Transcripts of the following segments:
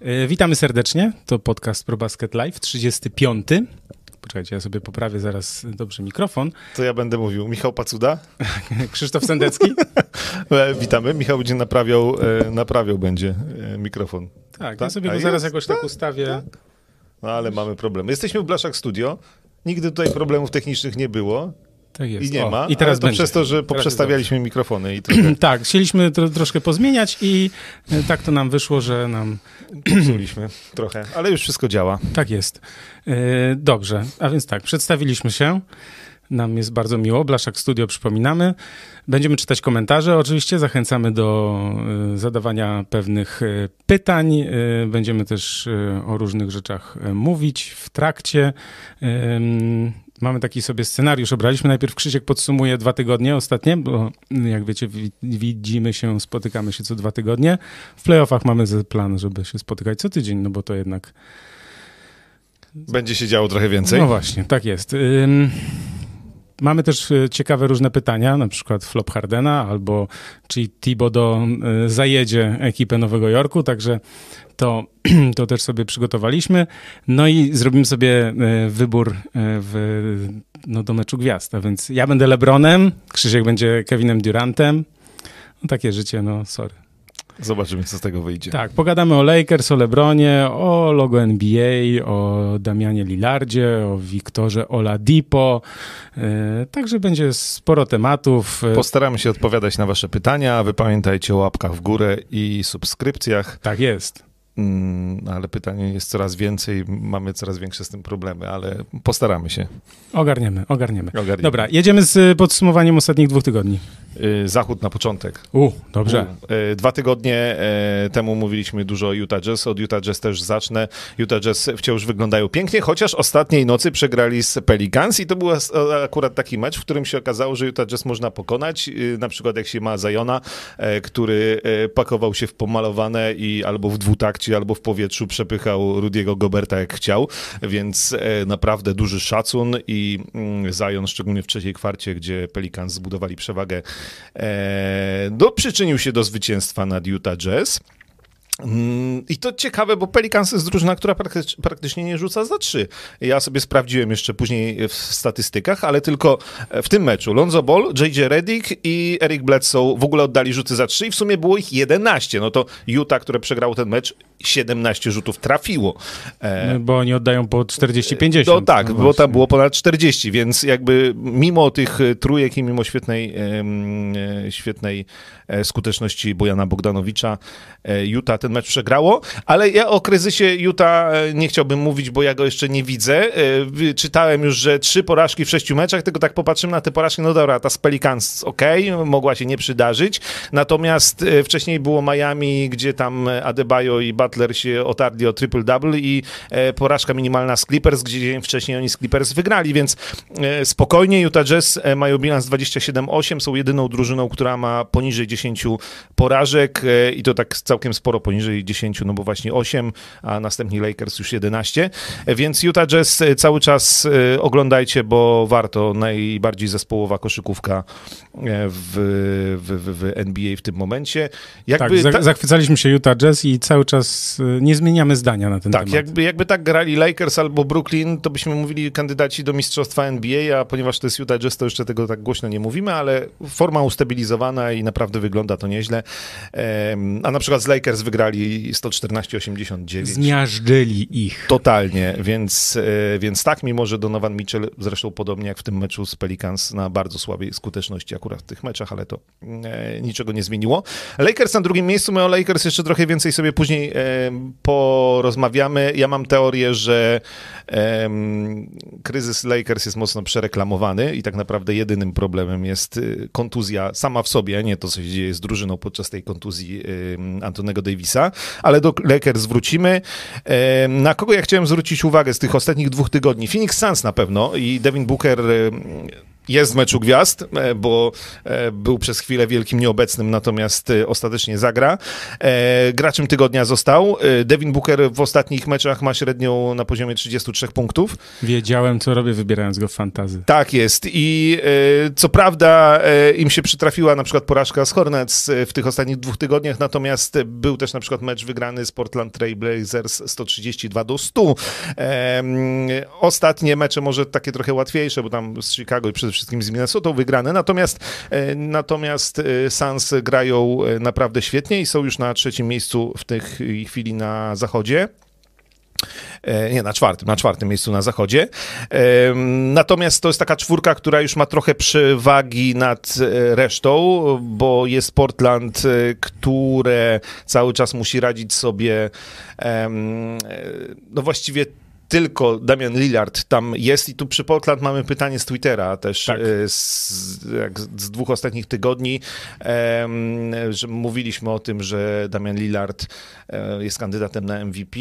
E, witamy serdecznie. To podcast ProBasket Live 35. Poczekajcie, ja sobie poprawię zaraz dobrze mikrofon. To ja będę mówił. Michał Pacuda. Krzysztof Sendecki. E, Witamy. Michał będzie naprawiał, e, naprawiał będzie mikrofon. Tak, Tak? ja sobie A go zaraz jest? jakoś tak ustawię. No ale mamy problem. Jesteśmy w Blaszak Studio. Nigdy tutaj problemów technicznych nie było Tak jest. i nie O, ma. I teraz to będzie. przez to, że poprzestawialiśmy mikrofony i trochę. Tak, chcieliśmy to troszkę pozmieniać i e, tak to nam wyszło, że nam popsuliśmy trochę, ale już wszystko działa. tak jest. E, Dobrze, a więc tak, przedstawiliśmy się. Nam jest bardzo miło. Blaszak Studio przypominamy. Będziemy czytać komentarze. Oczywiście zachęcamy do e, zadawania pewnych pytań. Będziemy też o różnych rzeczach mówić w trakcie. Mamy taki sobie scenariusz obraliśmy. Najpierw Krzysiek podsumuje dwa tygodnie ostatnie, bo jak wiecie, wi- widzimy się, spotykamy się co dwa tygodnie. W playoffach mamy plan, żeby się spotykać co tydzień, no bo to jednak Będzie się działo trochę więcej. no właśnie, tak jest. Ym, mamy też y, ciekawe różne pytania, na przykład flop Hardena, albo czy Thibodeau y, zajedzie ekipę Nowego Jorku, także to, to też sobie przygotowaliśmy. No i zrobimy sobie y, wybór w, no, do meczu gwiazd, więc ja będę Lebronem, Krzysiek będzie Kevinem Durantem. No takie życie, no sorry. Zobaczymy, co z tego wyjdzie. Tak, pogadamy o Lakers, o LeBronie, o logo NBA, o Damianie Lillardzie, o Wiktorze Oladipo. E, także będzie sporo tematów. E, Postaramy się odpowiadać na wasze pytania, wy pamiętajcie o łapkach w górę i subskrypcjach. tak jest. Mm, ale pytań jest coraz więcej, mamy coraz większe z tym problemy, ale postaramy się. Ogarniemy, ogarniemy. Ogarniemy. Dobra, jedziemy z podsumowaniem ostatnich dwóch tygodni. Y, Zachód na początek. U, dobrze. U, y, Dwa tygodnie y, temu mówiliśmy dużo o Utah Jazz. Od Utah Jazz też zacznę. Utah Jazz wciąż wyglądają pięknie, chociaż ostatniej nocy przegrali z Pelicans i to był akurat taki mecz, w którym się okazało, że Utah Jazz można pokonać. Na przykład jak się ma Zajona, który pakował się w pomalowane i albo w albo w powietrzu przepychał Rudiego Goberta jak chciał, więc e, naprawdę duży szacun i mm, Zion, szczególnie w trzeciej kwarcie, gdzie Pelicans zbudowali przewagę, e, no, przyczynił się do zwycięstwa nad Utah Jazz. I to ciekawe, bo Pelicans jest drużyna, która praktycz- praktycznie nie rzuca za trzy. Ja sobie sprawdziłem jeszcze później w statystykach, ale tylko w tym meczu Lonzo Ball, JJ Redick i Eric Bledsoe w ogóle oddali rzuty za trzy i w sumie było ich 11. No to Utah, które przegrało ten mecz, 17 rzutów trafiło. E, Bo oni oddają po 40-50. no tak, No bo tam było ponad 40, więc jakby mimo tych e, trójek i mimo świetnej, e, świetnej skuteczności Bojana Bogdanowicza, Utah ten mecz przegrało, ale ja o kryzysie Utah e, nie chciałbym mówić, bo ja go jeszcze nie widzę. E, Czytałem już, że trzy porażki w sześciu meczach, tylko tak popatrzymy na te porażki, no dobra, ta z Pelicans ok, mogła się nie przydarzyć, natomiast e, wcześniej było Miami, gdzie tam Adebayo i Butler się otarli o triple-double i porażka minimalna z Clippers, gdzie dzień wcześniej oni z Clippers wygrali, więc spokojnie Utah Jazz mają bilans 27-8, są jedyną drużyną, która ma poniżej 10 porażek i to tak całkiem sporo poniżej 10, no bo właśnie 8, a następni Lakers już 11, E, więc Utah Jazz e, cały czas e, oglądajcie, bo warto, najbardziej zespołowa koszykówka w, w, w, w NBA w tym momencie. Tak, Jakby za- ta- zachwycaliśmy się Utah Jazz i cały czas y, nie zmieniamy zdania na ten Tak, temat. jakby, jakby tak grali Lakers albo Brooklyn, to byśmy mówili kandydaci do mistrzostwa NBA, a ponieważ to jest Utah Jazz, to jeszcze tego tak głośno nie mówimy, ale forma ustabilizowana i naprawdę wygląda to nieźle. A na przykład z Lakers wygrali 114-89. Zmiażdżyli ich. Totalnie, więc, e, więc tak, mimo że Donovan Mitchell, zresztą podobnie jak w tym meczu z Pelicans, na bardzo słabej skuteczności akurat w tych meczach, ale to e, niczego nie zmieniło. Lakers na drugim miejscu, my o Lakers jeszcze trochę więcej sobie później e, porozmawiamy. Ja mam teorię, że kryzys Lakers jest mocno przereklamowany i tak naprawdę jedynym problemem jest y, kontuzja sama w sobie, nie to, co się dzieje z drużyną podczas tej kontuzji Antonego Davisa, ale do Lakers wrócimy. Na kogo ja chciałem zwrócić uwagę z tych ostatnich dwóch tygodni? Phoenix Suns na pewno i Devin Booker jest w meczu gwiazd, e, bo e, był przez chwilę wielkim nieobecnym, natomiast e, ostatecznie zagra. Graczem tygodnia został. Devin Booker w ostatnich meczach ma średnią na poziomie 33 punktów. Wiedziałem, co robię, wybierając go w fantazy. Tak jest. I co prawda im się przytrafiła na przykład porażka z Hornets w tych ostatnich dwóch tygodniach, natomiast był też na przykład mecz wygrany z Portland Trail Blazers 132 do 100. Ostatnie mecze może takie trochę łatwiejsze, bo tam z Chicago i przede wszystkim wszystkim z Minnesota wygrane, natomiast, e, natomiast e, Suns grają e, naprawdę świetnie i są już na trzecim miejscu w tej chwili na zachodzie. Nie, na czwartym, na czwartym miejscu na zachodzie. Natomiast to jest taka czwórka, która już ma trochę przewagi nad resztą, bo jest Portland, które cały czas musi radzić sobie no właściwie tylko Damian Lillard tam jest i tu przy Portland mamy pytanie z Twittera też tak. E, z, jak z dwóch ostatnich tygodni, że mówiliśmy o tym, że Damian Lillard e, jest kandydatem na MVP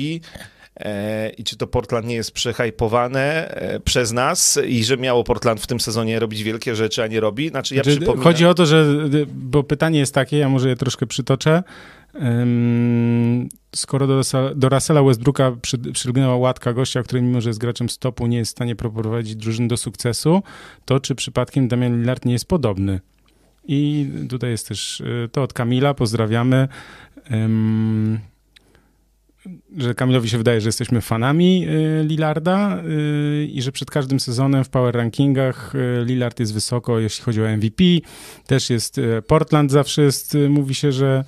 e, i czy to Portland nie jest przehajpowane przez nas i że miało Portland w tym sezonie robić wielkie rzeczy, a nie robi? Znaczy, ja znaczy, przypominam... Chodzi o to, że, bo pytanie jest takie, ja może je troszkę przytoczę, skoro do, do Russella Westbrooka przy, przylgnęła łatka gościa, który mimo, że jest graczem stopu, nie jest w stanie prowadzić drużyny do sukcesu, to czy przypadkiem Damian Lillard nie jest podobny? I tutaj jest też y, to od Kamila, pozdrawiamy. Um, że Kamilowi się wydaje, że jesteśmy fanami y, Lillarda y, i że przed każdym sezonem w power rankingach Lillard jest wysoko, jeśli chodzi o MVP. Też jest Portland zawsze jest, mówi się, że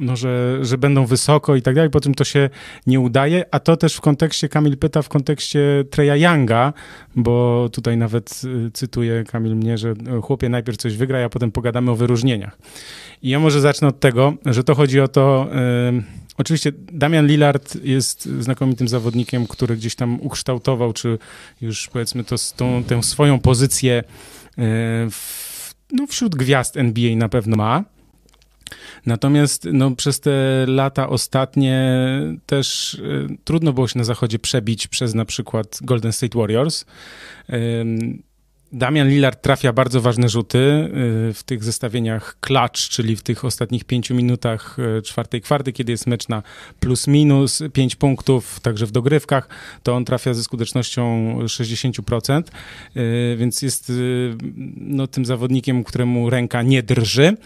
no, że, że będą wysoko i tak dalej, po czym to się nie udaje, a to też w kontekście, Kamil pyta w kontekście Treya Younga, bo tutaj nawet y, cytuję Kamil mnie, że y, chłopie najpierw coś wygra, a potem pogadamy o wyróżnieniach. I ja może zacznę od tego, że to chodzi o to, oczywiście Damian Lillard jest znakomitym zawodnikiem, który gdzieś tam ukształtował, czy już powiedzmy to, tą, tę swoją pozycję yy, w, no, wśród gwiazd NBA na pewno ma, Natomiast no, przez te lata ostatnie też y, trudno było się na zachodzie przebić przez na przykład Golden State Warriors. Y, Damian Lillard trafia bardzo ważne rzuty y, w tych zestawieniach clutch, czyli w tych ostatnich pięciu minutach y, czwartej kwarty, kiedy jest mecz na plus minus pięć punktów, także w dogrywkach, to on trafia ze skutecznością 60%, y, więc jest no, tym zawodnikiem, któremu ręka nie drży.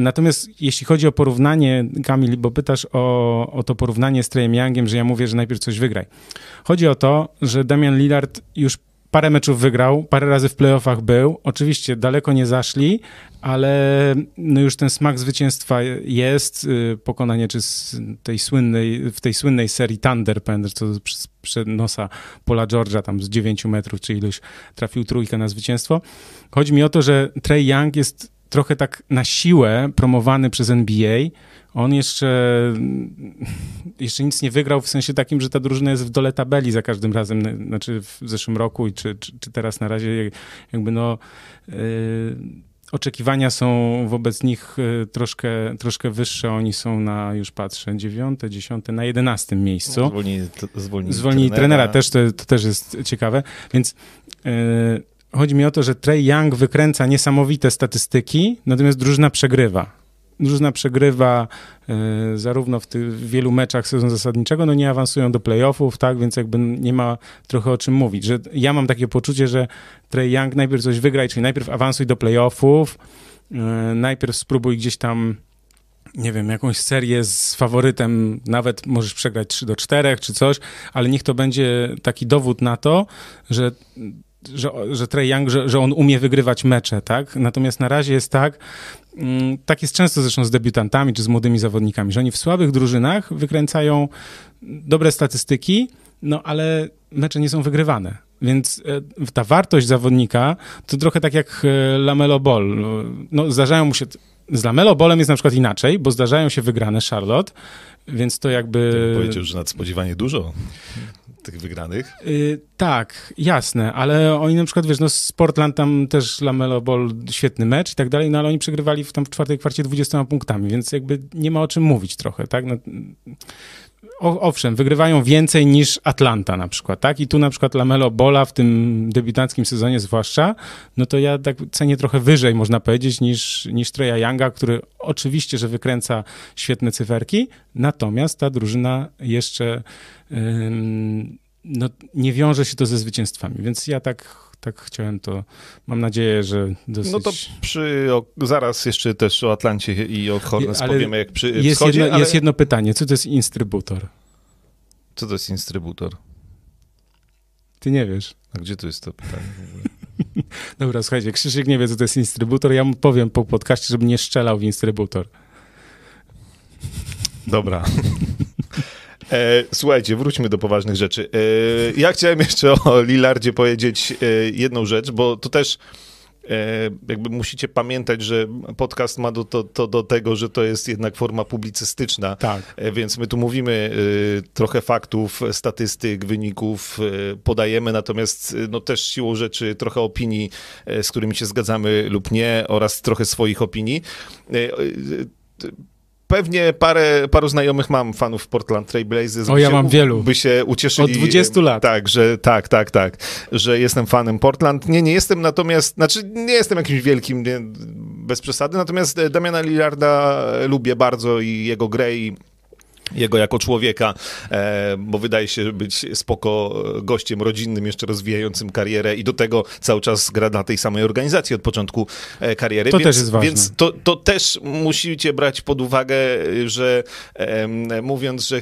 Natomiast jeśli chodzi o porównanie, Kamil, bo pytasz o, o to porównanie z Treyem Youngiem, że ja mówię, że najpierw coś wygraj. Chodzi o to, że Damian Lillard już parę meczów wygrał, parę razy w playoffach był. Oczywiście daleko nie zaszli, ale no już ten smak zwycięstwa jest. Y, pokonanie czy z tej słynnej, w tej słynnej serii Thunder, pamiętasz, co przed nosa Pola George'a tam z 9 metrów, czy iluś trafił trójkę na zwycięstwo. Chodzi mi o to, że Trey Young jest trochę tak na siłę promowany przez NBA, on jeszcze, jeszcze nic nie wygrał w sensie takim, że ta drużyna jest w dole tabeli za każdym razem, znaczy w zeszłym roku czy, czy, czy teraz na razie jakby no yy, oczekiwania są wobec nich y, troszkę, troszkę wyższe. Oni są na, już patrzę, dziewiąte, dziesiąte, na jedenastym miejscu. Zwolnili, zwolnili, zwolnili trenera. trenera, też to, to też jest ciekawe, więc yy, chodzi mi o to, że Trey Young wykręca niesamowite statystyki, natomiast drużyna przegrywa. Drużyna przegrywa y, zarówno w wielu meczach sezonu zasadniczego, no nie awansują do playoffów, tak, więc jakby nie ma trochę o czym mówić, że ja mam takie poczucie, że Trey Young najpierw coś wygraj, czyli najpierw awansuj do playoffów, y, najpierw spróbuj gdzieś tam nie wiem, jakąś serię z faworytem, nawet możesz przegrać 3 do 4 czy coś, ale niech to będzie taki dowód na to, że że, że Trey Young, że, że on umie wygrywać mecze, tak? Natomiast na razie jest tak, mm, tak jest często zresztą z debiutantami czy z młodymi zawodnikami, że oni w słabych drużynach wykręcają dobre statystyki, no ale mecze nie są wygrywane. Więc e, ta wartość zawodnika to trochę tak jak e, Lamelo Ball. No, zdarzają mu się. Z Lamelo Ballem jest na przykład inaczej, bo zdarzają się wygrane Charlotte, więc to jakby. Powiedział, że nadspodziewanie dużo tych wygranych. Yy, tak, jasne, ale oni na przykład, wiesz, no Sportland tam też Lamelo Ball, świetny mecz i tak dalej, no ale oni przegrywali w, tam w czwartej kwarcie 20 punktami, więc jakby nie ma o czym mówić trochę, tak? No, owszem, wygrywają więcej niż Atlanta na przykład, tak? I tu na przykład Lamelo Bola w tym debiutanckim sezonie zwłaszcza, no to ja tak cenię trochę wyżej, można powiedzieć, niż, niż Treya Younga, który oczywiście, że wykręca świetne cyferki, natomiast ta drużyna jeszcze ym, no, nie wiąże się to ze zwycięstwami, więc ja tak tak chciałem to, mam nadzieję, że dosyć... No to przy, o, zaraz jeszcze też o Atlancie i o Hornets ale powiemy, jak przy jest wschodzie, jedno, ale... jest jedno pytanie, co to jest instrybutor? Co to jest instrybutor? Ty nie wiesz. A gdzie to jest to pytanie? Dobra, słuchajcie, Krzysiek nie wie, co to jest instrybutor, ja mu powiem po podcaście, żeby nie strzelał w instrybutor. Dobra. E, słuchajcie, wróćmy do poważnych rzeczy. E, ja chciałem jeszcze o Lillardzie powiedzieć e, jedną rzecz, bo to też jakby musicie pamiętać, że podcast ma do, to, to, do tego, że to jest jednak forma publicystyczna. Tak. Więc my tu mówimy trochę faktów, statystyk, wyników podajemy, natomiast no też siłą rzeczy trochę opinii, z którymi się zgadzamy lub nie, oraz trochę swoich opinii pewnie parę, paru znajomych mam fanów Portland Trail Blazers. O, ja mam wielu. By się ucieszyli. Od 20 lat. Tak, że tak, tak, tak, że jestem fanem Portland. Nie, nie jestem natomiast, znaczy nie jestem jakimś wielkim, nie, bez przesady, natomiast Damiana Lillarda lubię bardzo i jego grę i jego jako człowieka, e, bo wydaje się być spoko gościem rodzinnym, jeszcze rozwijającym karierę i do tego cały czas gra na tej samej organizacji od początku e, kariery. To więc, też jest ważne. Więc to, to też musicie brać pod uwagę, że mówiąc, że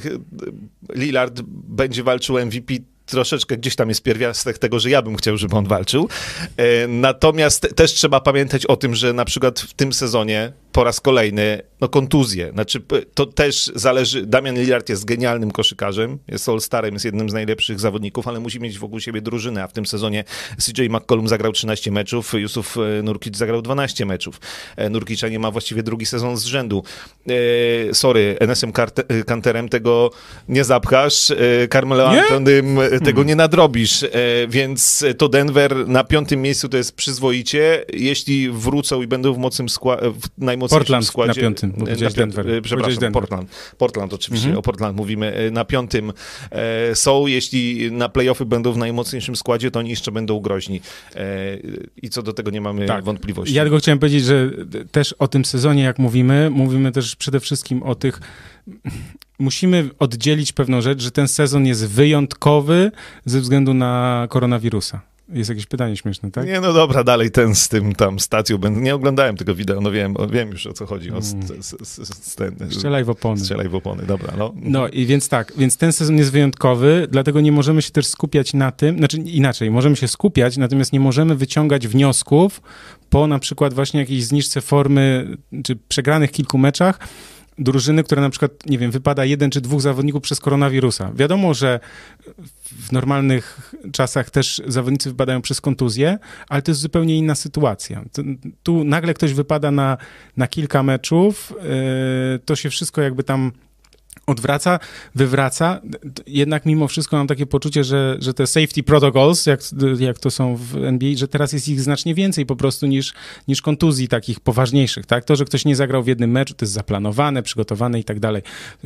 Lillard będzie walczył MVP, troszeczkę gdzieś tam jest pierwiastek tego, że ja bym chciał, żeby on walczył. E, natomiast też trzeba pamiętać o tym, że na przykład w tym sezonie po raz kolejny, no kontuzje. Znaczy, to też zależy, Damian Lillard jest genialnym koszykarzem, jest all-starem, jest jednym z najlepszych zawodników, ale musi mieć wokół siebie drużynę, a w tym sezonie CJ McCollum zagrał 13 meczów, Yusuf e, Nurkic zagrał 12 meczów. E, Nurkicza nie ma właściwie drugi sezon z rzędu. E, sorry, NSM Kanterem tego nie zapchasz, Carmelo Antonym tego hmm. nie nadrobisz, więc to Denver na piątym miejscu to jest przyzwoicie. Jeśli wrócą i będą w mocnym składzie, najmocniejszym Portland składzie. na piątym, bo na Denver. Przepraszam, Denver. Portland. Portland oczywiście, mhm. o Portland mówimy. E, na piątym e, są, jeśli na playoffy będą w najmocniejszym składzie, to oni jeszcze będą groźni. E, I co do tego nie mamy tak. wątpliwości. Ja tylko chciałem powiedzieć, że też o tym sezonie, jak mówimy, mówimy też przede wszystkim o tych musimy oddzielić pewną rzecz, że ten sezon jest wyjątkowy ze względu na koronawirusa. Jest jakieś pytanie śmieszne, tak? Nie, no dobra, dalej ten z tym tam stacją. Będę, nie oglądałem tego wideo, no wiem, wiem już o co chodzi. O, mm. ten, Strzelaj w opony. Strzelaj w opony, dobra. No. no i więc tak, więc ten sezon jest wyjątkowy, dlatego nie możemy się też skupiać na tym, znaczy inaczej, możemy się skupiać, natomiast nie możemy wyciągać wniosków po na przykład właśnie jakiejś zniżce formy, czy przegranych kilku meczach, drużyny, która na przykład, nie wiem, wypada jeden czy dwóch zawodników przez koronawirusa. Wiadomo, że w normalnych czasach też zawodnicy wypadają przez kontuzję, ale to jest zupełnie inna sytuacja. Tu nagle ktoś wypada na, na kilka meczów, yy, to się wszystko jakby tam odwraca, wywraca. Jednak mimo wszystko mam takie poczucie, że, że te safety protocols, jak, jak to są w NBA, że teraz jest ich znacznie więcej po prostu niż, niż kontuzji takich poważniejszych, tak? To, że ktoś nie zagrał w jednym meczu, to jest zaplanowane, przygotowane i tak dalej.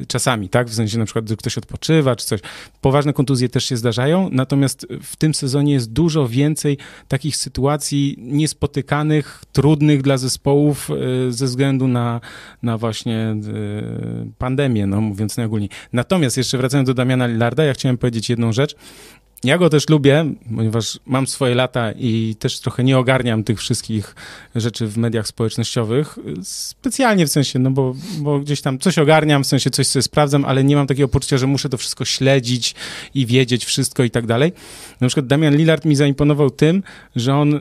Czasami, tak? W sensie na przykład, że ktoś odpoczywa czy coś. Poważne kontuzje też się zdarzają, natomiast w tym sezonie jest dużo więcej takich sytuacji niespotykanych, trudnych dla zespołów e, ze względu na, na właśnie e, pandemię, no mówiąc Natomiast jeszcze wracając do Damiana Lillarda, ja chciałem powiedzieć jedną rzecz. Ja go też lubię, ponieważ mam swoje lata i też trochę nie ogarniam tych wszystkich rzeczy w mediach społecznościowych. Specjalnie w sensie, no bo, bo gdzieś tam coś ogarniam, w sensie coś sobie sprawdzam, ale nie mam takiego poczucia, że muszę to wszystko śledzić i wiedzieć wszystko i tak dalej. Na przykład Damian Lillard mi zaimponował tym, że on yy,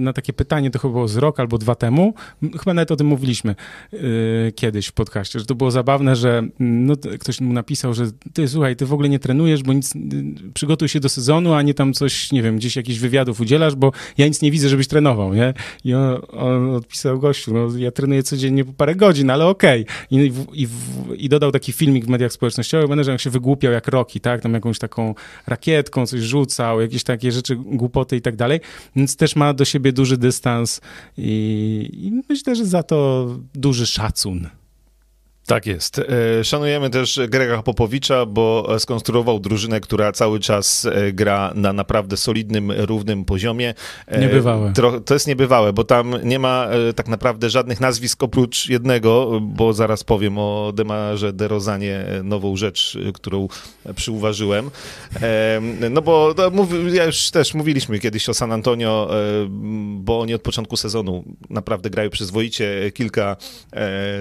na takie pytanie, to chyba było z rok albo dwa temu, chyba nawet o tym mówiliśmy yy, kiedyś w podcaście, że to było zabawne, że no, ktoś mu napisał, że ty słuchaj, ty w ogóle nie trenujesz, bo nic, yy, przygotuj się do sezonu, a nie tam coś, nie wiem, gdzieś jakichś wywiadów udzielasz, bo ja nic nie widzę, żebyś trenował, nie? I on, on odpisał gościu, no ja trenuję codziennie po parę godzin, ale okej. Okay. I, i, I, dodał taki filmik w mediach społecznościowych, będę, że się wygłupiał jak Roki, tak? Tam jakąś taką rakietką coś rzucał, jakieś takie rzeczy, głupoty i tak dalej, więc też ma do siebie duży dystans i, i myślę, że za to duży szacun. Tak jest. E, szanujemy też Grega Popowicza, bo skonstruował drużynę, która cały czas e, gra na naprawdę solidnym, równym poziomie. E, niebywałe. To jest niebywałe, bo tam nie ma tak naprawdę żadnych nazwisk oprócz jednego, bo zaraz powiem o Demarze DeRozanie, nową rzecz, którą przyuważyłem. No bo no, ja już też mówiliśmy kiedyś o San Antonio, bo oni od początku sezonu naprawdę grają przyzwoicie. Kilka,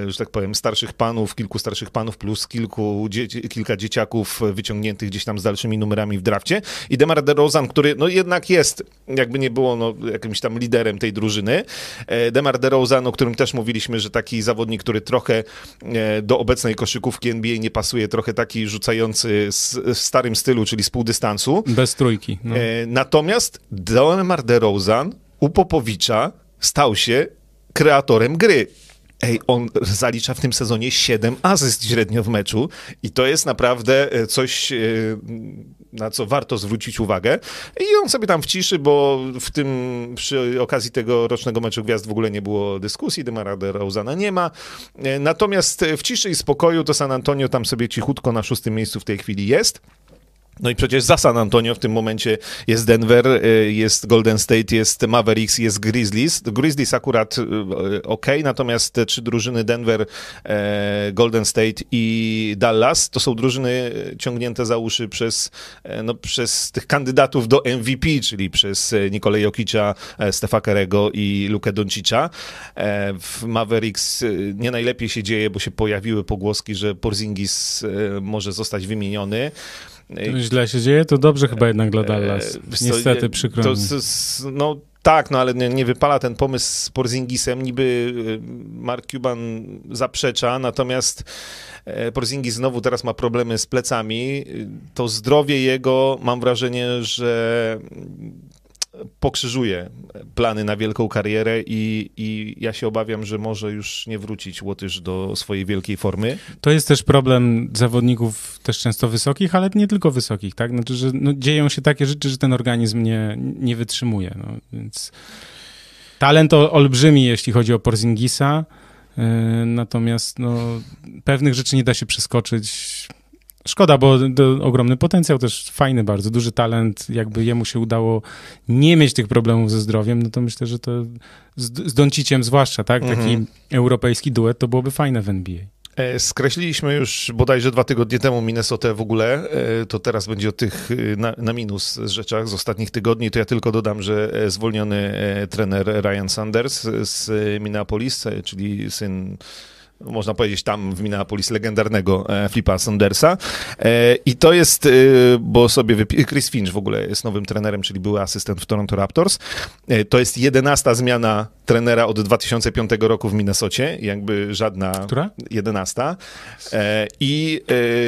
że tak powiem, starszych panów panów, kilku starszych panów, plus kilku, kilka dzieciaków wyciągniętych gdzieś tam z dalszymi numerami w drafcie. I Demar DeRozan, który no jednak jest, jakby nie było, no, jakimś tam liderem tej drużyny. E, Demar DeRozan, o którym też mówiliśmy, że taki zawodnik, który trochę e, do obecnej koszykówki NBA nie pasuje, trochę taki rzucający w starym stylu, czyli z pół dystansu. Bez trójki. No. E, natomiast Demar DeRozan u Popowicza stał się kreatorem gry. Ej, on zalicza w tym sezonie 7 asyst średnio w meczu i to jest naprawdę e, coś, e, na co warto zwrócić uwagę. I on sobie tam w ciszy, bo w tym, przy okazji tego rocznego meczu gwiazd w ogóle nie było dyskusji, Demara DeRozana nie ma. E, natomiast w ciszy i spokoju to San Antonio tam sobie cichutko na szóstym miejscu w tej chwili jest. No i przecież za San Antonio w tym momencie jest Denver, y, jest Golden State, jest Mavericks, jest Grizzlies. Grizzlies akurat y, ok, natomiast te trzy drużyny Denver, e, Golden State i Dallas to są drużyny ciągnięte za uszy przez, e, no, przez tych kandydatów do MVP, czyli przez Nikolaj Jokicia, e, Stefa Kerego i Lukę Doncicza. W Mavericks nie najlepiej się dzieje, bo się pojawiły pogłoski, że Porzingis może zostać wymieniony. To źle się dzieje? To dobrze chyba jednak dla Dallas. E, Niestety, przykro to, No tak, no ale nie, nie, wypala ten pomysł z Porzingisem. Niby e, Mark Cuban zaprzecza, natomiast e, Porzingis znowu teraz ma problemy z plecami. To zdrowie jego, mam wrażenie, że pokrzyżuje plany na wielką karierę i, i ja się obawiam, że może już nie wrócić Łotysz do swojej wielkiej formy. To jest też problem zawodników też często wysokich, ale nie tylko wysokich, tak? Znaczy, że no, dzieją się takie rzeczy, że ten organizm nie, nie wytrzymuje, no, więc talent olbrzymi, jeśli chodzi o Porzingisa, yy, natomiast no, pewnych rzeczy nie da się przeskoczyć Szkoda, bo ogromny potencjał, też fajny bardzo, duży talent, jakby jemu się udało nie mieć tych problemów ze zdrowiem, no to myślę, że to z, z Donciciem zwłaszcza, tak, taki mhm. europejski duet, to byłoby fajne w NBA. E, skreśliliśmy już bodajże dwa tygodnie temu Minnesotę w ogóle, e, to teraz będzie o tych e, na, na, minus rzeczach z ostatnich tygodni, to ja tylko dodam, że zwolniony trener Ryan Sanders z Minneapolis, czyli syn można powiedzieć tam w Minneapolis legendarnego e, Flipa Sandersa. E, I to jest, e, bo sobie Chris Finch w ogóle jest nowym trenerem, czyli były asystent w Toronto Raptors. To jest jedenasta zmiana trenera od 2005 roku w Minnesocie, jakby żadna... Która? Jedenasta. I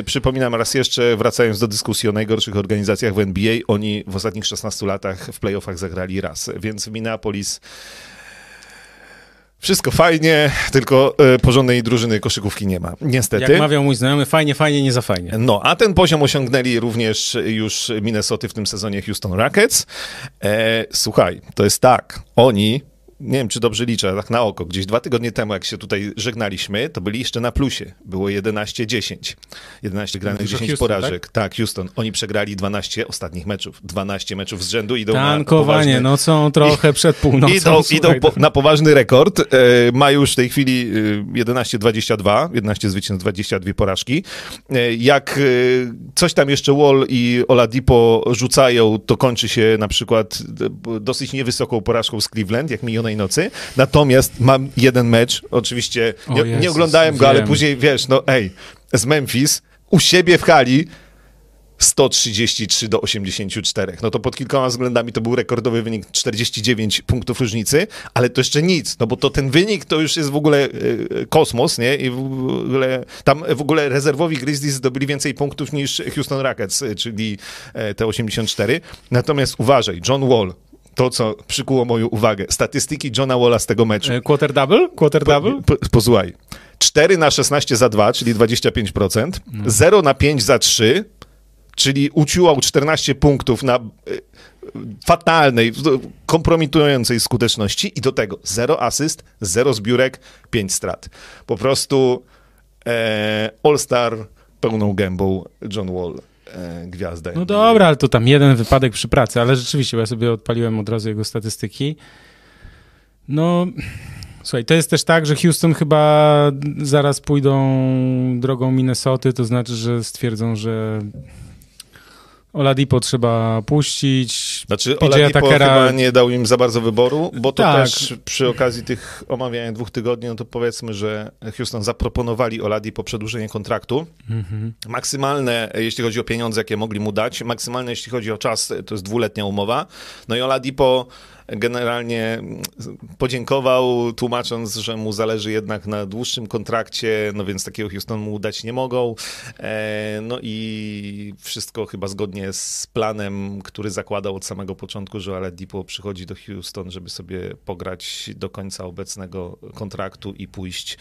przypominam raz jeszcze, wracając do dyskusji o najgorszych organizacjach w NBA, oni w ostatnich 16 latach w playoffach zagrali raz, więc w Minneapolis wszystko fajnie, tylko y, porządnej drużyny koszykówki nie ma. Niestety. Jak mawiał mój znajomy, fajnie, fajnie, nie za fajnie. No, a ten poziom osiągnęli również już Minnesoty w tym sezonie Houston Rockets. E, słuchaj, to jest tak, oni nie wiem, czy dobrze liczę, tak na oko, gdzieś dwa tygodnie temu, jak się tutaj żegnaliśmy, to byli jeszcze na plusie. Było 11-10. 11 granych, 10 Houston, porażek. Tak? tak? Houston. Oni przegrali 12 ostatnich meczów. 12 meczów z rzędu idą Tankowanie, na no są trochę przed północą. Idą, idą po, na poważny rekord. E, mają już w tej chwili 11-22, e, 11 zwycięstw, 22 porażki. E, jak e, coś tam jeszcze Wall i Oladipo rzucają, to kończy się na przykład e, dosyć niewysoką porażką z Cleveland, jak miliona nocy. Natomiast mam jeden mecz, oczywiście nie, Jezus, nie oglądałem go, wiem. ale później wiesz, no ej, z Memphis u siebie w hali 133 do 84. No to pod kilkoma względami to był rekordowy wynik 49 punktów różnicy, ale to jeszcze nic, no bo to ten wynik to już jest w ogóle y, kosmos, nie? I w ogóle tam w ogóle rezerwowi Grizzlies zdobyli więcej punktów niż Houston Rockets, y, czyli e, te 84. Natomiast uważaj, John Wall to, co przykuło moją uwagę. Statystyki Johna Walla z tego meczu. E, quarter double? Quarter double? Po, po, posłuchaj. 4 na 16 za 2, czyli 25%. No. 0 na 5 za 3, czyli uciłał 14 punktów na e, fatalnej, kompromitującej skuteczności i do tego 0 asyst, 0 zbiórek, 5 strat. Po prostu e, All-Star pełną gębą John Wall, e, gwiazdę. No dobra, ale to tam jeden wypadek przy pracy, ale rzeczywiście, ja sobie odpaliłem od razu jego statystyki. No, słuchaj, to jest też tak, że Houston chyba zaraz pójdą drogą Minnesoty, to znaczy, że stwierdzą, że Oladipo trzeba puścić. Znaczy PJ Oladipo Tuckera- chyba nie dał im za bardzo wyboru, bo to Tak. też przy okazji tych omawiania dwóch tygodni, no to powiedzmy, że Houston zaproponowali Oladipo przedłużenie kontraktu. Mhm. Maksymalne, jeśli chodzi o pieniądze, jakie mogli mu dać, maksymalne, jeśli chodzi o czas, to jest dwuletnia umowa. No i Oladipo generalnie podziękował, tłumacząc, że mu zależy jednak na dłuższym kontrakcie, no więc takiego Houston mu dać nie mogą. E, no i wszystko chyba zgodnie z planem, który zakładał od samego początku, że Oladipo przychodzi do Houston, żeby sobie pograć do końca obecnego kontraktu i pójść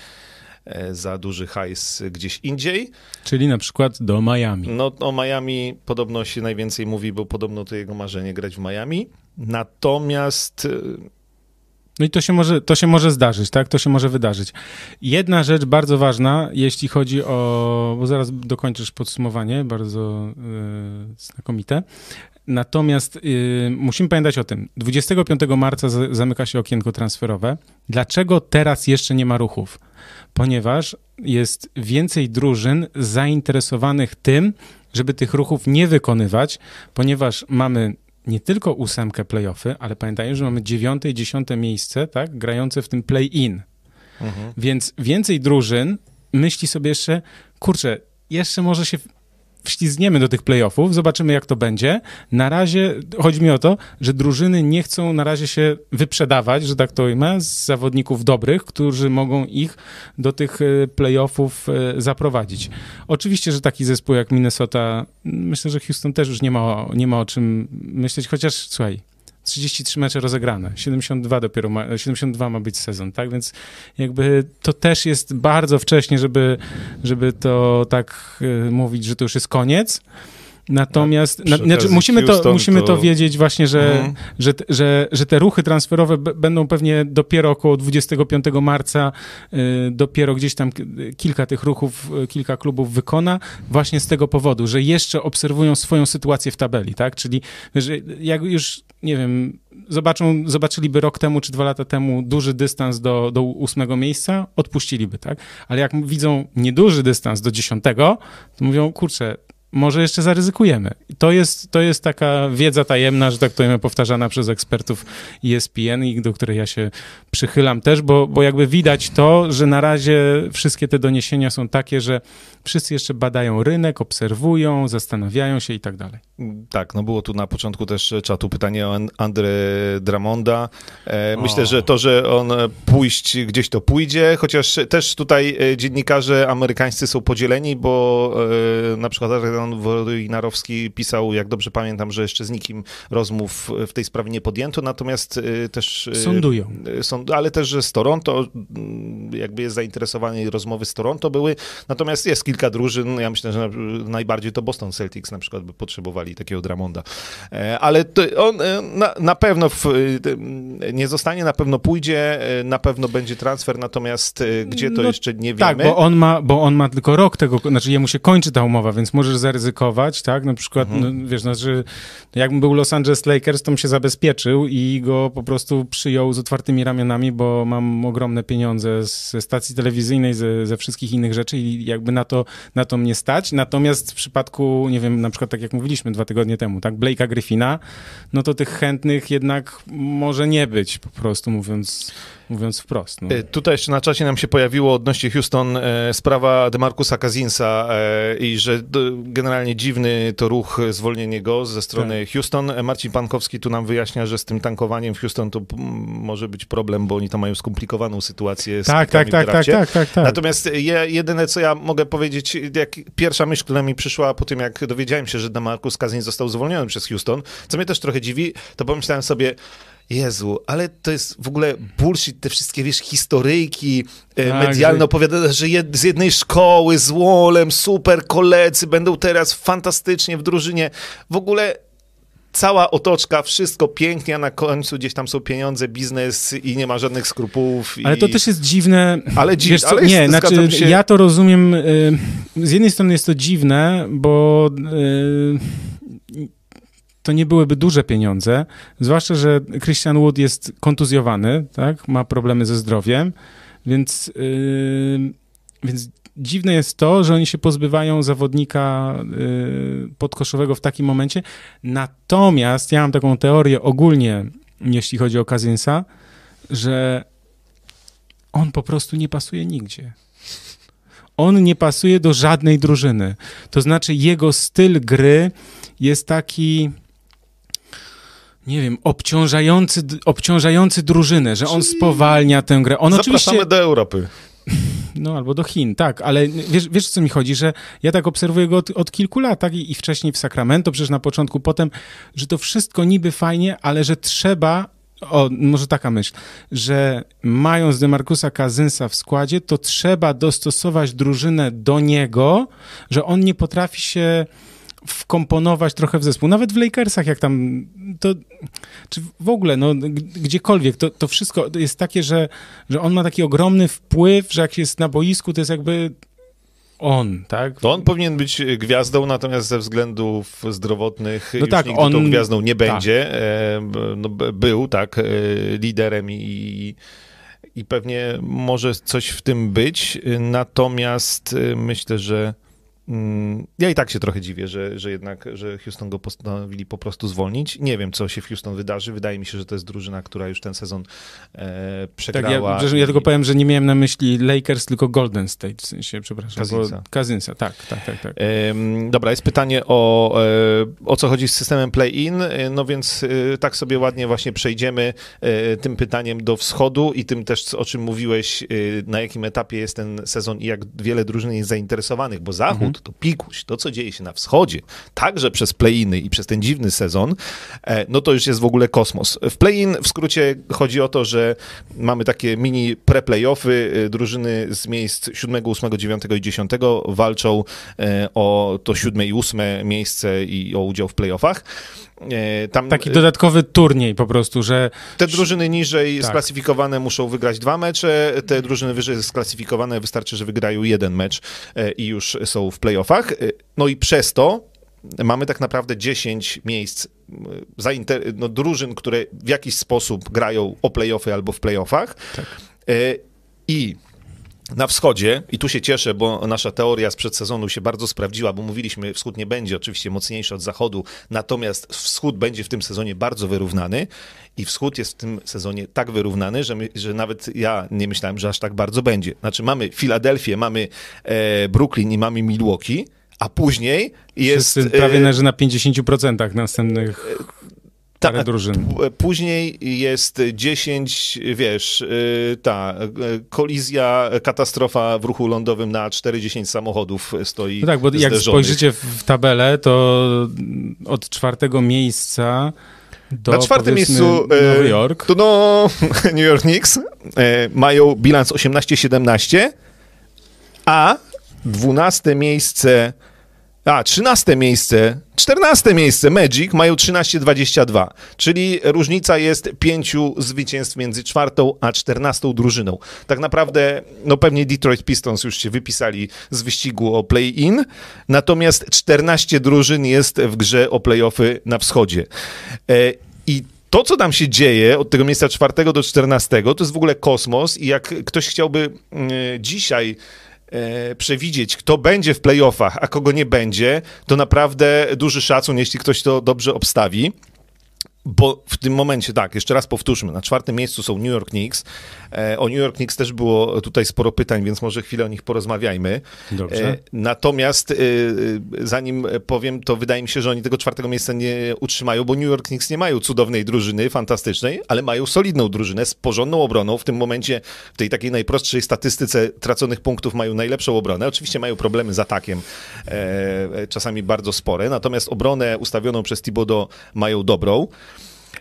e, za duży hajs gdzieś indziej. Czyli na przykład do Miami. No o Miami podobno się najwięcej mówi, bo podobno to jego marzenie grać w Miami. Natomiast y, No i to się, może, to się może zdarzyć, tak? To się może wydarzyć. Jedna rzecz bardzo ważna, jeśli chodzi o. Bo zaraz dokończysz podsumowanie, bardzo yy, znakomite. Natomiast yy, musimy pamiętać o tym. 25 marca z, zamyka się okienko transferowe. Dlaczego teraz jeszcze nie ma ruchów? Ponieważ jest więcej drużyn zainteresowanych tym, żeby tych ruchów nie wykonywać, ponieważ mamy nie tylko ósemkę playoffy, ale pamiętajmy, że mamy dziewiąte i dziesiąte miejsce, tak, grające w tym play-in. Więc więcej drużyn myśli sobie jeszcze, kurczę, jeszcze może się wślizgniemy do tych playoffów, zobaczymy jak to będzie. Na razie chodzi mi o to, że drużyny nie chcą na razie się wyprzedawać, że tak to ujmę, z zawodników dobrych, którzy mogą ich do tych e, playoffów e, zaprowadzić. Oczywiście, że taki zespół jak Minnesota, myślę, że Houston też już nie ma, nie ma o czym myśleć, chociaż słuchaj, 33 mecze rozegrane, 72 dopiero ma, 72 ma być sezon, tak? Więc jakby to też jest bardzo wcześnie, żeby, żeby to tak y, mówić, że to już jest koniec. Natomiast na, znaczy, musimy, to, musimy to- to wiedzieć właśnie, że, Mhm. że, że, że te ruchy transferowe będą pewnie dopiero około 25 marca, y, dopiero gdzieś tam kilka tych ruchów, y, kilka klubów wykona, właśnie z tego powodu, że jeszcze obserwują swoją sytuację w tabeli, tak? Czyli że jak już, nie wiem, zobaczą, zobaczyliby rok temu czy dwa lata temu duży dystans do, do ósmego miejsca, odpuściliby, tak? Ale jak widzą nieduży dystans do dziesiątego, to mówią, kurczę, może jeszcze zaryzykujemy. To jest, to jest taka wiedza tajemna, że tak powiem, powtarzana przez ekspertów ESPN i do której ja się przychylam też, bo, bo jakby widać to, że na razie wszystkie te doniesienia są takie, że wszyscy jeszcze badają rynek, obserwują, zastanawiają się i tak dalej. tak, no było tu na początku też czatu pytanie o An- Andre Dramonda. E, O. myślę, że to, że on pójść gdzieś to pójdzie, chociaż też tutaj e, dziennikarze amerykańscy są podzieleni, bo e, na przykład Adrian Wojnarowski pisał, jak dobrze pamiętam, że jeszcze z nikim rozmów w tej sprawie nie podjęto, natomiast e, też... e, Sądują. Są, ale też, że z Toronto, mm, jakby jest zainteresowanie i rozmowy z Toronto były. Natomiast jest kilka drużyn, ja myślę, że na- najbardziej to Boston Celtics na przykład by potrzebowali takiego Dramonda. E, Ale to on e, na, na pewno w, e, nie zostanie, na pewno pójdzie, e, na pewno będzie transfer, natomiast gdzie to No jeszcze nie wiemy. Tak, bo on, ma, bo on ma tylko rok tego, znaczy jemu się kończy ta umowa, więc możesz zaryzykować, tak? Na przykład, Mhm. no, wiesz, znaczy, jakbym był Los Angeles Lakers, to bym się zabezpieczył i go po prostu przyjął z otwartymi ramionami, bo mam ogromne pieniądze ze stacji telewizyjnej, ze, ze wszystkich innych rzeczy i jakby na to, na to mnie stać. Natomiast w przypadku, nie wiem, na przykład tak jak mówiliśmy dwa tygodnie temu, tak, Blake'a Griffina, no to tych chętnych jednak może nie być, po prostu mówiąc, mówiąc wprost. No. E, Tutaj jeszcze na czasie nam się pojawiło odnośnie Houston e, sprawa Demarcusa Kazinsa e, i że d, generalnie dziwny to ruch, zwolnienie go ze strony Houston. E, Marcin Pankowski tu nam wyjaśnia, że z tym tankowaniem w Houston to może być problem, bo oni tam mają skomplikowaną sytuację z Tak, tak, tak, tak, tak, tak, tak. Natomiast je, jedyne, co ja mogę powiedzieć, jak pierwsza myśl, która mi przyszła po tym, jak dowiedziałem się, że Demarcus Cousins został zwolniony przez Houston, co mnie też trochę dziwi, to pomyślałem sobie, Jezu, ale to jest w ogóle bullshit, te wszystkie, wiesz, historyjki e, Tak, medialne że- opowiadane, że jed, z jednej szkoły, z Wolem, super koledzy, będą teraz fantastycznie w drużynie. W ogóle cała otoczka, wszystko pięknie, a na końcu gdzieś tam są pieniądze, biznes i nie ma żadnych skrupułów. Ale i... to też jest dziwne. Ale, dzi- Wiesz co, ale nie, jest, znaczy się... ja to rozumiem. y, Z jednej strony jest to dziwne, bo y, to nie byłyby duże pieniądze, zwłaszcza, że Christian Wood jest kontuzjowany, tak? Ma problemy ze zdrowiem, więc, y, więc dziwne jest to, że oni się pozbywają zawodnika y, podkoszowego w takim momencie. Natomiast ja mam taką teorię ogólnie, jeśli chodzi o Kazinsa, że on po prostu nie pasuje nigdzie. On nie pasuje do żadnej drużyny. To znaczy, jego styl gry jest taki. Nie wiem, obciążający, obciążający drużynę, że on spowalnia tę grę. On Zapraszamy oczywiście. do Europy. No, albo do Chin, tak, ale wiesz, wiesz co mi chodzi, że ja tak obserwuję go od, od kilku lat, tak, I, i wcześniej w Sacramento, przecież na początku, potem, że to wszystko niby fajnie, ale że trzeba, o, może taka myśl, że mając Demarcusa Kazynsa w składzie, to trzeba dostosować drużynę do niego, że on nie potrafi się wkomponować trochę w zespół. Nawet w Lakersach, jak tam, to, czy w ogóle, no, gdziekolwiek, to, to wszystko jest takie, że, że on ma taki ogromny wpływ, że jak jest na boisku, to jest jakby on, tak? To on powinien być gwiazdą, natomiast ze względów zdrowotnych No tak, nigdy on- tą gwiazdą nie będzie. E, b- no, był, tak, e, liderem i, i pewnie może coś w tym być, natomiast e, myślę, że ja i tak się trochę dziwię, że, że jednak, że Houston go postanowili po prostu zwolnić. Nie wiem, co się w Houston wydarzy. Wydaje mi się, że to jest drużyna, która już ten sezon e, Tak, przegrała. ja, że ja tylko powiem, że nie miałem na myśli Lakers, tylko Golden State, w sensie, przepraszam. Kazinsa. Kazinsa, tak, tak, tak. tak. Em, Dobra, jest pytanie o, e, o co chodzi z systemem play-in, E, no więc e, tak sobie ładnie właśnie przejdziemy e, tym pytaniem do wschodu i tym też, o czym mówiłeś, e, na jakim etapie jest ten sezon i jak wiele drużyn jest zainteresowanych, bo zachód Mhm. To pikuś, to co dzieje się na wschodzie, także przez play-iny i przez ten dziwny sezon, e, no to już jest w ogóle kosmos. W play-in w skrócie chodzi o to, że mamy takie mini pre-playoffy, e, drużyny z miejsc 7, 8, 9 i 10 walczą e, o to 7 i 8 miejsce i o udział w playoffach. E, Tam Taki dodatkowy turniej po prostu, że te drużyny niżej Tak. sklasyfikowane muszą wygrać dwa mecze, te drużyny wyżej sklasyfikowane wystarczy, że wygrają jeden mecz e, i już są w playoffach. E, No i przez to mamy tak naprawdę 10 miejsc zainter- no, drużyn, które w jakiś sposób grają o playoffy albo w playoffach. Tak. E, I na wschodzie, i tu się cieszę, bo nasza teoria sprzed sezonu się bardzo sprawdziła, bo mówiliśmy, wschód nie będzie oczywiście mocniejszy od zachodu, natomiast wschód będzie w tym sezonie bardzo wyrównany i wschód jest w tym sezonie tak wyrównany, że, my, że nawet ja nie myślałem, że aż tak bardzo będzie. Znaczy mamy Filadelfię, mamy e, Brooklyn i mamy Milwaukee, a później jest... wszyscy prawie e, leży na 50% następnych ta- parę drużyn. P- Później jest 10, wiesz, y, ta y, kolizja, katastrofa w ruchu lądowym na 4-10 samochodów stoi No tak, bo jak zderzonych. spojrzycie w tabelę, to od czwartego miejsca do Na czwartym miejscu e, Nowy Jork. to no, New York Knicks mają bilans 18-17, a 12 miejsce, a 13 miejsce, 14 miejsce Magic mają 13-22, czyli różnica jest pięciu zwycięstw między czwartą a 14 drużyną. Tak naprawdę, no pewnie Detroit Pistons już się wypisali z wyścigu o play-in, natomiast 14 drużyn jest w grze o playoffy na wschodzie. E, I to, co tam się dzieje od tego miejsca czwartego do 14, to jest w ogóle kosmos i jak ktoś chciałby mm, dzisiaj e, przewidzieć, kto będzie w playoffach, a kogo nie będzie, to naprawdę duży szacun, jeśli ktoś to dobrze obstawi. Bo w tym momencie, tak, jeszcze raz powtórzmy, na czwartym miejscu są New York Knicks. E, o New York Knicks też było tutaj sporo pytań, więc może chwilę o nich porozmawiajmy. Dobrze. E, natomiast e, zanim powiem, to wydaje mi się, że oni tego czwartego miejsca nie utrzymają, bo New York Knicks nie mają cudownej drużyny, fantastycznej, ale mają solidną drużynę z porządną obroną. W tym momencie, w tej takiej najprostszej statystyce traconych punktów mają najlepszą obronę. Oczywiście mają problemy z atakiem, czasami bardzo spore, natomiast obronę ustawioną przez Thibodeau mają dobrą.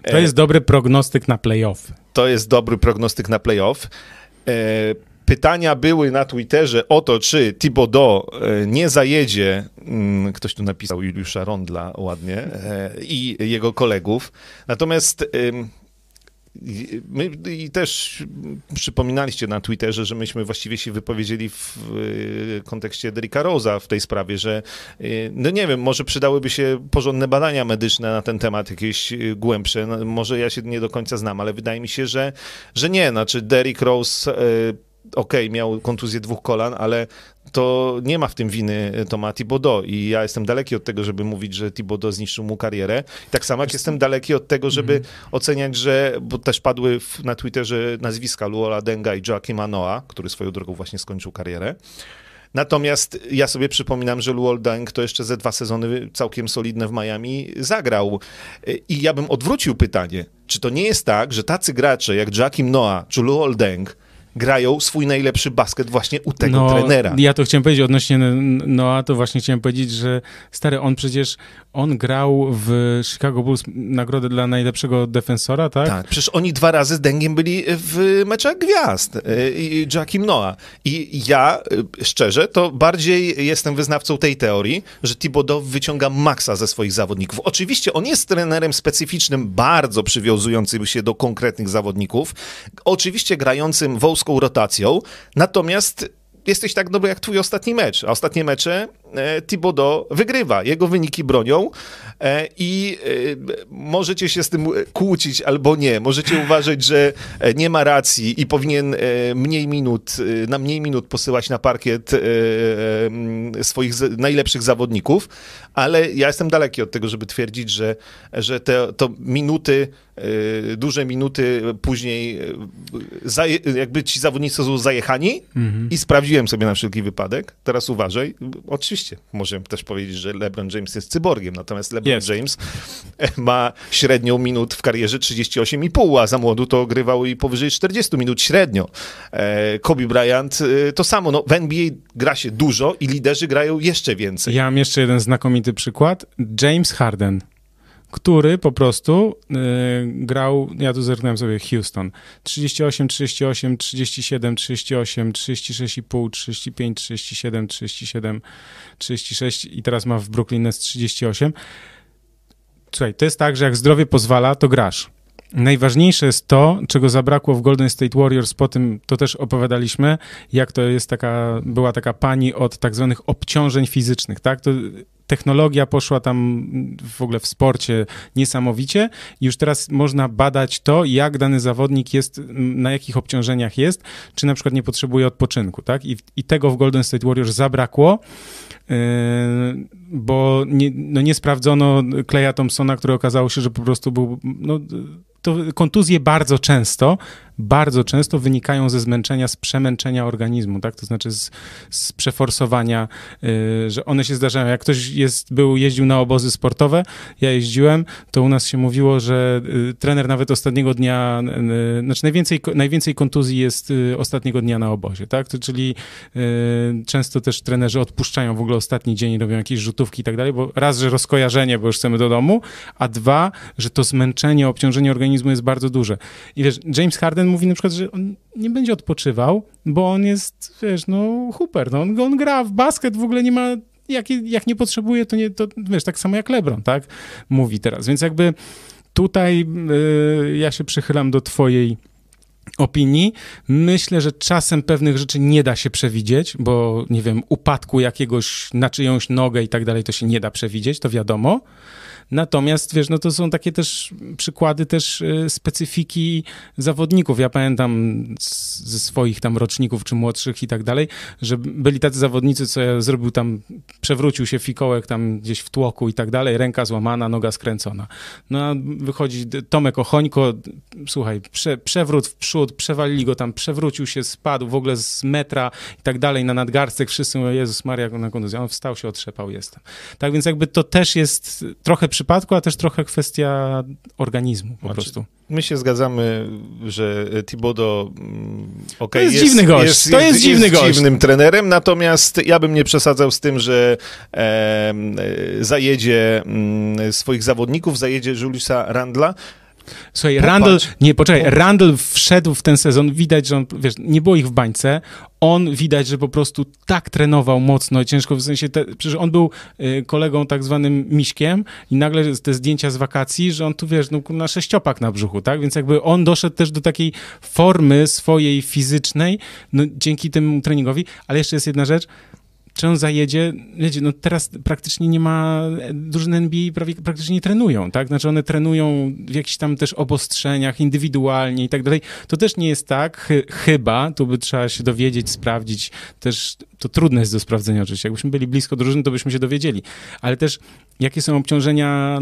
To jest dobry prognostyk na playoffy. To jest dobry prognostyk na playoff. E, pytania były na Twitterze o to, czy Thibodeau e, nie zajedzie, mm, ktoś tu napisał Juliusza Rondla ładnie, e, i jego kolegów. Natomiast My i też przypominaliście na Twitterze, że myśmy właściwie się wypowiedzieli w kontekście Derricka Rosa w tej sprawie, że no nie wiem, może przydałyby się porządne badania medyczne na ten temat, jakieś głębsze. No, może ja się nie do końca znam, ale wydaje mi się, że, że nie. Znaczy Derrick Rose okej, okay, miał kontuzję dwóch kolan, ale to nie ma w tym winy Toma Thibodeau i ja jestem daleki od tego, żeby mówić, że Thibodeau zniszczył mu karierę. Tak samo jak jestem daleki od tego, żeby mm. oceniać, że, bo też padły w, na Twitterze nazwiska Luola Denga i Joaquima Noah, który swoją drogą właśnie skończył karierę. Natomiast ja sobie przypominam, że Luol Deng to jeszcze ze dwa sezony całkiem solidne w Miami zagrał. I ja bym odwrócił pytanie, czy to nie jest tak, że tacy gracze jak Joaquim Noah czy Luol Deng grają swój najlepszy basket właśnie u tego no, trenera. Ja to chciałem powiedzieć odnośnie Noah, to właśnie chciałem powiedzieć, że stary, on przecież, on grał w Chicago Bulls nagrodę dla najlepszego defensora, tak? Tak, przecież oni dwa razy z Dengiem byli w meczach gwiazd, e, i Joakim Noah. I ja, e, szczerze, to bardziej jestem wyznawcą tej teorii, że Thibodeau wyciąga maksa ze swoich zawodników. Oczywiście on jest trenerem specyficznym, bardzo przywiązującym się do konkretnych zawodników, oczywiście grającym wąską rotacją, natomiast jesteś tak dobry jak twój ostatni mecz. A ostatnie mecze e, Thibodeau wygrywa. Jego wyniki bronią i e, możecie się z tym kłócić albo nie. Możecie uważać, że e, nie ma racji i powinien e, mniej minut, e, na mniej minut posyłać na parkiet swoich najlepszych zawodników, ale ja jestem daleki od tego, żeby twierdzić, że, że te to minuty duże minuty później jakby ci zawodnicy są zajechani mhm. i sprawdziłem sobie na wszelki wypadek. Teraz uważaj. Oczywiście możemy też powiedzieć, że LeBron James jest cyborgiem, natomiast LeBron jest. James ma średnią minut w karierze 38,5, a za młodu to grywał i powyżej 40 minut średnio. E, Kobe Bryant e, to samo. No, w NBA gra się dużo i liderzy grają jeszcze więcej. Ja mam jeszcze jeden znakomity przykład. James Harden który po prostu y, grał, ja tu zerknąłem sobie, Houston, 38, 38, 37, 38, 36,5, 35, 37, 37, 36 i teraz ma w Brooklyn Nets 38. Słuchaj, to jest tak, że jak zdrowie pozwala, to grasz. Najważniejsze jest to, czego zabrakło w Golden State Warriors, po tym to też opowiadaliśmy, jak to jest taka, była taka pani od tak zwanych obciążeń fizycznych, tak? To technologia poszła tam w ogóle w sporcie niesamowicie. Już teraz można badać to, jak dany zawodnik jest, na jakich obciążeniach jest, czy na przykład nie potrzebuje odpoczynku, tak? I, i tego w Golden State Warriors zabrakło, bo nie, no nie sprawdzono Kleja Thompsona, który okazało się, że po prostu był no, to kontuzje bardzo często, bardzo często wynikają ze zmęczenia, z przemęczenia organizmu, tak? To znaczy z, z przeforsowania, yy, że one się zdarzają. Jak ktoś jest, był, jeździł na obozy sportowe, ja jeździłem, to u nas się mówiło, że yy, trener nawet ostatniego dnia, znaczy najwięcej, najwięcej kontuzji jest y, ostatniego dnia na obozie, tak? To, czyli y, często też trenerzy odpuszczają w ogóle ostatni dzień, robią jakieś rzutówki i tak dalej, bo raz, że rozkojarzenie, bo już chcemy do domu, a dwa, że to zmęczenie, obciążenie organizmu organizmu jest bardzo duże. I wiesz, James Harden mówi na przykład, że on nie będzie odpoczywał, bo on jest, wiesz, no hooper, no on, on gra w basket, w ogóle nie ma jak, jak nie potrzebuje, to nie, to wiesz, tak samo jak LeBron, tak? Mówi teraz. Więc jakby tutaj y, ja się przychylam do twojej opinii. Myślę, że czasem pewnych rzeczy nie da się przewidzieć, bo nie wiem, upadku jakiegoś na czyjąś nogę i tak dalej, to się nie da przewidzieć, to wiadomo. Natomiast, wiesz, no to są takie też przykłady też y, specyfiki zawodników. Ja pamiętam ze swoich tam roczników czy młodszych i tak dalej, że byli tacy zawodnicy, co ja zrobił tam, przewrócił się fikołek tam gdzieś w tłoku i tak dalej, ręka złamana, noga skręcona. No a wychodzi Tomek Ochońko, słuchaj, prze, przewrót w przód, przewalili go tam, przewrócił się, spadł w ogóle z metra i tak dalej na nadgarstek, wszyscy mówią, Jezus Maria, na kontuzję. On wstał się, otrzepał, jestem. Tak więc jakby to też jest trochę przypadku, a też trochę kwestia organizmu po znaczy, prostu. My się zgadzamy, że Thibodeau mm, okay, to jest, jest dziwny gość. Jest, to jest, jest dziwny jest gość. dziwnym trenerem, natomiast ja bym nie przesadzał z tym, że e, zajedzie m, mm, swoich zawodników, zajedzie Juliusa Randla. Słuchaj, Popatrz. Randall, nie, poczekaj, Randall wszedł w ten sezon, widać, że on, wiesz, nie było ich w bańce, on widać, że po prostu tak trenował mocno, ciężko, w sensie, te, przecież on był y, kolegą tak zwanym miśkiem i nagle te zdjęcia z wakacji, że on tu, wiesz, no na sześciopak na brzuchu, tak, więc jakby on doszedł też do takiej formy swojej fizycznej, no dzięki temu treningowi, ale jeszcze jest jedna rzecz, czy on zajedzie, wiecie, no teraz praktycznie nie ma, drużyny NBA prawie, praktycznie nie trenują, tak? Znaczy one trenują w jakichś tam też obostrzeniach, indywidualnie i tak dalej. To też nie jest tak, chy, chyba, tu by trzeba się dowiedzieć, sprawdzić, też to trudne jest do sprawdzenia oczywiście. Jakbyśmy byli blisko drużyny, to byśmy się dowiedzieli. Ale też jakie są obciążenia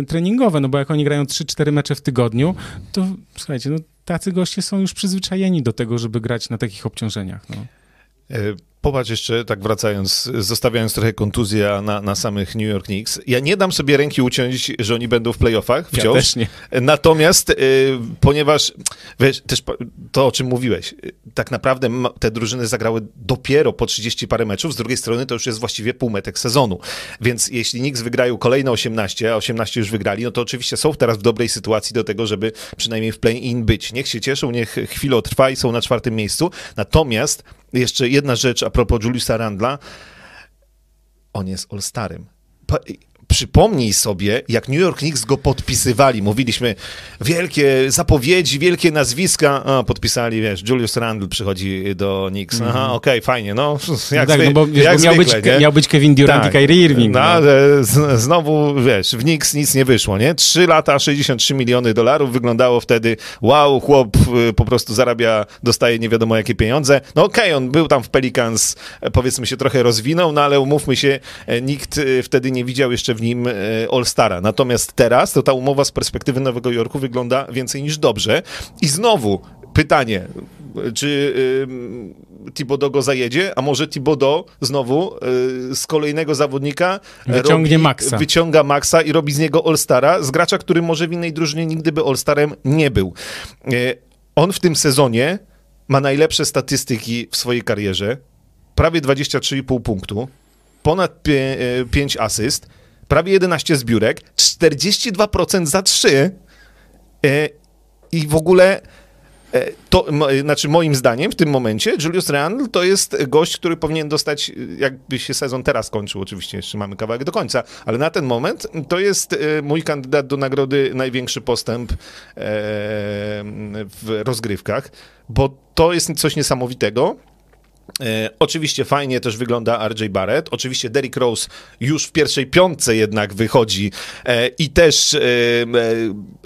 y, treningowe, no bo jak oni grają 3-4 mecze w tygodniu, to słuchajcie, no tacy goście są już przyzwyczajeni do tego, żeby grać na takich obciążeniach, no. E, Popatrz jeszcze, tak wracając, zostawiając trochę kontuzję na, na samych New York Knicks. Ja nie dam sobie ręki uciąć, że oni będą w playoffach wciąż. Ja też nie. Natomiast, y, ponieważ, wiesz, też to, o czym mówiłeś, y, tak naprawdę te drużyny zagrały dopiero po 30 parę meczów, z drugiej strony to już jest właściwie półmetek sezonu. Więc jeśli Knicks wygrają kolejne 18, a 18 już wygrali, no to oczywiście są teraz w dobrej sytuacji do tego, żeby przynajmniej w play-in być. Niech się cieszą, niech chwilę trwa i są na czwartym miejscu. Natomiast jeszcze jedna rzecz a propos Juliusa Randla. On jest All-Starem. Przypomnij sobie, jak New York Knicks go podpisywali. Mówiliśmy, wielkie zapowiedzi, wielkie nazwiska. O, podpisali, wiesz, Julius Randle przychodzi do Knicks. Aha, mm. okej, okay, fajnie, no. Jak, no tak, no bo, wiesz, jak bo miał, zwykle, być, miał być Kevin Durant tak. i Kyrie Irving. No, no. Z, znowu, wiesz, w Knicks nic nie wyszło, nie? Trzy lata, 63 miliony dolarów. Wyglądało wtedy, wow, chłop y, po prostu zarabia, dostaje nie wiadomo jakie pieniądze. No okej, okay, on był tam w Pelicans, e, powiedzmy się trochę rozwinął, no ale umówmy się, e, nikt y, wtedy nie widział jeszcze w nim e, All-Stara. Natomiast teraz to ta umowa z perspektywy Nowego Jorku wygląda więcej niż dobrze. I znowu pytanie, czy y, Thibodeau go zajedzie, a może Thibodeau znowu y, z kolejnego zawodnika wyciągnie robi, Maxa. wyciąga Maxa i robi z niego All-Stara, z gracza, który może w innej drużynie nigdy by All-Starem nie był. Y, on w tym sezonie ma najlepsze statystyki w swojej karierze, prawie 23,5 punktu, ponad 5 asyst, prawie 11 zbiórek, 42% za 3 e, i w ogóle e, to, znaczy moim zdaniem w tym momencie Julius Randle to jest gość, który powinien dostać, jakby się sezon teraz kończył, oczywiście jeszcze mamy kawałek do końca, ale na ten moment to jest e, mój kandydat do nagrody największy postęp w rozgrywkach, bo to jest coś niesamowitego. E, oczywiście fajnie też wygląda RJ Barrett. Oczywiście Derrick Rose już w pierwszej piątce jednak wychodzi e, i też e,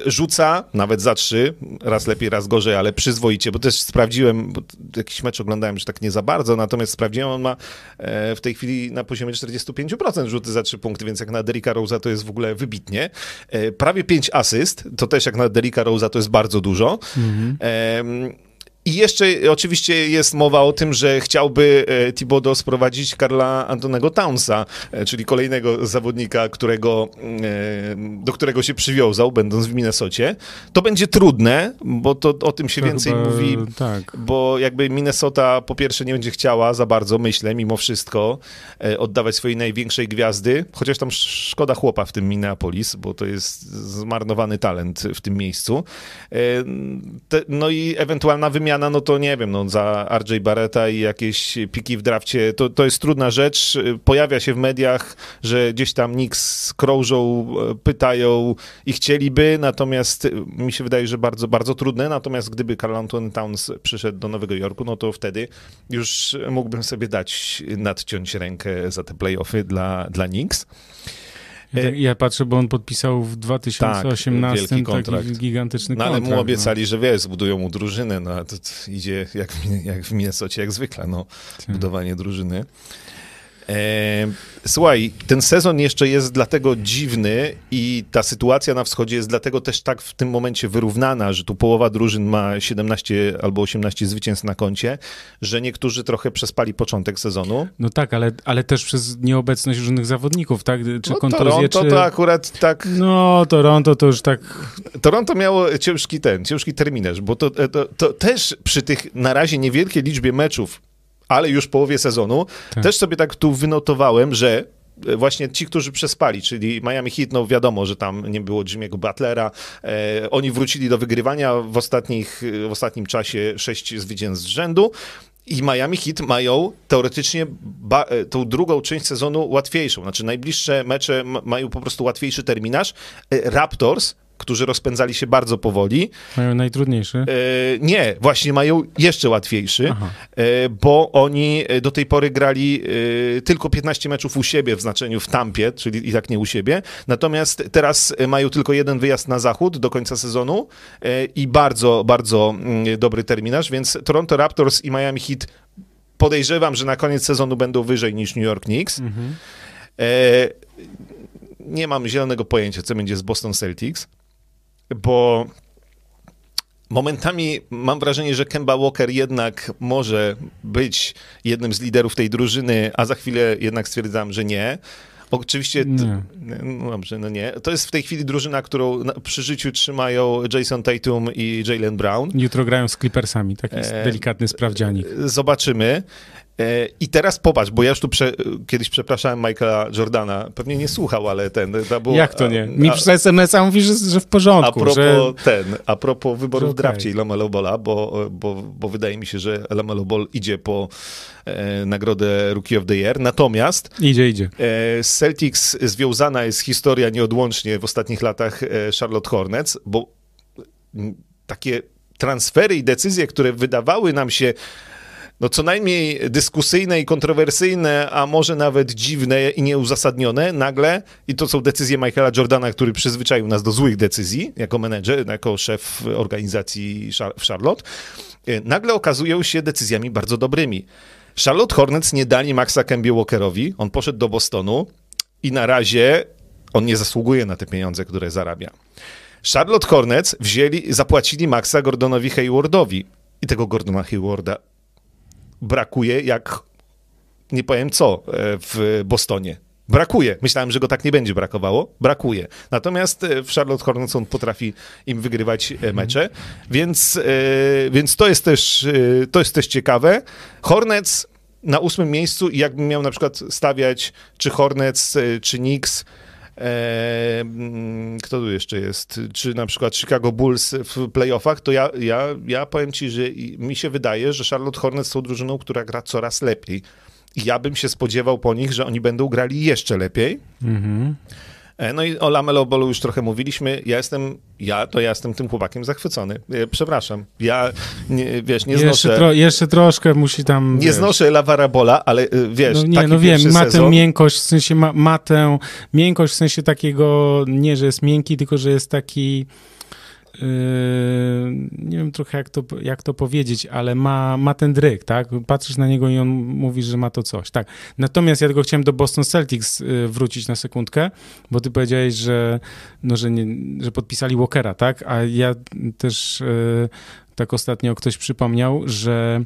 rzuca, nawet za trzy, raz lepiej, raz gorzej, ale przyzwoicie, bo też sprawdziłem, bo jakiś mecz oglądałem już tak nie za bardzo, natomiast sprawdziłem, on ma w tej chwili na poziomie 45% rzuty za trzy punkty, więc jak na Derricka Rose'a to jest w ogóle wybitnie. Prawie pięć asyst, to też jak na Derricka Rose'a to jest bardzo dużo. Mhm. I jeszcze oczywiście jest mowa o tym, że chciałby e, Thibodeau sprowadzić Karla Antonego Townsa, e, czyli kolejnego zawodnika, którego, e, do którego się przywiązał, będąc w Minnesocie. To będzie trudne, bo to o tym się to więcej chyba, mówi, tak. bo jakby Minnesota po pierwsze nie będzie chciała za bardzo, myślę, mimo wszystko, oddawać swojej największej gwiazdy, chociaż tam szkoda chłopa w tym Minneapolis, bo to jest zmarnowany talent w tym miejscu. No i ewentualna wymiana wymiana, no to nie wiem, no za RJ Barretta i jakieś piki w drafcie, to, to jest trudna rzecz. Pojawia się w mediach, że gdzieś tam Knicks krążą, pytają i chcieliby, natomiast mi się wydaje, że bardzo, bardzo trudne. Natomiast gdyby Carl Anthony Towns przyszedł do Nowego Jorku, no to wtedy już mógłbym sobie dać, nadciąć rękę za te playoffy dla, dla Knicks. E, ja patrzę, bo on podpisał w 2018 tak, taki gigantyczny no, kontrakt. ale mu obiecali, no. że wiesz, zbudują mu drużynę, no a to, to idzie jak, jak w Minnesocie, jak zwykle, no, tak. budowanie drużyny. E, słuchaj, ten sezon jeszcze jest dlatego dziwny i ta sytuacja na wschodzie jest dlatego też tak w tym momencie wyrównana, że tu połowa drużyn ma 17 albo 18 zwycięstw na koncie, że niektórzy trochę przespali początek sezonu. No tak, ale, ale też przez nieobecność różnych zawodników, tak? Czy no, kontuzje, Toronto czy... to akurat tak... No, Toronto to już tak... Toronto miało ciężki ten, ciężki terminarz, bo to, to, to też przy tych na razie niewielkiej liczbie meczów ale już w połowie sezonu. Tak. Też sobie tak tu wynotowałem, że e, właśnie ci, którzy przespali, czyli Miami Heat, no wiadomo, że tam nie było Jimmy'ego Butlera. E, oni wrócili do wygrywania w, ostatnich, w ostatnim czasie sześć zwycięstw z rzędu. I Miami Heat mają teoretycznie ba- e, tą drugą część sezonu łatwiejszą. Znaczy najbliższe mecze mają po prostu łatwiejszy terminarz. E, Raptors którzy rozpędzali się bardzo powoli. Mają najtrudniejszy? E, nie, właśnie mają jeszcze łatwiejszy, e, bo oni do tej pory grali e, tylko 15 meczów u siebie w znaczeniu w Tampie, czyli i tak nie u siebie. Natomiast teraz mają tylko jeden wyjazd na zachód do końca sezonu e, i bardzo, bardzo mm, dobry terminarz, więc Toronto Raptors i Miami Heat podejrzewam, że na koniec sezonu będą wyżej niż New York Knicks. Mhm. E, nie mam zielonego pojęcia, co będzie z Boston Celtics bo momentami mam wrażenie, że Kemba Walker jednak może być jednym z liderów tej drużyny, a za chwilę jednak stwierdzam, że nie. Oczywiście, nie. No dobrze, no nie. To jest w tej chwili drużyna, którą przy życiu trzymają Jason Tatum i Jalen Brown. Jutro grają z Clippersami, taki e, delikatny sprawdzianik. Zobaczymy. E, I teraz popatrz, bo ja już tu prze, kiedyś przepraszałem Michaela Jordana, pewnie nie słuchał, ale ten... To było, Jak to nie? Mi przez SMS-a mówisz, że, że w porządku. A propos że... ten, a propos wyborów okay. drafcie i Lamelo Bola, bo, bo, bo wydaje mi się, że Lamelo Ball idzie po e, nagrodę Rookie of the Year, natomiast... Idzie, idzie. E, z Celtics związana jest historia nieodłącznie w ostatnich latach e, Charlotte Hornets, bo takie transfery i decyzje, które wydawały nam się no co najmniej dyskusyjne i kontrowersyjne, a może nawet dziwne i nieuzasadnione, nagle, i to są decyzje Michaela Jordana, który przyzwyczaił nas do złych decyzji jako menedżer, jako szef organizacji w Charlotte, e, nagle okazują się decyzjami bardzo dobrymi. Charlotte Hornets nie dali Maxa Kembie Walkerowi, on poszedł do Bostonu i na razie on nie zasługuje na te pieniądze, które zarabia. Charlotte Hornets wzięli, zapłacili Maxa Gordonowi Haywardowi i tego Gordona Haywarda brakuje jak nie powiem co e, w Bostonie. Brakuje. Myślałem, że go tak nie będzie brakowało. Brakuje. Natomiast e, w Charlotte Hornets on potrafi im wygrywać e, mecze, więc, więc to, jest też, to jest też ciekawe. Hornets na ósmym miejscu i jakbym miał na przykład stawiać czy Hornets, czy Knicks, kto tu jeszcze jest? Czy na przykład Chicago Bulls w playoffach, to ja, ja, ja powiem ci, że mi się wydaje, że Charlotte Hornets są drużyną, która gra coraz lepiej. I ja bym się spodziewał po nich, że oni będą grali jeszcze lepiej. Mhm. E, no i o Lamelo Bolu już trochę mówiliśmy. Ja jestem, ja to ja jestem tym chłopakiem zachwycony. E, przepraszam. Ja, nie, wiesz, nie jeszcze znoszę... Tro, jeszcze troszkę musi tam... Nie wiesz. znoszę Lawara Bola, ale e, wiesz, no, nie, no wiem, ma tę miękkość, w sensie ma, ma tę miękkość w sensie takiego, nie, że jest miękki, tylko że jest taki nie wiem trochę jak to, jak to powiedzieć, ale ma, ma ten dryk, tak? Patrzysz na niego i on mówi, że ma to coś, tak. Natomiast ja tylko chciałem do Boston Celtics yy, wrócić na sekundkę, bo ty powiedziałeś, że, no, że, nie, że podpisali Walkera, tak? A ja też yy, tak ostatnio ktoś przypomniał, że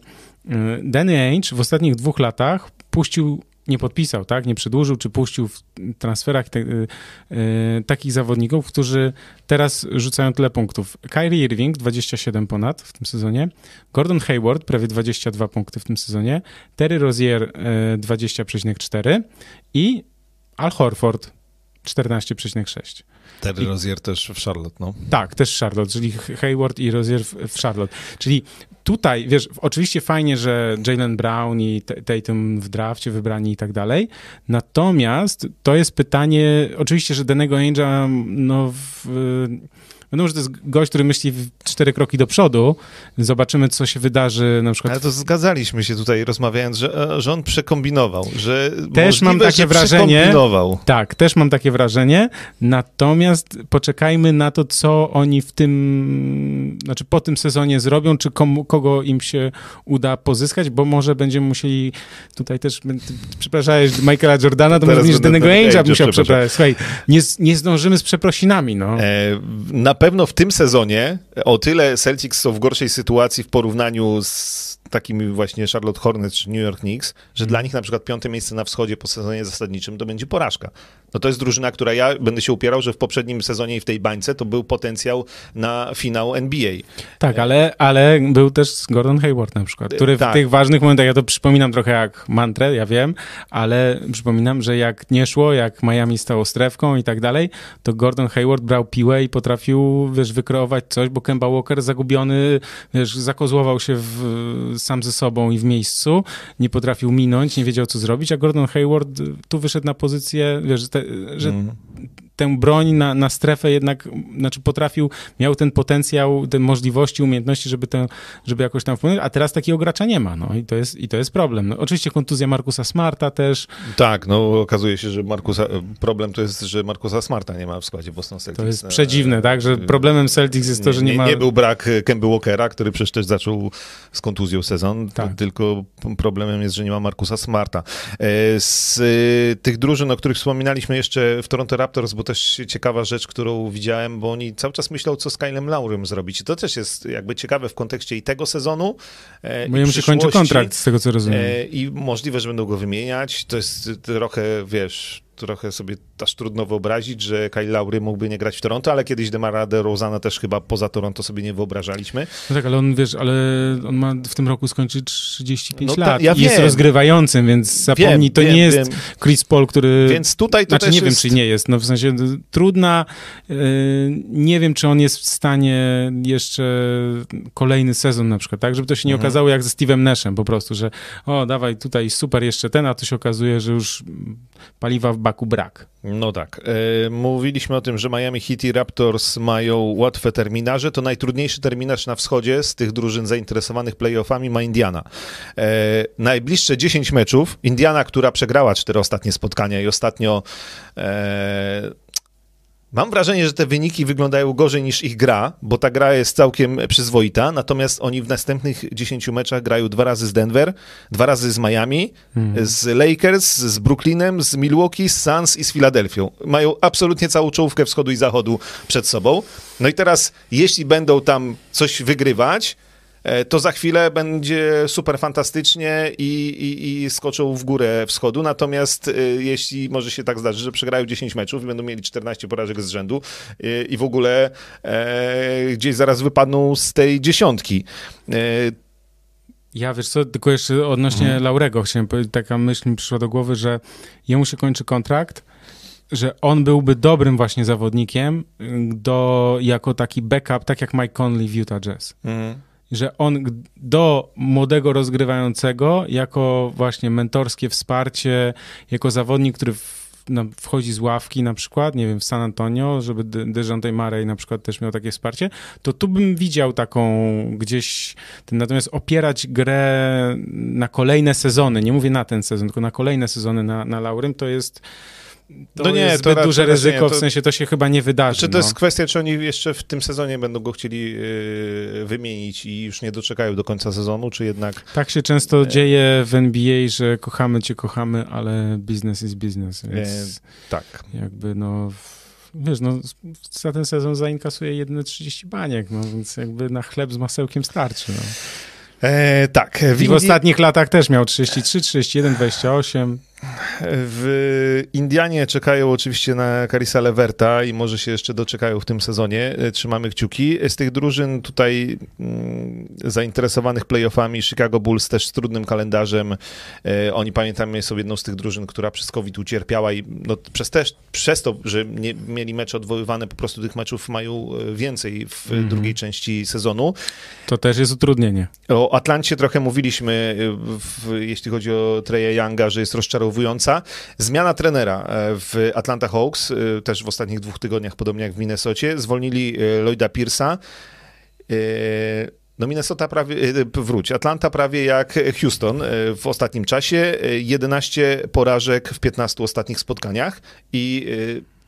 Danny Ainge w ostatnich dwóch latach puścił nie podpisał, tak, nie przedłużył, czy puścił w transferach te, y, y, takich zawodników, którzy teraz rzucają tyle punktów. Kyrie Irving 27 ponad w tym sezonie, Gordon Hayward prawie 22 punkty w tym sezonie, Terry Rozier y, 20,4 i Al Horford 14,6. Terry I, Rozier też w Charlotte, no. Tak, też w Charlotte, czyli Hayward i Rozier w, w Charlotte. Czyli tutaj, wiesz, oczywiście fajnie, że Jalen Brown i Tatum w drafcie wybrani i tak dalej, natomiast to jest pytanie, oczywiście, że Denego Angela, no w, Wiadomo, że to jest gość, który myśli cztery kroki do przodu. Zobaczymy, co się wydarzy na przykład. Ale to zgadzaliśmy się tutaj rozmawiając, że, że on przekombinował, że też możliwe, mam takie wrażenie. Tak, też mam takie wrażenie. Natomiast poczekajmy na to, co oni w tym, znaczy po tym sezonie zrobią, czy komu, kogo im się uda pozyskać, bo może będziemy musieli tutaj też, przepraszałeś Michaela Jordana, to może niż Danego Ainge'a musiał przepraszać. Słuchaj, nie, nie zdążymy z przeprosinami, no. E, na pewno w tym sezonie o tyle Celtics są w gorszej sytuacji w porównaniu z takimi właśnie Charlotte Hornets czy New York Knicks, że dla nich na przykład piąte miejsce na wschodzie po sezonie zasadniczym to będzie porażka. No to jest drużyna, która ja będę się upierał, że w poprzednim sezonie i w tej bańce to był potencjał na finał NBA. Tak, ale, ale był też Gordon Hayward na przykład, który w Tak. tych ważnych momentach, ja to przypominam trochę jak mantrę, ja wiem, ale przypominam, że jak nie szło, jak Miami stało strefką i tak dalej, to Gordon Hayward brał piłę i potrafił, wiesz, wykreować coś, bo Kemba Walker zagubiony, wiesz, zakozłował się w, sam ze sobą i w miejscu, nie potrafił minąć, nie wiedział co zrobić, a Gordon Hayward tu wyszedł na pozycję, wiesz, te, że Mm. Tę broń na, na strefę jednak, znaczy potrafił, miał ten potencjał, te możliwości, umiejętności, żeby, tę, żeby jakoś tam wpłynąć, a teraz takiego gracza nie ma, no i to jest, i to jest problem. No, oczywiście kontuzja Markusa Smarta też, Tak, no okazuje się, że Markusa, problem to jest, że Markusa Smarta nie ma w składzie Boston Celtics. to jest E, przedziwne, tak, że problemem Celtics jest to, że nie, ma... Nie był brak Kemby Walkera, który przecież też zaczął z kontuzją sezon, Tak. tylko problemem jest, że nie ma Markusa Smarta. E, Z tych drużyn, o których wspominaliśmy jeszcze w Toronto Raptors, bo też ciekawa rzecz, którą widziałem, bo oni cały czas myślą, co z Kylem Laurym zrobić. I to też jest jakby ciekawe w kontekście i tego sezonu, e, Bo jemu się kończy kontrakt, z tego co rozumiem. E, I możliwe, że będą go wymieniać. To jest trochę, wiesz, trochę sobie aż trudno wyobrazić, że Kyle Lowry mógłby nie grać w Toronto, ale kiedyś Demara DeRozana też chyba poza Toronto sobie nie wyobrażaliśmy. No tak, ale on, wiesz, ale on ma w tym roku skończyć 35 No ta- lat ja i jest wiem. rozgrywającym, więc zapomnij, Wiem, to wiem, nie jest wiem. Chris Paul, który... Więc tutaj to Znaczy też nie wiem, jest... czy nie jest, no w sensie trudna, y, nie wiem, czy on jest w stanie jeszcze kolejny sezon na przykład, tak, żeby to się nie Mhm. okazało jak ze Steve'em Nashem po prostu, że o, dawaj tutaj super jeszcze ten, a to się okazuje, że już paliwa w baku brak. No tak. E, mówiliśmy o tym, że Miami Heat i Raptors mają łatwe terminarze. To najtrudniejszy terminarz na wschodzie z tych drużyn zainteresowanych playoffami ma Indiana. E, najbliższe 10 meczów. Indiana, która przegrała cztery ostatnie spotkania i ostatnio e, Mam wrażenie, że te wyniki wyglądają gorzej niż ich gra, bo ta gra jest całkiem przyzwoita, natomiast oni w następnych 10 meczach grają dwa razy z Denver, dwa razy z Miami, z Lakers, z Brooklynem, z Milwaukee, z Suns i z Filadelfią. Mają absolutnie całą czołówkę wschodu i zachodu przed sobą. No i teraz, jeśli będą tam coś wygrywać, to za chwilę będzie super fantastycznie i, i, i skoczą w górę wschodu. Natomiast e, jeśli może się tak zdarzyć, że przegrają 10 meczów i będą mieli 14 porażek z rzędu e, i w ogóle e, gdzieś zaraz wypadną z tej dziesiątki. E, Ja, wiesz co, tylko jeszcze odnośnie Mhm. Laurego chciałem powiedzieć, taka myśl mi przyszła do głowy, że jemu się kończy kontrakt, że on byłby dobrym właśnie zawodnikiem y, do, jako taki backup, tak jak Mike Conley w Utah Jazz. mm. Że on do młodego rozgrywającego, jako właśnie mentorskie wsparcie, jako zawodnik, który na, wchodzi z ławki na przykład, nie wiem, w San Antonio, żeby De- DeJounte Murray na przykład też miał takie wsparcie, to tu bym widział taką gdzieś, natomiast opierać grę na kolejne sezony, nie mówię na ten sezon, tylko na kolejne sezony na, na Laurym, to jest to No nie, jest to zbyt raczej- duże ryzyko, nie, to- w sensie to się chyba nie wydarzy. Czy to no. jest kwestia, czy oni jeszcze w tym sezonie będą go chcieli yy, wymienić i już nie doczekają do końca sezonu, czy jednak... Tak się często dzieje w NBA, że kochamy cię, kochamy, ale biznes jest biznes, więc Tak. jakby no... Wiesz, no, za ten sezon zainkasuje jedyne 30 baniek, no więc jakby na chleb z masełkiem starczy. No. E, tak. W, I w Indii, ostatnich latach też miał 33, 31, 28. w Indianie czekają oczywiście na Carissa Leverta i może się jeszcze doczekają w tym sezonie. E, Trzymamy kciuki. Z tych drużyn tutaj mm, zainteresowanych playoffami Chicago Bulls też z trudnym kalendarzem. E, oni pamiętamy są jedną z tych drużyn, która przez COVID ucierpiała i no, przez, też, przez to, że nie mieli mecze odwoływane, po prostu tych meczów mają e, więcej w Mhm. drugiej części sezonu. To też jest utrudnienie. O Atlancie trochę mówiliśmy, w, jeśli chodzi o Treya Younga, że jest Zmiana trenera e, w Atlanta Hawks, y, też w ostatnich dwóch tygodniach, podobnie jak w Minnesocie, zwolnili y, Lloyda Pierce'a. No Minnesota prawie, wróć, Atlanta prawie jak Houston w ostatnim czasie, y, 11 porażek w 15 ostatnich spotkaniach i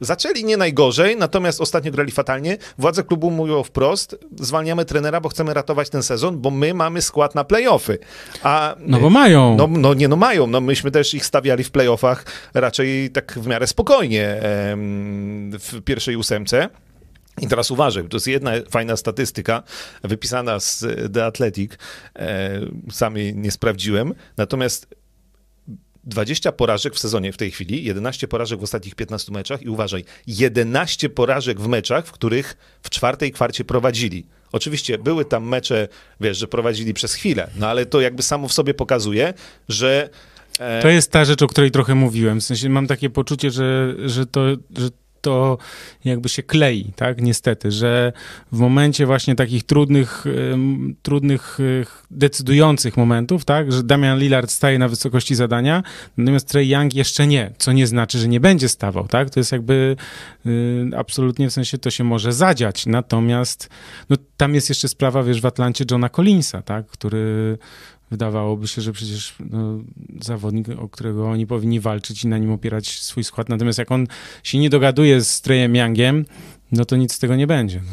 zaczęli nie najgorzej, natomiast ostatnio grali fatalnie. Władze klubu mówią wprost, zwalniamy trenera, bo chcemy ratować ten sezon, bo my mamy skład na playoffy. A No bo mają. no, no nie, no mają. No myśmy też ich stawiali w playoffach raczej tak w miarę spokojnie w pierwszej ósemce. I teraz uważaj, to jest jedna fajna statystyka wypisana z The Athletic. E, sam jej nie sprawdziłem. Natomiast 20 porażek w sezonie w tej chwili, 11 porażek w ostatnich 15 meczach i uważaj, 11 porażek w meczach, w których w czwartej kwarcie prowadzili. Oczywiście były tam mecze, wiesz, że prowadzili przez chwilę, no ale to jakby samo w sobie pokazuje, że e, to jest ta rzecz, o której trochę mówiłem. W sensie mam takie poczucie, że, że, to, że to jakby się klei, tak, niestety, że w momencie właśnie takich trudnych, trudnych, decydujących momentów, tak, że Damian Lillard staje na wysokości zadania, natomiast Trey Young jeszcze nie, co nie znaczy, że nie będzie stawał, tak, to jest jakby y, absolutnie w sensie to się może zadziać, natomiast no, tam jest jeszcze sprawa, wiesz, w Atlancie Johna Collinsa, tak, który wydawałoby się, że przecież no, zawodnik, o którego oni powinni walczyć i na nim opierać swój skład. Natomiast jak on się nie dogaduje z Trejem Youngiem, no to nic z tego nie będzie. No.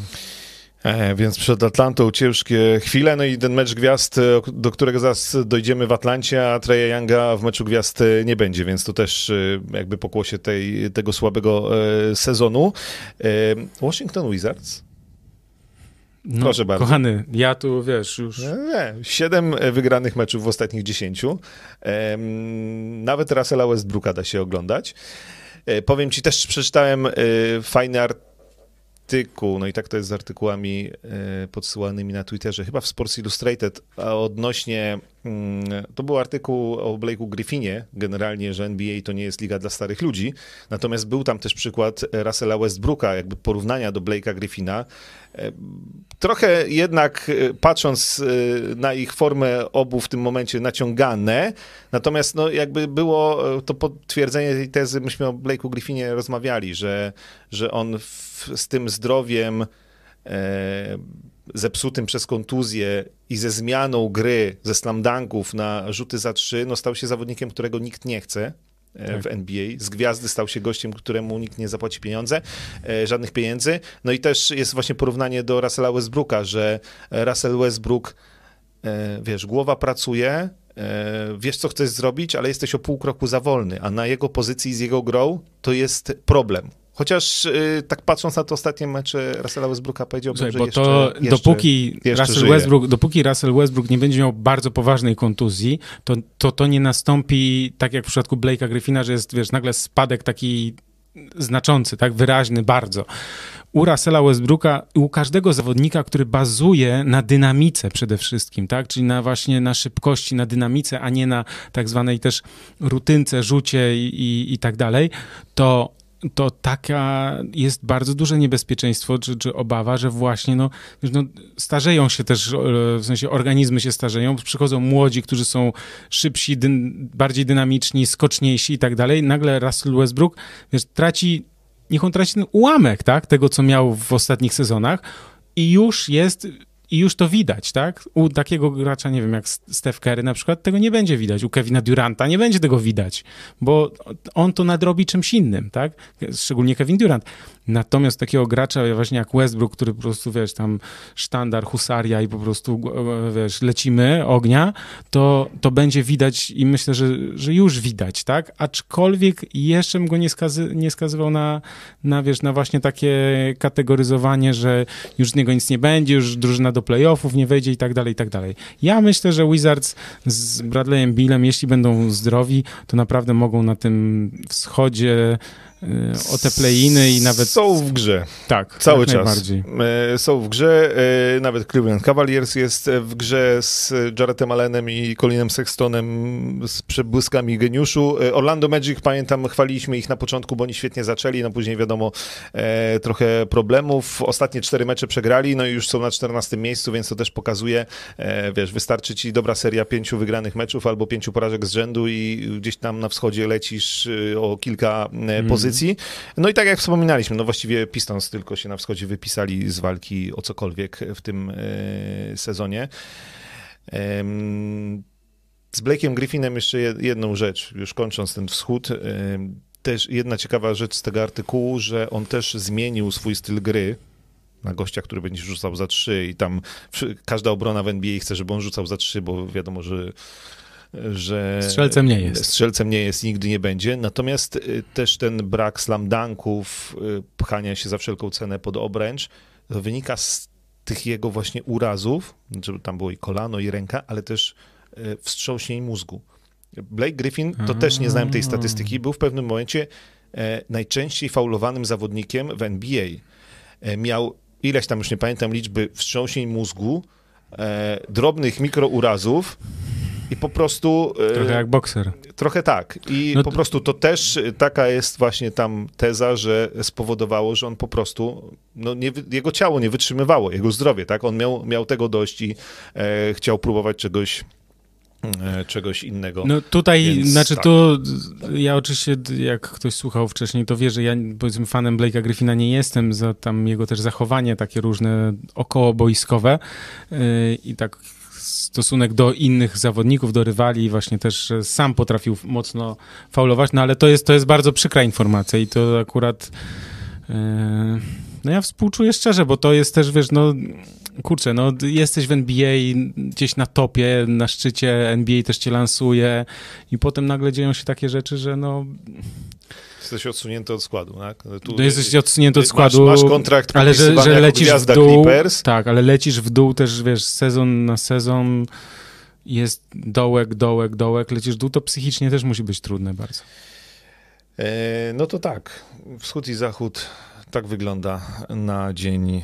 E, więc przed Atlantą ciężkie chwile, no i ten mecz gwiazd, e, do którego zaraz dojdziemy w Atlancie, a Treja Younga w meczu gwiazd e, nie będzie, więc to też e, jakby pokłosie tej, tego słabego e, sezonu. E, Washington Wizards no, Proszę bardzo. Kochany, ja tu wiesz już. Nie, nie. Siedem e, wygranych meczów w ostatnich dziesięciu. Nawet Russella Westbrooka da się oglądać. E, powiem ci, też przeczytałem e, fajny artykuł, no i tak to jest z artykułami podsyłanymi na Twitterze, chyba w Sports Illustrated, a odnośnie to był artykuł o Blake'u Griffinie, generalnie, że NBA to nie jest liga dla starych ludzi, natomiast był tam też przykład Russella Westbrooka, jakby porównania do Blake'a Griffina. E, trochę jednak e, patrząc e, na ich formę obu w tym momencie naciągane, natomiast no jakby było to potwierdzenie tej tezy, myśmy o Blake'u Griffinie rozmawiali, że, że on w, z tym zdrowiem zepsutym przez kontuzję i ze zmianą gry ze slamdanków na rzuty za trzy, no stał się zawodnikiem, którego nikt nie chce e, tak. w NBA. Z gwiazdy stał się gościem, któremu nikt nie zapłaci pieniądze, e, żadnych pieniędzy. No i też jest właśnie porównanie do Russella Westbrooka, że Russell Westbrook, e, wiesz, głowa pracuje, wiesz, co chcesz zrobić, ale jesteś o pół kroku za wolny, a na jego pozycji z jego grą to jest problem. Chociaż yy, tak patrząc na te ostatnie mecze Russella Westbrooka powiedziałbym, Słuchaj, że bo jeszcze, to jeszcze, dopóki, jeszcze Russell Westbrook, dopóki Russell Westbrook nie będzie miał bardzo poważnej kontuzji, to, to to nie nastąpi tak jak w przypadku Blake'a Griffina, że jest, wiesz, nagle spadek taki znaczący, tak wyraźny bardzo. U Russella Westbrooka u każdego zawodnika, który bazuje na dynamice przede wszystkim, tak? Czyli na właśnie na szybkości, na dynamice, a nie na tak zwanej też rutynce, rzucie i, i, i tak dalej, to to taka jest bardzo duże niebezpieczeństwo, czy, czy obawa, że właśnie no, no, starzeją się też, e, w sensie organizmy się starzeją, przychodzą młodzi, którzy są szybsi, bardziej dynamiczni, skoczniejsi i tak dalej. Nagle Russell Westbrook, wiesz, traci, niech on traci ten ułamek, tak, tego, co miał w ostatnich sezonach i już jest i już to widać, tak? U takiego gracza, nie wiem, jak Steph Curry na przykład, tego nie będzie widać. U Kevina Duranta nie będzie tego widać, bo on to nadrobi czymś innym, tak? Szczególnie Kevin Durant. Natomiast takiego gracza właśnie jak Westbrook, który po prostu, wiesz, tam sztandar, husaria i po prostu, wiesz, lecimy ognia, to, to będzie widać i myślę, że, że już widać, tak? Aczkolwiek jeszcze bym go nie, skazy, nie skazywał na, na, wiesz, na właśnie takie kategoryzowanie, że już z niego nic nie będzie, już drużyna do playoffów nie wejdzie i tak dalej, i tak dalej. Ja myślę, że Wizards z Bradleyem Billem, jeśli będą zdrowi, to naprawdę mogą na tym wschodzie o te playiny i nawet... Są w grze. Tak, cały czas. E, są w grze, e, nawet Cleveland Cavaliers jest w grze z Jaretem Allenem i Colinem Sextonem z przebłyskami geniuszu. Orlando Magic, pamiętam, chwaliliśmy ich na początku, bo oni świetnie zaczęli, no później wiadomo, trochę problemów. Ostatnie cztery mecze przegrali, no i już są na 14 miejscu, więc to też pokazuje, wiesz, wystarczy ci dobra seria pięciu wygranych meczów albo pięciu porażek z rzędu i gdzieś tam na wschodzie lecisz o kilka mm. pozycji pozycji. No i tak jak wspominaliśmy, no właściwie Pistons tylko się na wschodzie wypisali z walki o cokolwiek w tym e, sezonie. Z Blake'iem Griffinem jeszcze jedną rzecz, już kończąc ten wschód. Też jedna ciekawa rzecz z tego artykułu, że on też zmienił swój styl gry na gościa, który będzie rzucał za trzy i tam każda obrona w NBA chce, żeby on rzucał za trzy, bo wiadomo, że że strzelcem nie jest. Strzelcem nie jest, nigdy nie będzie. Natomiast y, też ten brak slam dunków, y, pchania się za wszelką cenę pod obręcz, wynika z tych jego właśnie urazów, żeby tam było i kolano, i ręka, ale też y, wstrząśnień mózgu. Blake Griffin, to też nie znałem tej statystyki, był w pewnym momencie e, najczęściej faulowanym zawodnikiem w NBA. E, miał ileś tam, już nie pamiętam liczby, wstrząśnień mózgu, e, drobnych mikrourazów i po prostu... E, trochę jak bokser. Trochę tak. I no po prostu to też taka jest właśnie tam teza, że spowodowało, że on po prostu, no nie, jego ciało nie wytrzymywało, jego zdrowie, tak? On miał, miał tego dość i e, chciał próbować czegoś E, czegoś innego. No tutaj, Więc, znaczy tak. to ja oczywiście, jak ktoś słuchał wcześniej, to wie, że ja powiedzmy fanem Blake'a Griffina nie jestem, za tam jego też zachowanie takie różne okołoboiskowe yy, i tak stosunek do innych zawodników, do rywali, właśnie też sam potrafił mocno faulować, no ale to jest, to jest bardzo przykra informacja i to akurat yy, no ja współczuję szczerze, bo to jest też, wiesz, no kurczę, no jesteś w NBA gdzieś na topie, na szczycie, NBA też cię lansuje i potem nagle dzieją się takie rzeczy, że no... Jesteś odsunięty od składu, tak? Tu, no jesteś odsunięty od składu, masz, masz kontrakt ale że, że lecisz w dół, Clippers. tak, ale lecisz w dół też, wiesz, sezon na sezon jest dołek, dołek, dołek, lecisz w dół, to psychicznie też musi być trudne bardzo. E, no to tak, wschód i zachód tak wygląda na dzień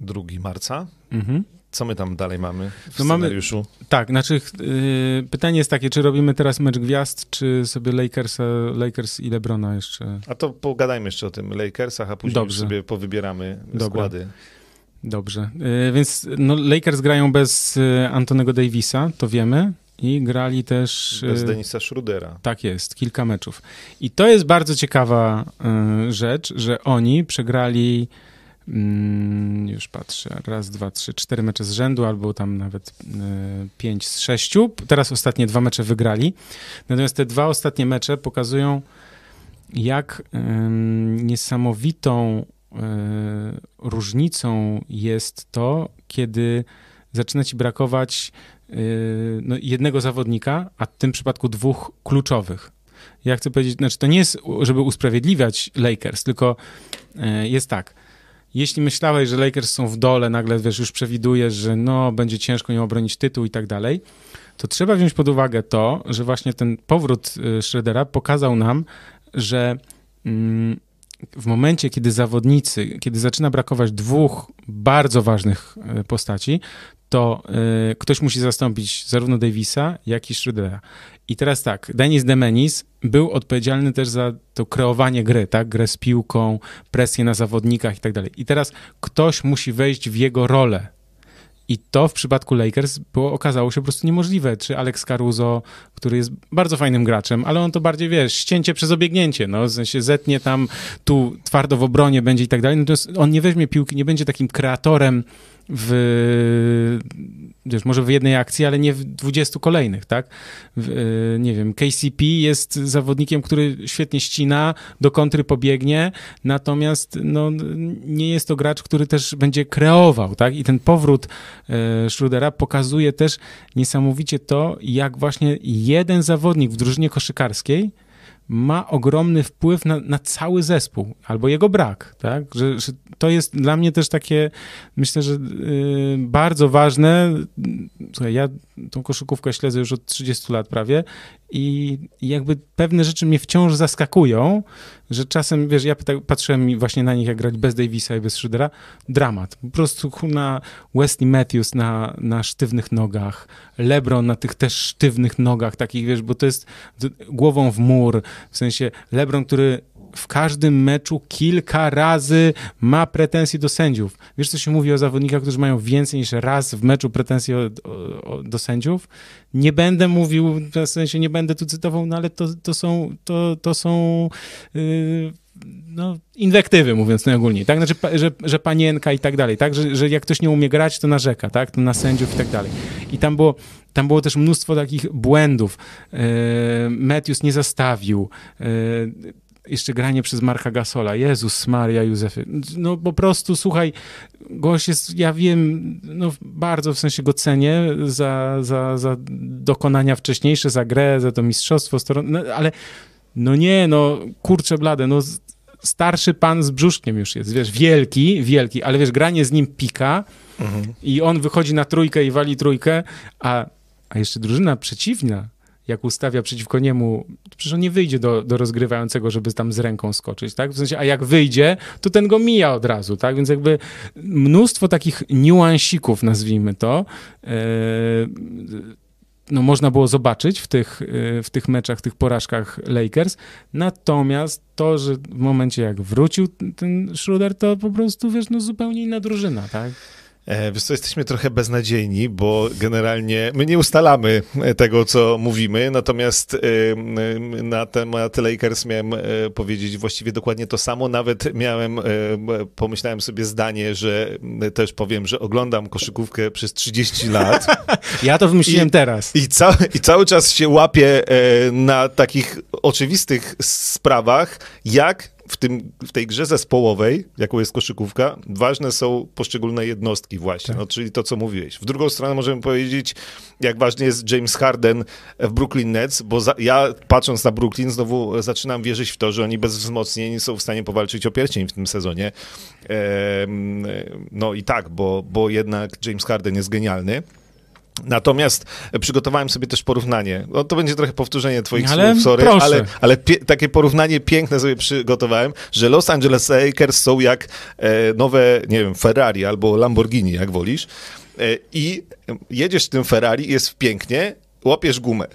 2 marca. Mhm. Co my tam dalej mamy w no scenariuszu? Mamy, tak, znaczy yy, pytanie jest takie, czy robimy teraz mecz gwiazd, czy sobie Lakers, Lakers i LeBrona jeszcze... A to pogadajmy jeszcze o tym Lakersach, a później Dobrze. sobie powybieramy Dobra. składy. Dobrze, yy, więc no, Lakers grają bez y, Antonego Davisa, to wiemy. I grali też. Bez y, Denisa Schrudera. Tak jest, kilka meczów. I to jest bardzo ciekawa y, rzecz, że oni przegrali już patrzę, raz, dwa, trzy, cztery mecze z rzędu, albo tam nawet y, pięć z sześciu. Teraz ostatnie dwa mecze wygrali. Natomiast te dwa ostatnie mecze pokazują, jak niesamowitą y, różnicą jest to, kiedy zaczyna ci brakować y, no, jednego zawodnika, a w tym przypadku dwóch kluczowych. Ja chcę powiedzieć, znaczy to nie jest, żeby usprawiedliwiać Lakers, tylko jest tak jeśli myślałeś, że Lakers są w dole, nagle wiesz, już przewidujesz, że no, będzie ciężko im obronić tytuł i tak dalej, to trzeba wziąć pod uwagę to, że właśnie ten powrót y, Schroedera pokazał nam, że mm, w momencie, kiedy zawodnicy, kiedy zaczyna brakować dwóch bardzo ważnych y, postaci, to y, ktoś musi zastąpić zarówno Davisa, jak i Schrödera. I teraz tak, Denis Demenis był odpowiedzialny też za to kreowanie gry, tak? Grę z piłką, presję na zawodnikach i tak dalej. I teraz ktoś musi wejść w jego rolę. I to w przypadku Lakers było, okazało się po prostu niemożliwe. Czy Alex Caruso, który jest bardzo fajnym graczem, ale on to bardziej, wiesz, ścięcie przez obiegnięcie, no, w sensie zetnie tam, tu twardo w obronie będzie i tak dalej, natomiast on nie weźmie piłki, nie będzie takim kreatorem w, wiesz, może w jednej akcji, ale nie w 20 kolejnych, tak? W, e, nie wiem, KCP jest zawodnikiem, który świetnie ścina, do kontry pobiegnie, natomiast no, nie jest to gracz, który też będzie kreował, tak? I ten powrót e, Schrudera pokazuje też niesamowicie to, jak właśnie jeden zawodnik w drużynie koszykarskiej ma ogromny wpływ na, na, cały zespół, albo jego brak, tak? Że, że, to jest dla mnie też takie, myślę, że yy, bardzo ważne. Słuchaj, ja tą koszykówkę śledzę już od 30 lat prawie i, jakby pewne rzeczy mnie wciąż zaskakują, że czasem, wiesz, ja patrzyłem właśnie na nich, jak grać bez Davisa i bez Schrödera, dramat. Po prostu na Wesley Matthews na, na sztywnych nogach, LeBron na tych też sztywnych nogach, takich, wiesz, bo to jest głową w mur, w sensie LeBron, który w każdym meczu kilka razy ma pretensje do sędziów. Wiesz, co się mówi o zawodnikach, którzy mają więcej niż raz w meczu pretensje do sędziów? Nie będę mówił, w sensie nie będę tu cytował, no ale to, to są, to, to są yy, no, inwektywy, mówiąc najogólniej, tak? Znaczy, że, że panienka i tak dalej, tak? Że, że jak ktoś nie umie grać, to narzeka, tak? To na sędziów i tak dalej. I tam było, tam było też mnóstwo takich błędów. Yy, Matthews nie zastawił. Yy, jeszcze granie przez Marka Gasola. Jezus Maria Józefy. No po prostu, słuchaj, gość jest, ja wiem, no bardzo w sensie go cenię za, za, za dokonania wcześniejsze, za grę, za to mistrzostwo, no, ale no nie, no kurczę blade, no starszy pan z brzuszkiem już jest, wiesz, wielki, wielki, ale wiesz, granie z nim pika mhm. i on wychodzi na trójkę i wali trójkę, a, a jeszcze drużyna przeciwna, jak ustawia przeciwko niemu, przecież on nie wyjdzie do, do rozgrywającego, żeby tam z ręką skoczyć, tak? W sensie, a jak wyjdzie, to ten go mija od razu, tak? Więc jakby mnóstwo takich niuansików, nazwijmy to, yy, no, można było zobaczyć w tych, y, w tych meczach, tych porażkach Lakers. Natomiast to, że w momencie jak wrócił ten Schroeder, to po prostu, wiesz, no zupełnie inna drużyna, tak? E, wiesz co, jesteśmy trochę beznadziejni, bo generalnie my nie ustalamy tego, co mówimy, natomiast na temat Lakers miałem e, powiedzieć właściwie dokładnie to samo. Nawet miałem, e, pomyślałem sobie zdanie, że też powiem, że oglądam koszykówkę przez 30 lat. Ja to wymyśliłem I, teraz. I, ca I cały czas się łapię na takich oczywistych sprawach, jak w, tym, w tej grze zespołowej, jaką jest koszykówka, ważne są poszczególne jednostki właśnie, tak. no, czyli to, co mówiłeś. W drugą stronę możemy powiedzieć, jak ważny jest James Harden w Brooklyn Nets, bo za, ja patrząc na Brooklyn znowu zaczynam wierzyć w to, że oni bez wzmocnień są w stanie powalczyć o pierścień w tym sezonie. Ehm, no i tak, bo, bo jednak James Harden jest genialny. Natomiast przygotowałem sobie też porównanie. No, to będzie trochę powtórzenie twoich ale słów, sorry, proszę. ale, ale takie porównanie piękne sobie przygotowałem, że Los Angeles Lakers są jak e, nowe, nie wiem, Ferrari albo Lamborghini, jak wolisz. E, I jedziesz tym Ferrari, jest pięknie, łapiesz gumę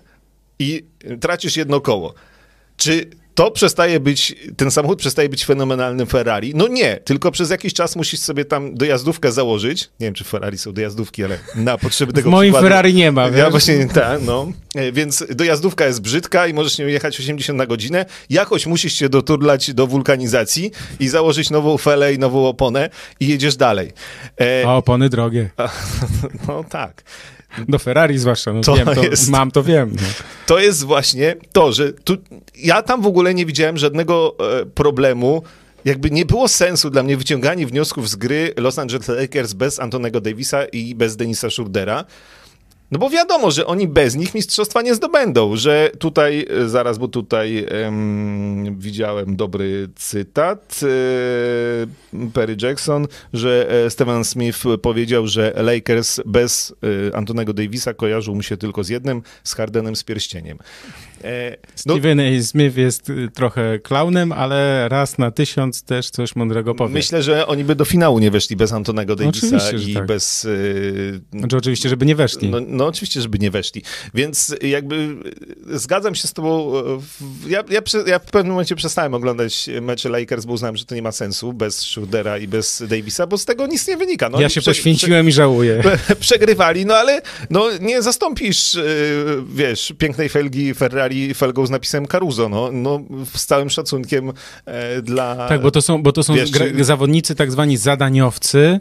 i tracisz jedno koło. Czy to przestaje być, ten samochód przestaje być fenomenalnym Ferrari. No nie, tylko przez jakiś czas musisz sobie tam dojazdówkę założyć. Nie wiem, czy Ferrari są dojazdówki, ale na potrzeby tego W moim przykładu, Ferrari nie ma, Ja właśnie, tak, no. E, więc dojazdówka jest brzydka i możesz nią jechać 80 na godzinę. Jakoś musisz się doturlać do wulkanizacji i założyć nową felę i nową oponę i jedziesz dalej. E... A opony drogie. No tak. Do Ferrari zwłaszcza, no to wiem, to jest, mam, to wiem. No. To jest właśnie to, że tu, ja tam w ogóle nie widziałem żadnego e, problemu, jakby nie było sensu dla mnie wyciąganie wniosków z gry Los Angeles Lakers bez Antonego Davisa i bez Denisa Schurdera, no bo wiadomo, że oni bez nich mistrzostwa nie zdobędą, że tutaj, e, zaraz, bo tutaj um, widziałem dobry cytat e, Perry Jackson, że e, Steven Smith powiedział, że Lakers bez e, Antonego Davisa kojarzył mu się tylko z jednym, z Hardenem z pierścieniem. E, no, Steven A. Smith jest y, trochę klaunem, ale raz na tysiąc też coś mądrego powie. Myślę, że oni by do finału nie weszli bez Antonego Davisa i tak. bez... Znaczy oczywiście, żeby nie weszli. No, no, oczywiście, żeby nie weszli. Więc jakby y, zgadzam się z tobą. Ja, ja, ja, w pewnym momencie przestałem oglądać mecze Lakers, bo uznałem, że to nie ma sensu bez Schroedera i bez Davisa, bo z tego nic nie wynika. No, ja się prze, poświęciłem prze, i żałuję. Przegrywali, no ale no, nie zastąpisz, wiesz, pięknej felgi Ferrari Ferrari felgą z napisem Caruso, no, no z całym szacunkiem e, dla... Tak, bo to są, bo to są wiesz, zawodnicy tak zwani zadaniowcy,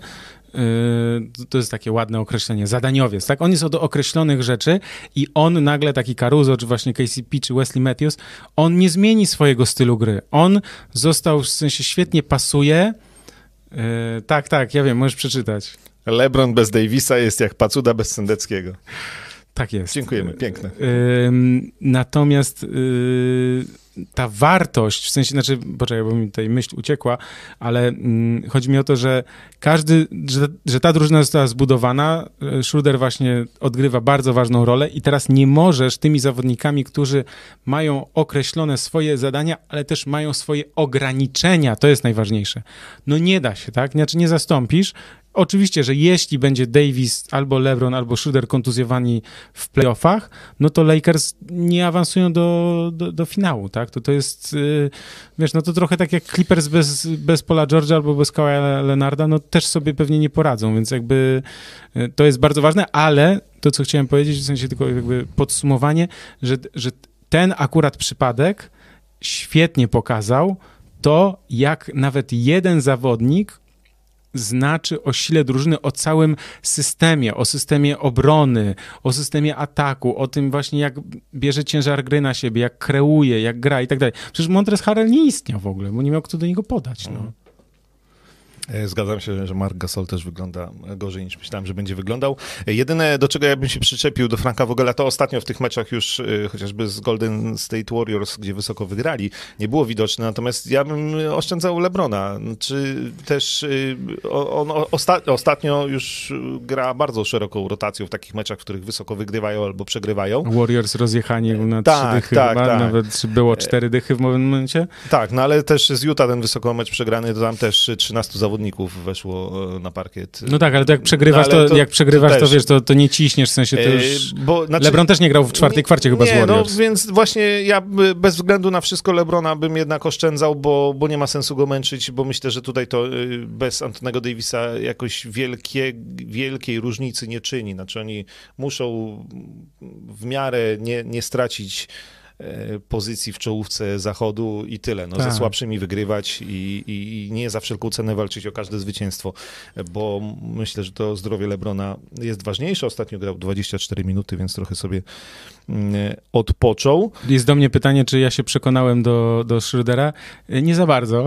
Yy, to jest takie ładne określenie, zadaniowiec, tak? On jest od określonych rzeczy i on nagle, taki Caruso, czy właśnie KCP, czy Wesley Matthews, on nie zmieni swojego stylu gry. On został, w sensie świetnie pasuje. Yy, tak, tak, ja wiem, możesz przeczytać. LeBron bez Davisa jest jak Pacuda bez Sendeckiego. Tak jest. Dziękujemy, piękne. Natomiast y, ta wartość, w sensie, znaczy, poczekaj, bo mi tutaj myśl uciekła, ale mm, chodzi mi o to, że każdy, że, że ta drużyna została zbudowana, y, Schroeder właśnie odgrywa bardzo ważną rolę i teraz nie możesz tymi zawodnikami, którzy mają określone swoje zadania, ale też mają swoje ograniczenia, to jest najważniejsze. No nie da się, tak? Znaczy nie zastąpisz Oczywiście, że jeśli będzie Davis albo LeBron albo Schroeder kontuzjowani w playoffach, no to Lakers nie awansują do, do, do finału, tak? To to jest, yy, wiesz, no to trochę tak jak Clippers bez, bez Paula George'a albo bez Kawhi Leonarda, no też sobie pewnie nie poradzą, więc jakby yy, to jest bardzo ważne, ale to, co chciałem powiedzieć, w sensie tylko jakby podsumowanie, że, że ten akurat przypadek świetnie pokazał to, jak nawet jeden zawodnik znaczy o sile drużyny, o całym systemie, o systemie obrony, o systemie ataku, o tym właśnie jak bierze ciężar gry na siebie, jak kreuje, jak gra i tak dalej. Przecież Montres Harrell nie istniał w ogóle, bo nie miał kto do niego podać. No. E, Zgadzam się, że Mark Gasol też wygląda gorzej niż myślałem, że będzie wyglądał. E, Jedyne, do czego ja bym się przyczepił do Franka Vogela, to ostatnio w tych meczach już e, chociażby z Golden State Warriors, gdzie wysoko wygrali, nie było widoczne, natomiast ja bym oszczędzał Lebrona. Czy też on osta ostatnio już gra bardzo szeroką rotacją w takich meczach, w których wysoko wygrywają albo przegrywają. Warriors rozjechani na tak, trzy dychy tak, chyba, tak. nawet było cztery dychy w momencie. Tak, no ale też z Utah ten wysoko mecz przegrany, to tam też 13 zawodników zawodników weszło e, na parkiet. No tak, ale to jak przegrywasz, no, to, jak przegrywasz, to, to wiesz, to, to nie ciśniesz, w sensie to e, już... Bo, znaczy, LeBron też nie grał w czwartej nie, kwarcie chyba nie, z no Warriors. No więc właśnie ja bez względu na wszystko LeBrona bym jednak oszczędzał, bo, bo nie ma sensu go męczyć, bo myślę, że tutaj to y, bez Antonego Davisa jakoś wielkie, wielkiej różnicy nie czyni. Znaczy oni muszą w miarę nie, nie stracić pozycji w czołówce zachodu i tyle. No, tak. Ze słabszymi wygrywać i, i, nie za wszelką cenę walczyć o każde zwycięstwo, bo myślę, że to zdrowie Lebrona jest ważniejsze. Ostatnio grał 24 minuty, więc trochę sobie mm, odpoczął. Jest do mnie pytanie, czy ja się przekonałem do, do Schrödera? E, nie za bardzo.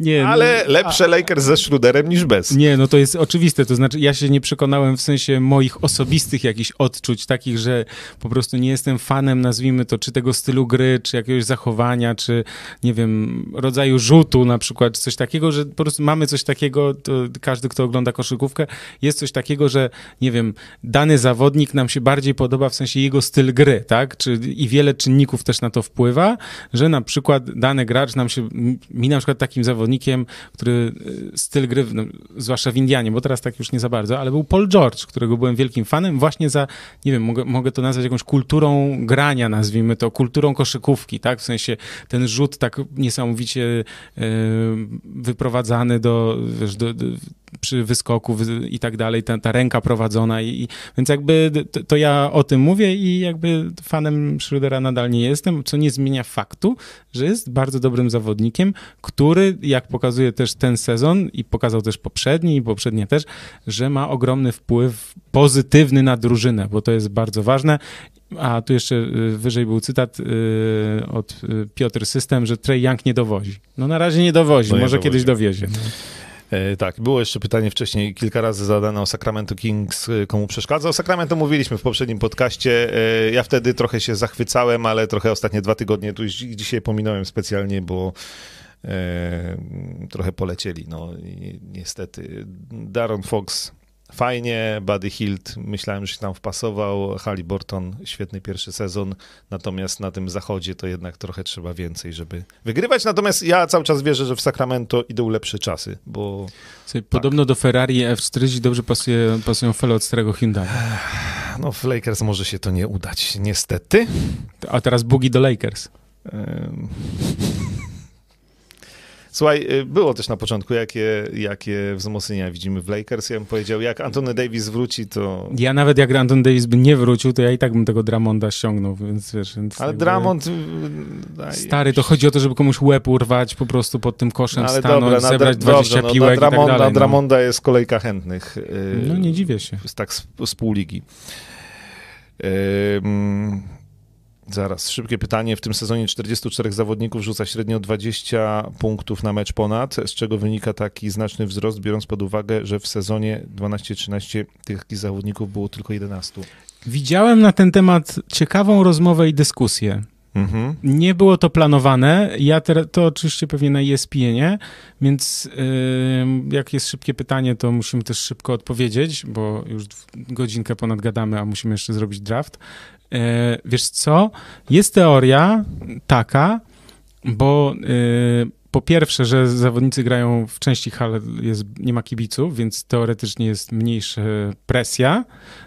Nie, Ale no, lepsze a, Lakers ze Schroederem niż bez. Nie, no to jest oczywiste. To znaczy, ja się nie przekonałem w sensie moich osobistych jakichś odczuć, takich, że po prostu nie jestem fanem, nazwijmy to, czy tego stylu gry, czy jakiegoś zachowania, czy nie wiem, rodzaju rzutu na przykład, coś takiego, że po prostu mamy coś takiego, każdy, kto ogląda koszykówkę, jest coś takiego, że nie wiem, dany zawodnik nam się bardziej podoba w sensie jego styl gry, tak? Czy, I wiele czynników też na to wpływa, że na przykład dany gracz nam się, mi na przykład takim zawodnikiem, który e, styl gry, no, zwłaszcza w Indianie, bo teraz tak już nie za bardzo, ale był Paul George, którego byłem wielkim fanem właśnie za, nie wiem, mogę, mogę to nazwać jakąś kulturą grania, nazwijmy to, kulturą koszykówki, tak? W sensie ten rzut tak niesamowicie e, wyprowadzany do, wiesz, do, do przy wyskoku i tak dalej, ta, ta ręka prowadzona i, więc jakby to, to, ja o tym mówię i jakby fanem Schrödera nadal nie jestem, co nie zmienia faktu, że jest bardzo dobrym zawodnikiem, który, jak pokazuje też ten sezon i pokazał też poprzedni i poprzednie też, że ma ogromny wpływ pozytywny na drużynę, bo to jest bardzo ważne a tu jeszcze y, wyżej był cytat y, od y, Piotr System, że Trey Young nie dowozi. No na razie nie dowozi, no może dowozi. kiedyś dowiezie. No. E, tak, było jeszcze pytanie wcześniej kilka razy zadane o Sacramento Kings, e, komu przeszkadza. O Sacramento mówiliśmy w poprzednim podcaście. E, ja wtedy trochę się zachwycałem, ale trochę ostatnie dwa tygodnie tu dzisiaj pominąłem specjalnie, bo trochę polecieli. No niestety. Daron Fox fajnie, Buddy Hilt myślałem, że się tam wpasował, Halliburton świetny pierwszy sezon, natomiast na tym zachodzie to jednak trochę trzeba więcej, żeby wygrywać, natomiast ja cały czas wierzę, że w Sacramento idą lepsze czasy, bo... Słuchaj, tak. Podobno do Ferrari F40 dobrze pasuje, pasują fele od starego Hyundai. No w Lakers może się to nie udać, niestety. A teraz bugi do Lakers. Słuchaj, y, było też na początku, jakie, jakie wzmocnienia widzimy w Lakers. Ja bym powiedział, jak Antony Davis wróci, to... Ja nawet jak Antony Davis by nie wrócił, to ja i tak bym tego Dramonda ściągnął, więc wiesz... Więc Ale. Dramond... Y, Stary, to chodzi o to, żeby komuś łeb urwać po prostu pod tym koszem, Ale stanąć, dobra, zebrać dra... 20 dobrze, piłek no, na Dramonda, i tak dalej. Na no. Dramonda jest kolejka chętnych. Y, no nie dziwię się. Tak z, z pół ligi. Zaraz, szybkie pytanie. W tym sezonie 44 zawodników rzuca średnio 20 punktów na mecz ponad, z czego wynika taki znaczny wzrost, biorąc pod uwagę, że w sezonie 12-13 tych zawodników było tylko 11. Widziałem na ten temat ciekawą rozmowę i dyskusję. Mhm. Nie było to planowane. Ja te, to oczywiście pewnie na ESPN-ie, więc yy, jak jest szybkie pytanie, to musimy też szybko odpowiedzieć, bo już godzinkę ponad gadamy, a musimy jeszcze zrobić draft. E, wiesz co, jest teoria taka, bo e, po pierwsze, że zawodnicy grają w części hal, jest, nie ma kibiców, więc teoretycznie jest mniejsza presja,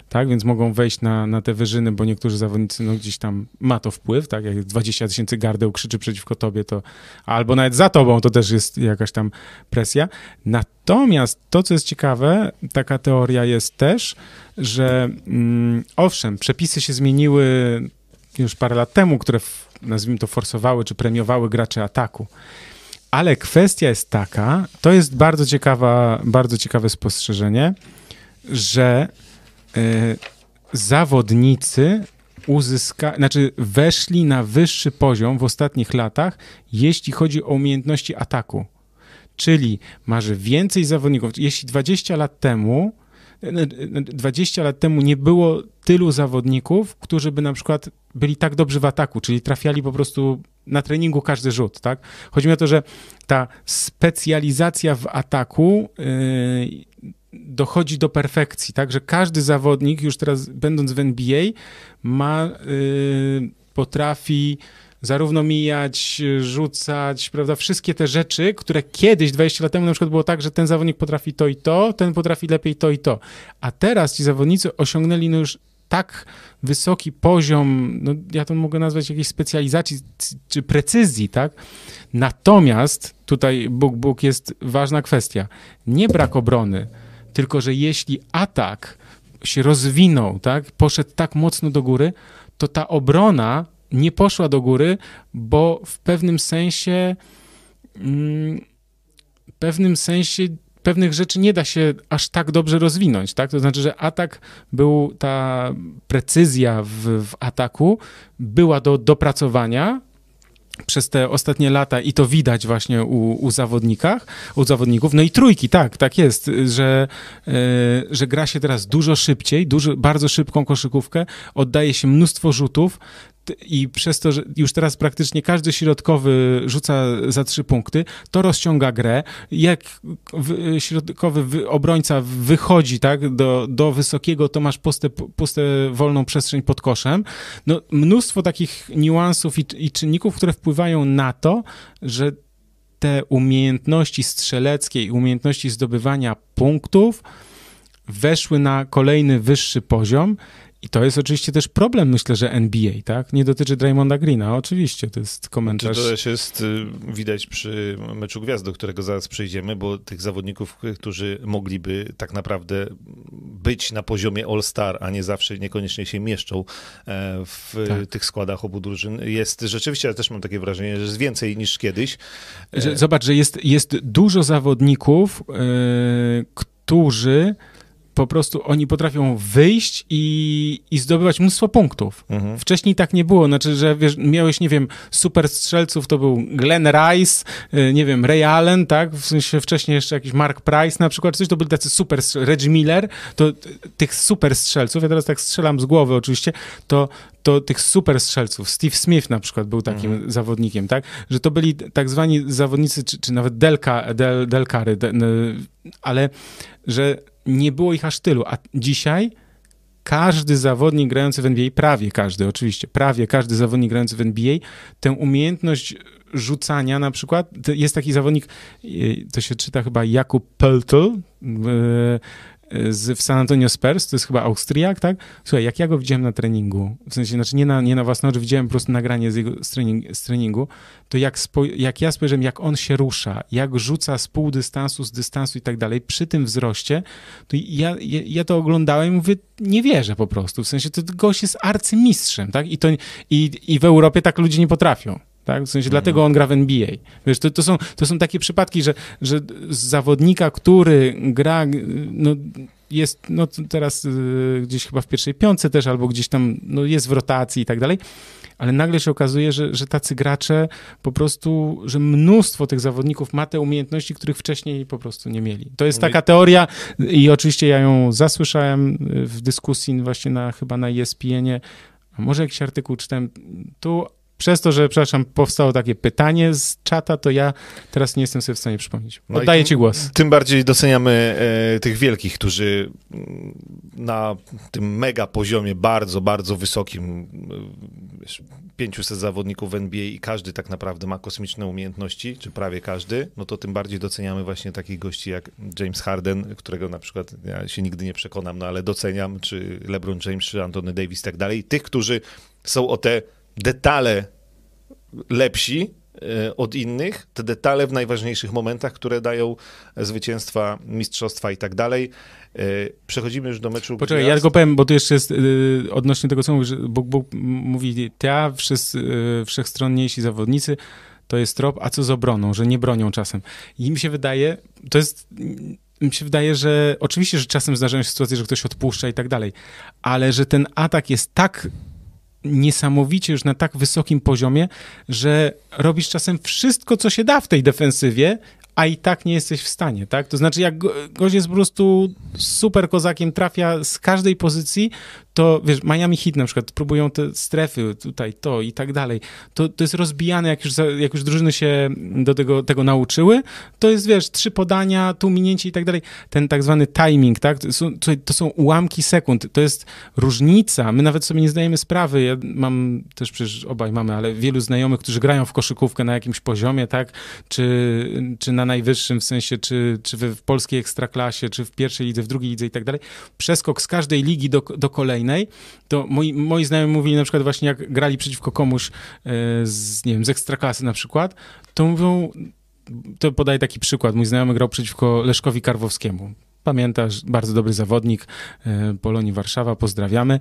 tak, więc mogą wejść na, na te wyżyny, bo niektórzy zawodnicy, no gdzieś tam ma to wpływ, tak, jak 20 tysięcy gardeł krzyczy przeciwko tobie, to albo nawet za tobą, to też jest jakaś tam presja. Natomiast to, co jest ciekawe, taka teoria jest też, że mm, owszem, przepisy się zmieniły już parę lat temu, które nazwijmy to forsowały czy premiowały graczy ataku, Ale kwestia jest taka, to jest bardzo ciekawa, bardzo ciekawe spostrzeżenie, że y, zawodnicy znaczy weszli na wyższy poziom w ostatnich latach, jeśli chodzi o umiejętności ataku. Czyli masz więcej zawodników. Jeśli 20 lat temu 20 lat temu nie było tylu zawodników, którzy by na przykład byli tak dobrzy w ataku, czyli trafiali po prostu na treningu każdy rzut, tak? Chodzi mi o to, że ta specjalizacja w ataku yy, dochodzi do perfekcji, tak? Że każdy zawodnik, już teraz będąc w NBA, ma, yy, potrafi zarówno mijać, rzucać, prawda, wszystkie te rzeczy, które kiedyś, 20 lat temu na przykład było tak, że ten zawodnik potrafi to i to, ten potrafi lepiej to i to. A teraz ci zawodnicy osiągnęli no już tak wysoki poziom, no ja to mogę nazwać jakiejś specjalizacji czy precyzji, tak? Natomiast tutaj Bóg Bóg jest ważna kwestia. Nie brak obrony, tylko że jeśli atak się rozwinął, tak, poszedł tak mocno do góry, to ta obrona nie poszła do góry, bo w pewnym sensie mm, w pewnym sensie pewnych rzeczy nie da się aż tak dobrze rozwinąć, tak? To znaczy, że atak był, ta precyzja w, w ataku była do dopracowania, przez te ostatnie lata i to widać właśnie u, u zawodnikach, u zawodników. No i trójki, tak, tak jest, że, yy, że gra się teraz dużo szybciej, dużo, bardzo szybką koszykówkę, oddaje się mnóstwo rzutów, i przez to, że już teraz praktycznie każdy środkowy rzuca za trzy punkty, to rozciąga grę. Jak środkowy obrońca wychodzi tak, do, do wysokiego, to masz puste, puste wolną przestrzeń pod koszem. No, mnóstwo takich niuansów i, i czynników, które wpływają na to, że te umiejętności strzeleckie i umiejętności zdobywania punktów weszły na kolejny wyższy poziom i to jest oczywiście też problem, myślę, że NBA, tak? Nie dotyczy Draymonda Greena, oczywiście, to jest komentarz. To też jest y, widać przy meczu gwiazd, do którego zaraz przejdziemy, bo tych zawodników, którzy mogliby tak naprawdę być na poziomie All-Star, a nie zawsze niekoniecznie się mieszczą e, w tak. tych składach obu drużyn, jest rzeczywiście, ja też mam takie wrażenie, że jest więcej niż kiedyś. Że, zobacz, że jest, jest dużo zawodników, yy, którzy po prostu oni potrafią wyjść i, i zdobywać mnóstwo punktów. Mhm. Wcześniej tak nie było, znaczy, że wiesz, miałeś, nie wiem, super strzelców, to był Glenn Rice, y, nie wiem, Ray Allen, tak, w sensie wcześniej jeszcze jakiś Mark Price na przykład, coś, to byli tacy super, Reggie Miller, to tych super strzelców, ja teraz tak strzelam z głowy oczywiście, to, to tych super strzelców, Steve Smith na przykład był takim mhm. zawodnikiem, tak, że to byli tak zwani zawodnicy, czy, czy nawet Delka, Del, Delkary, de, ale że nie było ich aż tylu, a dzisiaj każdy zawodnik grający w NBA, prawie każdy oczywiście, prawie każdy zawodnik grający w NBA, tę umiejętność rzucania na przykład, jest taki zawodnik, to się czyta chyba Jakub Pöltl, z, w San Antonio Spurs, to jest chyba Austriak, tak? Słuchaj, jak ja go widziałem na treningu, w sensie, znaczy nie na, nie na własne oczy, widziałem po prostu nagranie z jego z, trening, z treningu, to jak, spo, jak ja spojrzałem, jak on się rusza, jak rzuca z pół dystansu, z dystansu i tak dalej, przy tym wzroście, to ja, ja, ja to oglądałem i mówię, nie wierzę po prostu, w sensie, to gość jest arcymistrzem, tak? I, to, i, i w Europie tak ludzie nie potrafią. Tak? W sensie, dlatego on gra w NBA. Wiesz, to, to, są, to są takie przypadki, że, że z zawodnika, który gra, no, jest no, teraz y, gdzieś chyba w pierwszej piątce też, albo gdzieś tam no, jest w rotacji i tak dalej, ale nagle się okazuje, że, że tacy gracze po prostu, że mnóstwo tych zawodników ma te umiejętności, których wcześniej po prostu nie mieli. To jest taka teoria i oczywiście ja ją zasłyszałem w dyskusji właśnie na, chyba na ESPN-ie, może jakiś artykuł czytałem, tu przez to, że, przepraszam, powstało takie pytanie z czata, to ja teraz nie jestem sobie w stanie przypomnieć. No Oddaję no ci głos. Tym bardziej doceniamy e, tych wielkich, którzy mm, na tym mega poziomie, bardzo, bardzo wysokim, e, wiesz, 500 zawodników w NBA i każdy tak naprawdę ma kosmiczne umiejętności, czy prawie każdy, no to tym bardziej doceniamy właśnie takich gości jak James Harden, którego na przykład ja się nigdy nie przekonam, no ale doceniam, czy LeBron James, czy Anthony Davis i tak dalej. Tych, którzy są o te detale lepsi e, od innych, te detale w najważniejszych momentach, które dają zwycięstwa, mistrzostwa i tak dalej. E, przechodzimy już do meczu. Poczekaj, ja tylko powiem, bo tu jeszcze jest yy, odnośnie tego, co mówisz, Bóg, Bóg mówi, ta wszyscy, yy, wszechstronniejsi zawodnicy, to jest trop, a co z obroną, że nie bronią czasem. I mi się wydaje, to jest mi się wydaje, że oczywiście, że czasem zdarzają się sytuacje, że ktoś odpuszcza i tak dalej, ale że ten atak jest tak niesamowicie już na tak wysokim poziomie, że robisz czasem wszystko, co się da w tej defensywie, a i tak nie jesteś w stanie, tak? To znaczy, jak gość jest po prostu super kozakiem, trafia z każdej pozycji, to wiesz, Miami Heat na przykład próbują te strefy, tutaj to i tak dalej. To, to jest rozbijane, jak już, jak już drużyny się do tego, tego nauczyły, to jest, wiesz, trzy podania, tu minięcie i tak dalej. Ten tak zwany timing, tak? To są, to są ułamki sekund, to jest różnica. My nawet sobie nie zdajemy sprawy. Ja mam też przecież obaj mamy, ale wielu znajomych, którzy grają w koszykówkę na jakimś poziomie, tak? Czy, czy na najwyższym, w sensie, czy, czy w polskiej ekstraklasie, czy w pierwszej lidze, w drugiej lidze i tak dalej. Przeskok z każdej ligi do, do kolejnej to moi, moi znajomi mówili na przykład właśnie, jak grali przeciwko komuś e, z, nie wiem, z ekstraklasy na przykład, to mówią, to podaję taki przykład, mój znajomy grał przeciwko Leszkowi Karwowskiemu. Pamiętasz, bardzo dobry zawodnik e, Polonii Warszawa, pozdrawiamy.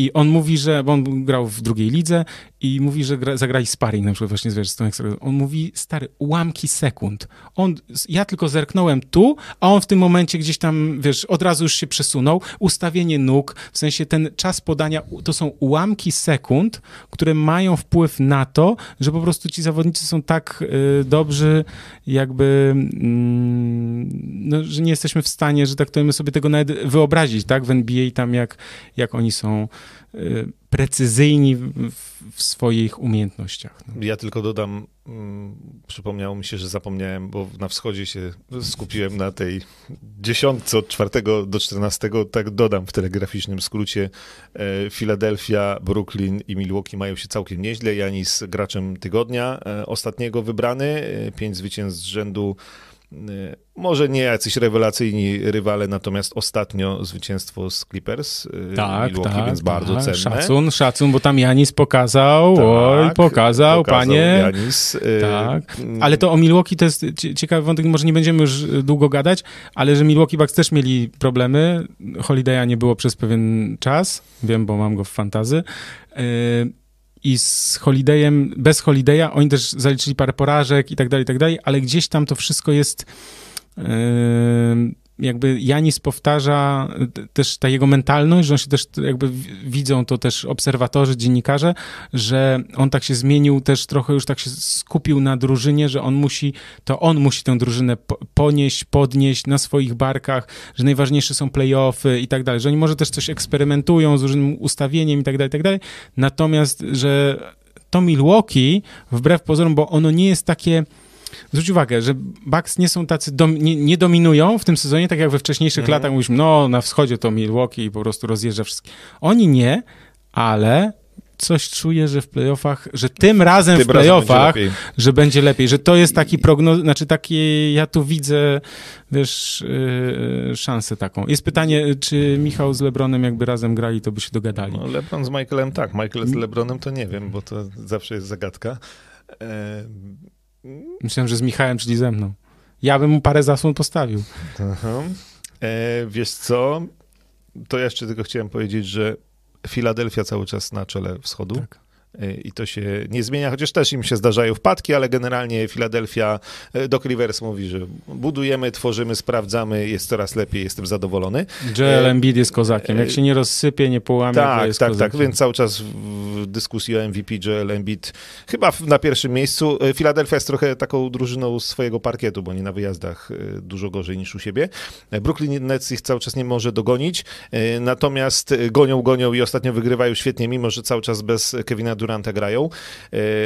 I on mówi, że, bo on grał w drugiej lidze i mówi, że gra, zagrali sparring na przykład właśnie z tą ekstra. On mówi, stary, ułamki sekund. On, ja tylko zerknąłem tu, a on w tym momencie gdzieś tam, wiesz, od razu już się przesunął. Ustawienie nóg, w sensie ten czas podania, to są ułamki sekund, które mają wpływ na to, że po prostu ci zawodnicy są tak y, dobrzy, jakby, mm, no, że nie jesteśmy w stanie, że tak to my sobie tego nawet wyobrazić, tak, w NBA tam jak, jak oni są y, precyzyjni w, swoich umiejętnościach. No. Ja tylko dodam, mm, przypomniało mi się, że zapomniałem, bo na wschodzie się skupiłem na tej dziesiątce od czwartego do czternastego, tak dodam w telegraficznym skrócie. E, Philadelphia, Brooklyn i Milwaukee mają się całkiem nieźle. Janis graczem tygodnia e, ostatniego wybrany, e, pięć zwycięstw z rzędu Y, może nie jacyś rewelacyjni rywale, natomiast ostatnio zwycięstwo z Clippers y, tak, Milwaukee, tak, więc bardzo tak. cenne. Szacun, szacun, bo tam Janis pokazał, tak, oj, pokazał, pokazał panie. Janis. Y, tak, ale to o Milwaukee to jest ciekawy wątek, może nie będziemy już długo gadać, ale że Milwaukee Bucks też mieli problemy, Holiday'a nie było przez pewien czas, wiem, bo mam go w fantazy, i z Holidayem, bez Holidaya, oni też zaliczyli parę porażek i tak dalej, i tak dalej, ale gdzieś tam to wszystko jest jakby Janis powtarza też ta jego mentalność, że on się też jakby widzą to też obserwatorzy, dziennikarze, że on tak się zmienił, też trochę już tak się skupił na drużynie, że on musi, to on musi tę drużynę ponieść, podnieść na swoich barkach, że najważniejsze są playoffy i tak dalej, że oni może też coś eksperymentują z różnym ustawieniem i tak dalej, i tak dalej, natomiast, że to Milwaukee, wbrew pozorom, bo ono nie jest takie zwróć uwagę, że Bucks nie są tacy, dom, nie, nie, dominują w tym sezonie, tak jak we wcześniejszych mhm. latach mówiliśmy, no na wschodzie to Milwaukee i po prostu rozjeżdża wszystkich. Oni nie, ale coś czuję, że w playoffach, że tym razem tym w playoffach, będzie że będzie lepiej, że to jest taki prognoz, znaczy takie, ja tu widzę, wiesz, yy, szansę taką. Jest pytanie, czy Michał z Lebronem jakby razem grali, to by się dogadali. No, Lebron z Michaelem tak, Michael z Lebronem to nie wiem, bo to zawsze jest zagadka. E Myślałem, że z Michałem, czyli ze mną. Ja bym mu parę zasłon postawił. Aha. E, wiesz co? To jeszcze tylko chciałem powiedzieć, że Filadelfia cały czas na czele wschodu. Tak. Y, i to się nie zmienia, chociaż też im się zdarzają wpadki, ale generalnie Philadelphia, y, Doc Rivers mówi, że budujemy, tworzymy, sprawdzamy, jest coraz lepiej, jestem zadowolony. Joel y, Embiid jest kozakiem, jak się nie rozsypie, nie połamie, tak, to jest Tak, kozakiem. tak, więc cały czas w dyskusji o MVP Joel Embiid chyba na pierwszym miejscu. Philadelphia jest trochę taką drużyną swojego parkietu, bo nie na wyjazdach dużo gorzej niż u siebie. Brooklyn Nets ich cały czas nie może dogonić, natomiast gonią, gonią i ostatnio wygrywają świetnie, mimo że cały czas bez Kevina Duranta grają.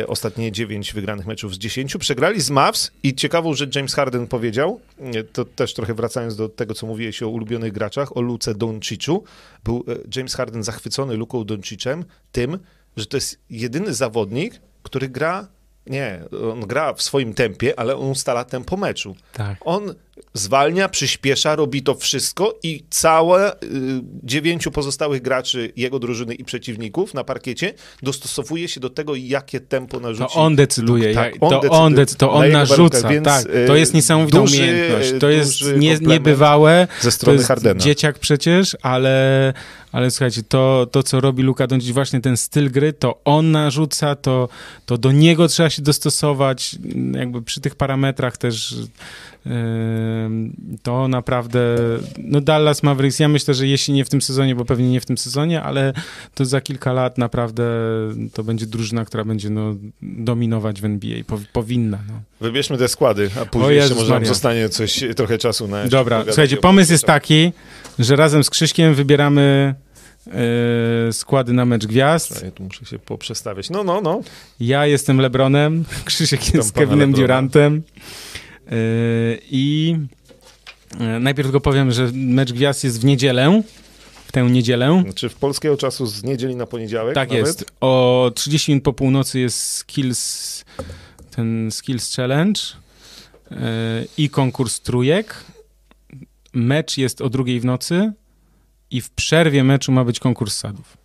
E, ostatnie 9 wygranych meczów z 10. Przegrali z Mavs i ciekawą rzecz James Harden powiedział, e, to też trochę wracając do tego, co mówiłeś o ulubionych graczach, o Luce Donciczu. Był e, James Harden zachwycony Luką Doncicem tym, że to jest jedyny zawodnik, który gra nie, on gra w swoim tempie, ale on ustala tempo meczu. Tak. On zwalnia, przyspiesza, robi to wszystko i całe y, dziewięciu pozostałych graczy jego drużyny i przeciwników na parkiecie dostosowuje się do tego, jakie tempo narzuci. To on decyduje, Luke. ja, to, on decyduje to on narzuca, więc, tak. To jest niesamowita duży, umiejętność, to jest nie, niebywałe. Ze strony Hardena. dzieciak przecież, ale, ale słuchajcie, to, to co robi Luka Doncic, właśnie ten styl gry, to on narzuca, to, to do niego trzeba się dostosować, jakby przy tych parametrach też to naprawdę, no Dallas Mavericks, ja myślę, że jeśli nie w tym sezonie, bo pewnie nie w tym sezonie, ale to za kilka lat naprawdę to będzie drużyna, która będzie no, dominować w NBA, powinna. No. Wybierzmy te składy, a później jeszcze może nam zostanie coś, trochę czasu na Dobra, słuchajcie, pomysł jest taki, że razem z Krzyśkiem wybieramy Yy, składy na mecz gwiazd. Ja tu muszę się poprzestawiać. No, no, no. Ja jestem Lebronem, Krzysiek jest Kevinem Durantem. Yy, I yy, najpierw tylko powiem, że mecz gwiazd jest w niedzielę, w tę niedzielę. Znaczy w polskiego czasu z niedzieli na poniedziałek Tak nawet? jest. O 30 minut po północy jest skills, ten skills challenge yy, i konkurs trójek. Mecz jest o drugiej w nocy i w przerwie meczu ma być konkurs sadów.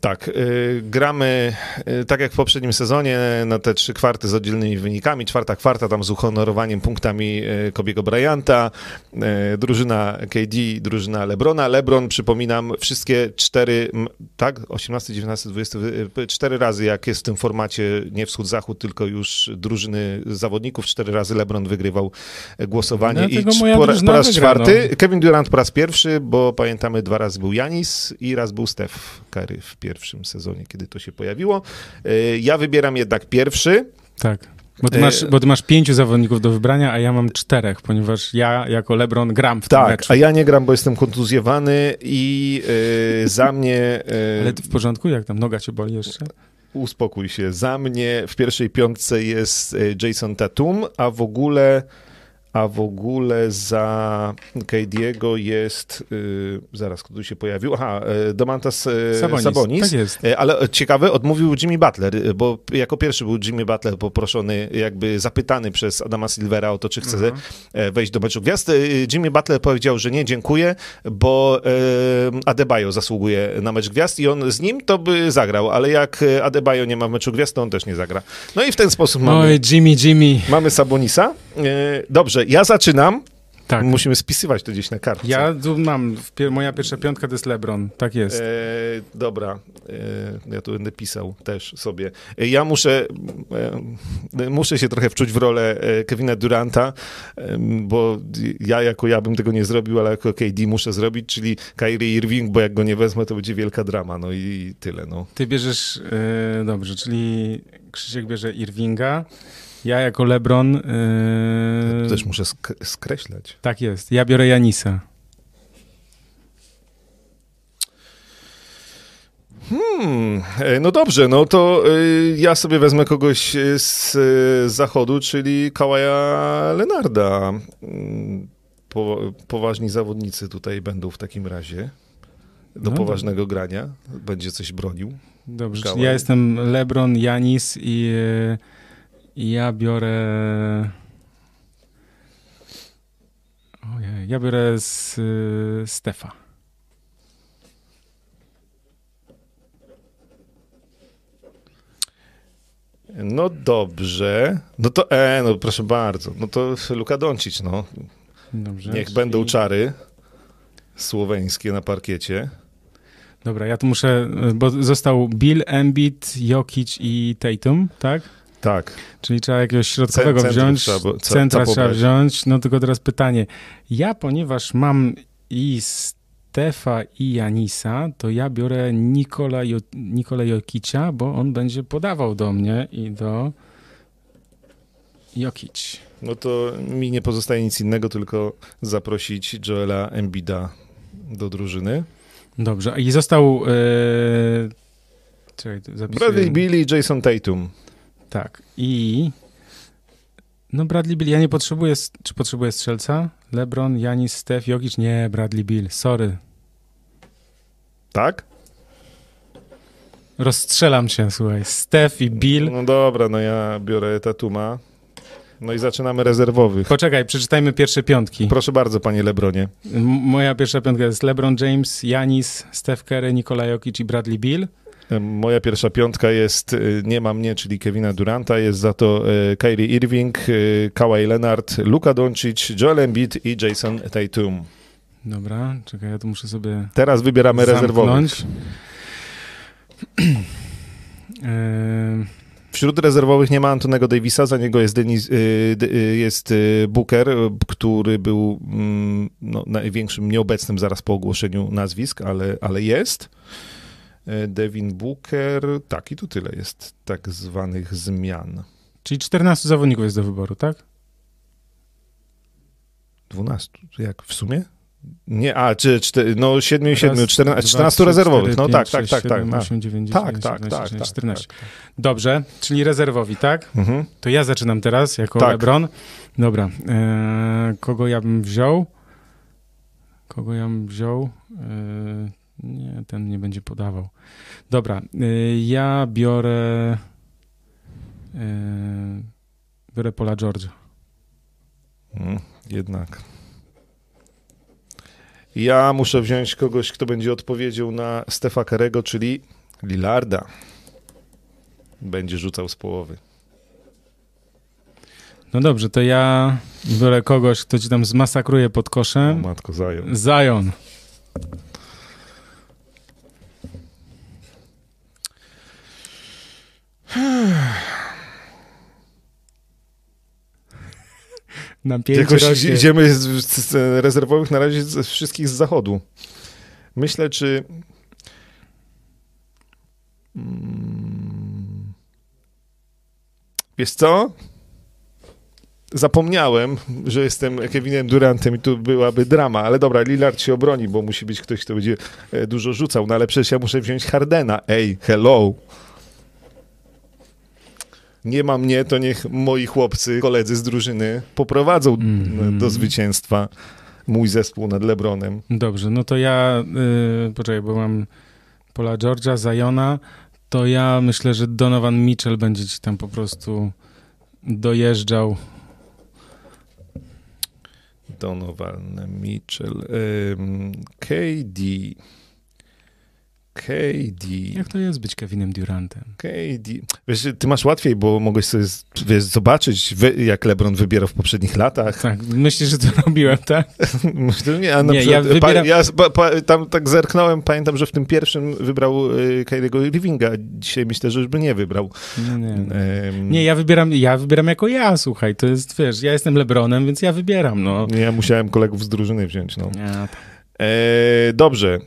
Tak, y, gramy y, tak jak w poprzednim sezonie na te trzy kwarty z oddzielnymi wynikami. Czwarta kwarta tam z uhonorowaniem punktami y, Kobiego Bryanta, drużyna KD, drużyna Lebrona. Lebron, przypominam, wszystkie cztery, tak, 18, 19, 20, cztery razy jak jest w tym formacie nie wschód-zachód, tylko już drużyny zawodników, cztery razy Lebron wygrywał głosowanie no, i po, po, raz wygra, czwarty no. Kevin Durant po raz pierwszy, bo pamiętamy dwa razy był Janis i raz był Steph Curry w pierwszym sezonie, kiedy to się pojawiło. E, ja wybieram jednak pierwszy. Tak. Bo ty, masz, bo ty masz pięciu zawodników do wybrania, a ja mam czterech, ponieważ ja jako LeBron gram w tak, tym meczu. a ja nie gram, bo jestem kontuzjowany i yy, za mnie... Yy, Ale ty w porządku? Jak tam noga cię boli jeszcze? Uspokój się. Za mnie w pierwszej piątce jest Jason Tatum, a w ogóle a w ogóle za KD'ego jest, yy, zaraz, kto tu się pojawił? Aha, y, Domantas y, Sabonis. Sabonis. Tak jest. Y, ale ciekawe, odmówił Jimmy Butler, bo jako pierwszy był Jimmy Butler poproszony, jakby zapytany przez Adama Silvera o to, czy chce mhm. wejść do meczu gwiazd. Jimmy Butler powiedział, że nie, dziękuję, bo Adebayo zasługuje na mecz gwiazd i on z nim to by zagrał, ale jak Adebayo nie ma meczu gwiazd, to on też nie zagra. No i w ten sposób mamy... Oj, Jimmy, Jimmy. Mamy Sabonisa. Dobrze, ja zaczynam. Tak. Musimy spisywać to gdzieś na kartce. Ja mam, moja pierwsza piątka to jest LeBron, tak jest. E, dobra, e, ja tu będę pisał też sobie. E, ja muszę, e, muszę się trochę wczuć w rolę e, Kevina Duranta, e, bo ja jako ja bym tego nie zrobił, ale jako KD muszę zrobić, czyli Kyrie Irving, bo jak go nie wezmę, to będzie wielka drama, no i tyle. No. Ty bierzesz, dobrze, czyli Krzysiek bierze Irvinga, ja jako LeBron. Yy... Też muszę sk skreślać. Tak jest. Ja biorę Janisa. Hmm, e, no dobrze, no to y, ja sobie wezmę kogoś z y, zachodu, czyli Kałaja Lenarda. Mm, po, poważni zawodnicy tutaj będą w takim razie do no poważnego dobrze. grania. Będzie coś bronił. Dobrze, ja jestem LeBron, Janis i y, ja biorę. Ojej, ja biorę z y, Stefa. No dobrze. No to, e, no proszę bardzo. No to Luka Doncic, no. Dobrze, Niech czyli... będą czary słoweńskie na parkiecie. Dobra, ja tu muszę, bo został Bill, Embiid, Jokic i Tatum, tak? Tak. Czyli trzeba jakiegoś środkowego wziąć, trzeba, centra trzeba wziąć. No tylko teraz pytanie. Ja, ponieważ mam i Stefa i Janisa, to ja biorę Nikola, jo, Nikola Jokicia, bo on będzie podawał do mnie i do Jokic. No to mi nie pozostaje nic innego, tylko zaprosić Joela Embida do drużyny. Dobrze. I został... Yy... Czekaj, Bradley Billy, Jason Tatum. Tak. I no Bradley Bill, ja nie potrzebuję, czy potrzebuję strzelca? LeBron, Janis, Steph, Jokic? Nie, Bradley Bill, sorry. Tak? Rozstrzelam się, słuchaj. Steph i Bill. No dobra, no ja biorę Tatuma. No i zaczynamy rezerwowych. Poczekaj, przeczytajmy pierwsze piątki. Proszę bardzo, panie Lebronie. M- moja pierwsza piątka jest LeBron James, Janis, Steph Curry, Nikola Jokic i Bradley Bill. E, Moja pierwsza piątka jest e, Nie ma mnie, czyli Kevina Duranta, jest za to e, Kyrie Irving, e, Kawhi Leonard, Luka Doncic, Joel Embiid i Jason Tatum. Dobra, czekaj, ja tu muszę sobie Teraz wybieramy rezerwowych. Ehm, Wśród rezerwowych nie ma Antonego Davisa, za niego jest, Denis, y, y, jest y, Booker, y, który był mm, no, największym nieobecnym zaraz po ogłoszeniu nazwisk, ale, ale jest. Y, Devin Booker, tak i tu tyle jest tak zwanych zmian. czyli 14 zawodników jest do wyboru, tak? 12, jak w sumie? Nie, a, czy, cztery, no 7 i 7, Raz, 14, dwa, 14 trzy, rezerwowych, cztery, no pięć, tak, sześć, tak, tak, siedem, tak. osiem, dziewięć, Tak, dziesięć, tak, 11, tak, 12, tak, 14. tak. Dobrze, czyli rezerwowi, tak? Mhm. To ja zaczynam teraz jako Tak. LeBron. Dobra, eee, kogo ja bym wziął? Kogo ja bym wziął? Eee, nie, ten nie będzie podawał. Dobra, eee, ja biorę eee, biorę Pola George'a. Mm, Jednak. Ja muszę wziąć kogoś, kto będzie odpowiedział na Stefa Karego, czyli Lillarda. Będzie rzucał z połowy. No dobrze, to ja biorę kogoś, kto ci tam zmasakruje pod O koszem. matko, zajął. Zion. Na Jakoś rośnie. idziemy z, z, rezerwowych na razie z wszystkich z zachodu. Myślę, czy... Mm. Wiesz co? Zapomniałem, że jestem Kevinem Durantem i tu byłaby drama, ale dobra, Lillard się obroni, bo musi być ktoś, kto będzie e, dużo rzucał, no ale przecież ja muszę wziąć Hardena. Ej, hello! Nie ma mnie, to niech moi chłopcy, koledzy z drużyny poprowadzą Mhm. do zwycięstwa mój zespół nad Lebronem. Dobrze, no to ja, y, poczekaj, bo mam Pola George'a, Zajona, to ja myślę, że Donovan Mitchell będzie ci tam po prostu dojeżdżał. Donovan Mitchell. Ym, KD. KD. Jak to jest być Kevinem Durantem? KD. Wiesz, ty masz łatwiej, bo mogłeś sobie wiesz, zobaczyć, wy, jak LeBron wybierał w poprzednich latach. Tak, myślisz, że to robiłem, tak? Myślę, nie, a na Nie, przykład, ja wybieram- pa, ja pa, pa, tam tak zerknąłem, pamiętam, że w tym pierwszym wybrał y, Kyriego Irvinga. Dzisiaj myślę, że już by nie wybrał. Nie, nie. Ym, Nie, ja wybieram, ja wybieram jako ja, słuchaj, to jest, wiesz, ja jestem Lebronem, więc ja wybieram, no. Ja musiałem kolegów z drużyny wziąć, no. Ja, tak. E, dobrze.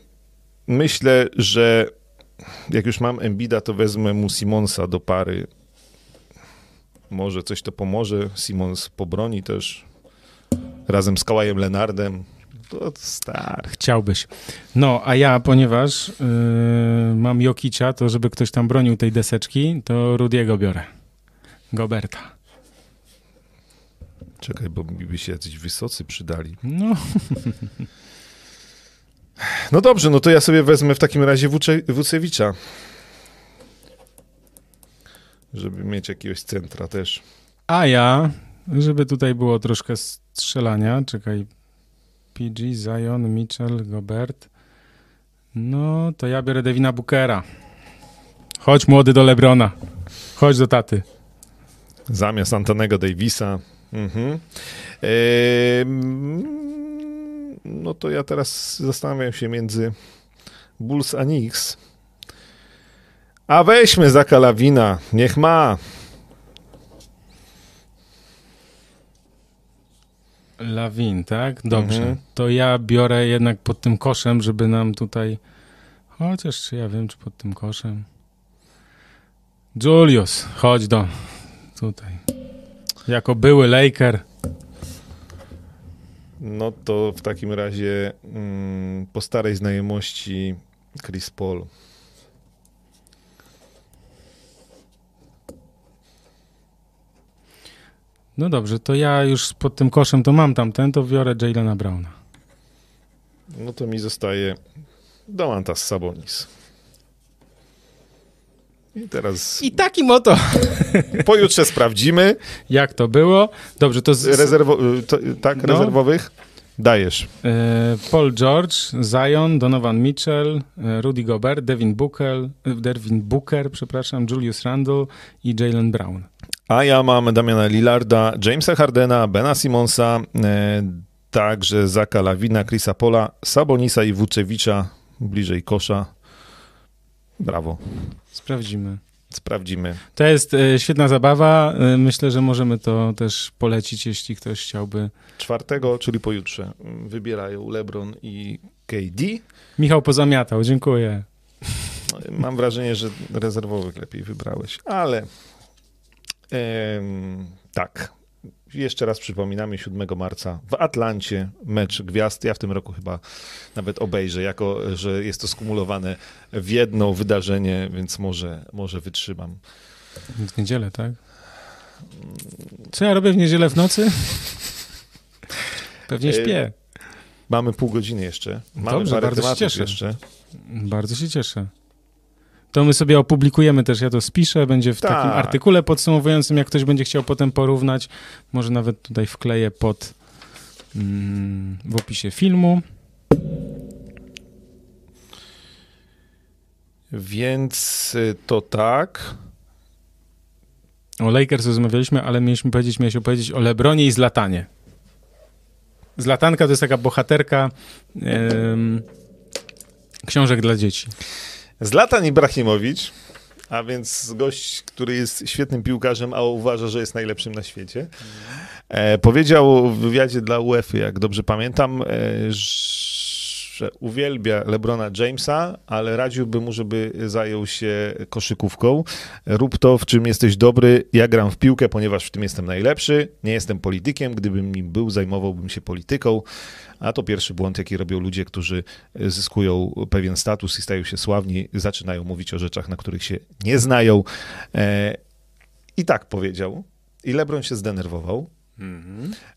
Myślę, że jak już mam Embida, to wezmę mu Simonsa do pary. Może coś to pomoże. Simons pobroni też razem z Kałajem Lenardem. To stary. Chciałbyś. No, a ja, ponieważ yy, mam Jokicia, to żeby ktoś tam bronił tej deseczki, to Rudiego biorę. Goberta. Czekaj, bo mi by się jacyś wysocy przydali. No, No dobrze, no to ja sobie wezmę w takim razie Wuce, Wucewicza. Żeby mieć jakiegoś centra też. a ja, żeby tutaj było troszkę strzelania, czekaj, PG, Zion, Mitchell, Gobert, no, to ja biorę Devina Bookera. Chodź młody do Lebrona. Chodź do taty. Zamiast Antonego Davisa. Mhm. Ehm, no to ja teraz zastanawiam się między Bulls a Knicks. A weźmy za Kalawina. Niech ma. Lawin, tak? Dobrze. Mhm. To ja biorę jednak pod tym koszem, żeby nam tutaj. Chociaż czy ja wiem, czy pod tym koszem. Julius, chodź do. Tutaj. Jako były Laker. No to w takim razie mm, po starej znajomości Chris Paul. No dobrze, to ja już pod tym koszem to mam tamten, to biorę Jalena Browna. No to mi zostaje Domantas Sabonis. I teraz I takim oto, pojutrze sprawdzimy. jak to było. Dobrze, to, z, Rezerwo, to, tak, No. rezerwowych? Dajesz. e, Paul George, Zion, Donovan Mitchell, e, Rudy Gobert, Devin Booker, e, Devin Booker, przepraszam, Julius Randle i Jalen Brown. A ja mam Damiana Lillarda, Jamesa Hardena, Bena Simonsa, e, także Zaka Lawina, Chrisa Pola, Sabonisa i Wuczewicza bliżej kosza. Brawo. Sprawdzimy. Sprawdzimy. To jest e, świetna zabawa. E, myślę, że możemy to też polecić, jeśli ktoś chciałby. Czwartego, czyli pojutrze, wybierają LeBron i KD. Michał pozamiatał, dziękuję. Mam wrażenie, że rezerwowych lepiej wybrałeś, ale tak. Jeszcze raz przypominamy 7 marca w Atlancie mecz gwiazd. Ja w tym roku chyba nawet obejrzę, jako że jest to skumulowane w jedno wydarzenie, więc może, może wytrzymam. W niedzielę, tak? Co ja robię w niedzielę w nocy? Pewnie E, śpię. Mamy pół godziny jeszcze. Mamy Dobrze, bardzo się cieszę. jeszcze. Bardzo się cieszę. To my sobie opublikujemy też, ja to spiszę, będzie w Tak. takim artykule podsumowującym, jak ktoś będzie chciał potem porównać, może nawet tutaj wkleję pod mm, w opisie filmu. Więc y, to tak. O Lakers rozmawialiśmy, ale mieliśmy powiedzieć, miałeś opowiedzieć o Lebronie i Zlatanie. Zlatanka to jest taka bohaterka em, książek dla dzieci. Zlatan Ibrahimowicz, a więc gość, który jest świetnym piłkarzem, a uważa, że jest najlepszym na świecie, e, powiedział w wywiadzie dla UEFA, jak dobrze pamiętam, e, że uwielbia LeBrona Jamesa, ale radziłby mu, żeby zajął się koszykówką. Rób to, w czym jesteś dobry. Ja gram w piłkę, ponieważ w tym jestem najlepszy. Nie jestem politykiem. Gdybym nim był, zajmowałbym się polityką. A to pierwszy błąd, jaki robią ludzie, którzy zyskują pewien status i stają się sławni, zaczynają mówić o rzeczach, na których się nie znają. E, I tak powiedział. I LeBron się zdenerwował.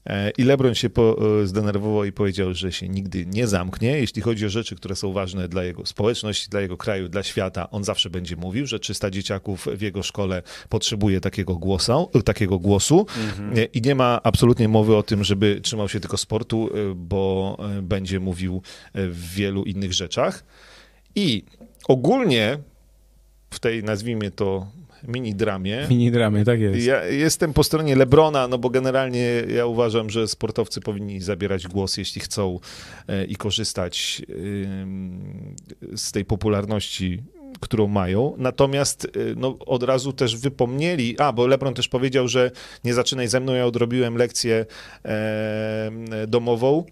E, I LeBron się po, e, zdenerwował i powiedział, że się nigdy nie zamknie. Jeśli chodzi o rzeczy, które są ważne dla jego społeczności, dla jego kraju, dla świata, on zawsze będzie mówił, że 300 dzieciaków w jego szkole potrzebuje takiego głosu, takiego głosu. E, I nie ma absolutnie mowy o tym, żeby trzymał się tylko sportu, bo będzie mówił w wielu innych rzeczach. I ogólnie w tej, nazwijmy to, mini dramie, Mini dramy, tak jest. ja jestem po stronie Lebrona, no bo generalnie ja uważam, że sportowcy powinni zabierać głos, jeśli chcą e, i korzystać z tej popularności, którą mają. Natomiast y, no, od razu też wypomnieli, a bo Lebron też powiedział, że nie zaczynaj ze mną, ja odrobiłem lekcję e, domową.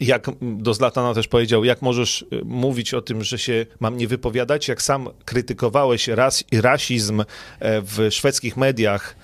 Jak do Zlatana też powiedział, jak możesz y, mówić o tym, że się mam nie wypowiadać, jak sam krytykowałeś ras, rasizm e, w szwedzkich mediach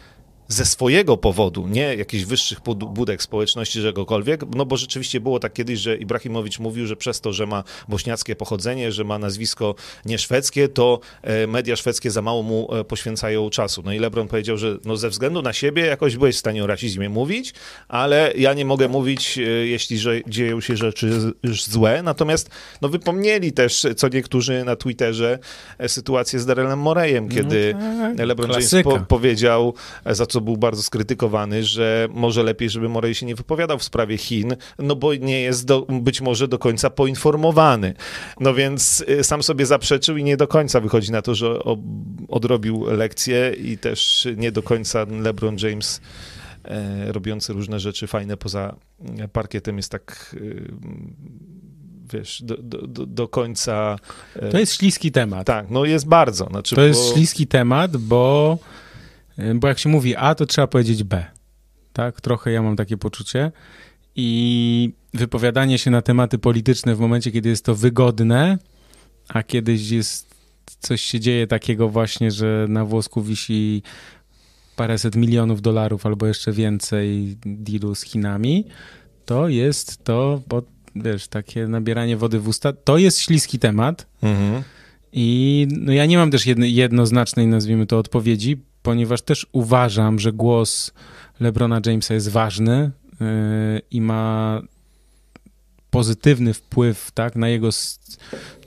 ze swojego powodu, nie jakichś wyższych bud- budek społeczności, czegokolwiek, no bo rzeczywiście było tak kiedyś, że Ibrahimowicz mówił, że przez to, że ma bośniackie pochodzenie, że ma nazwisko nie szwedzkie, to e, media szwedzkie za mało mu e, poświęcają czasu. No i LeBron powiedział, że no ze względu na siebie jakoś byłeś w stanie o rasizmie mówić, ale ja nie mogę mówić, e, jeśli że dzieją się rzeczy złe. Natomiast no wypomnieli też co niektórzy na Twitterze sytuację z Darylem Morejem, kiedy tak. LeBron James Klasyka. po, powiedział, za co był bardzo skrytykowany, że może lepiej, żeby Morey się nie wypowiadał w sprawie Chin, no bo nie jest do, być może do końca poinformowany. No więc y, sam sobie zaprzeczył i nie do końca wychodzi na to, że ob, odrobił lekcję i też nie do końca LeBron James e, robiący różne rzeczy fajne poza e, parkietem jest tak y, wiesz, do, do, do, do końca e, To jest śliski temat. tak, no jest bardzo. Znaczy, To jest bo- śliski temat, bo, bo jak się mówi A, to trzeba powiedzieć B. Tak? Trochę ja mam takie poczucie. I wypowiadanie się na tematy polityczne w momencie, kiedy jest to wygodne, a kiedyś jest coś się dzieje takiego właśnie, że na włosku wisi paręset milionów dolarów albo jeszcze więcej dealu z Chinami, to jest to, bo, wiesz, takie nabieranie wody w usta, to jest śliski temat. Mhm. I no ja nie mam też jedno, jednoznacznej, nazwijmy to, odpowiedzi, ponieważ też uważam, że głos LeBrona Jamesa jest ważny yy, i ma pozytywny wpływ, tak, na jego,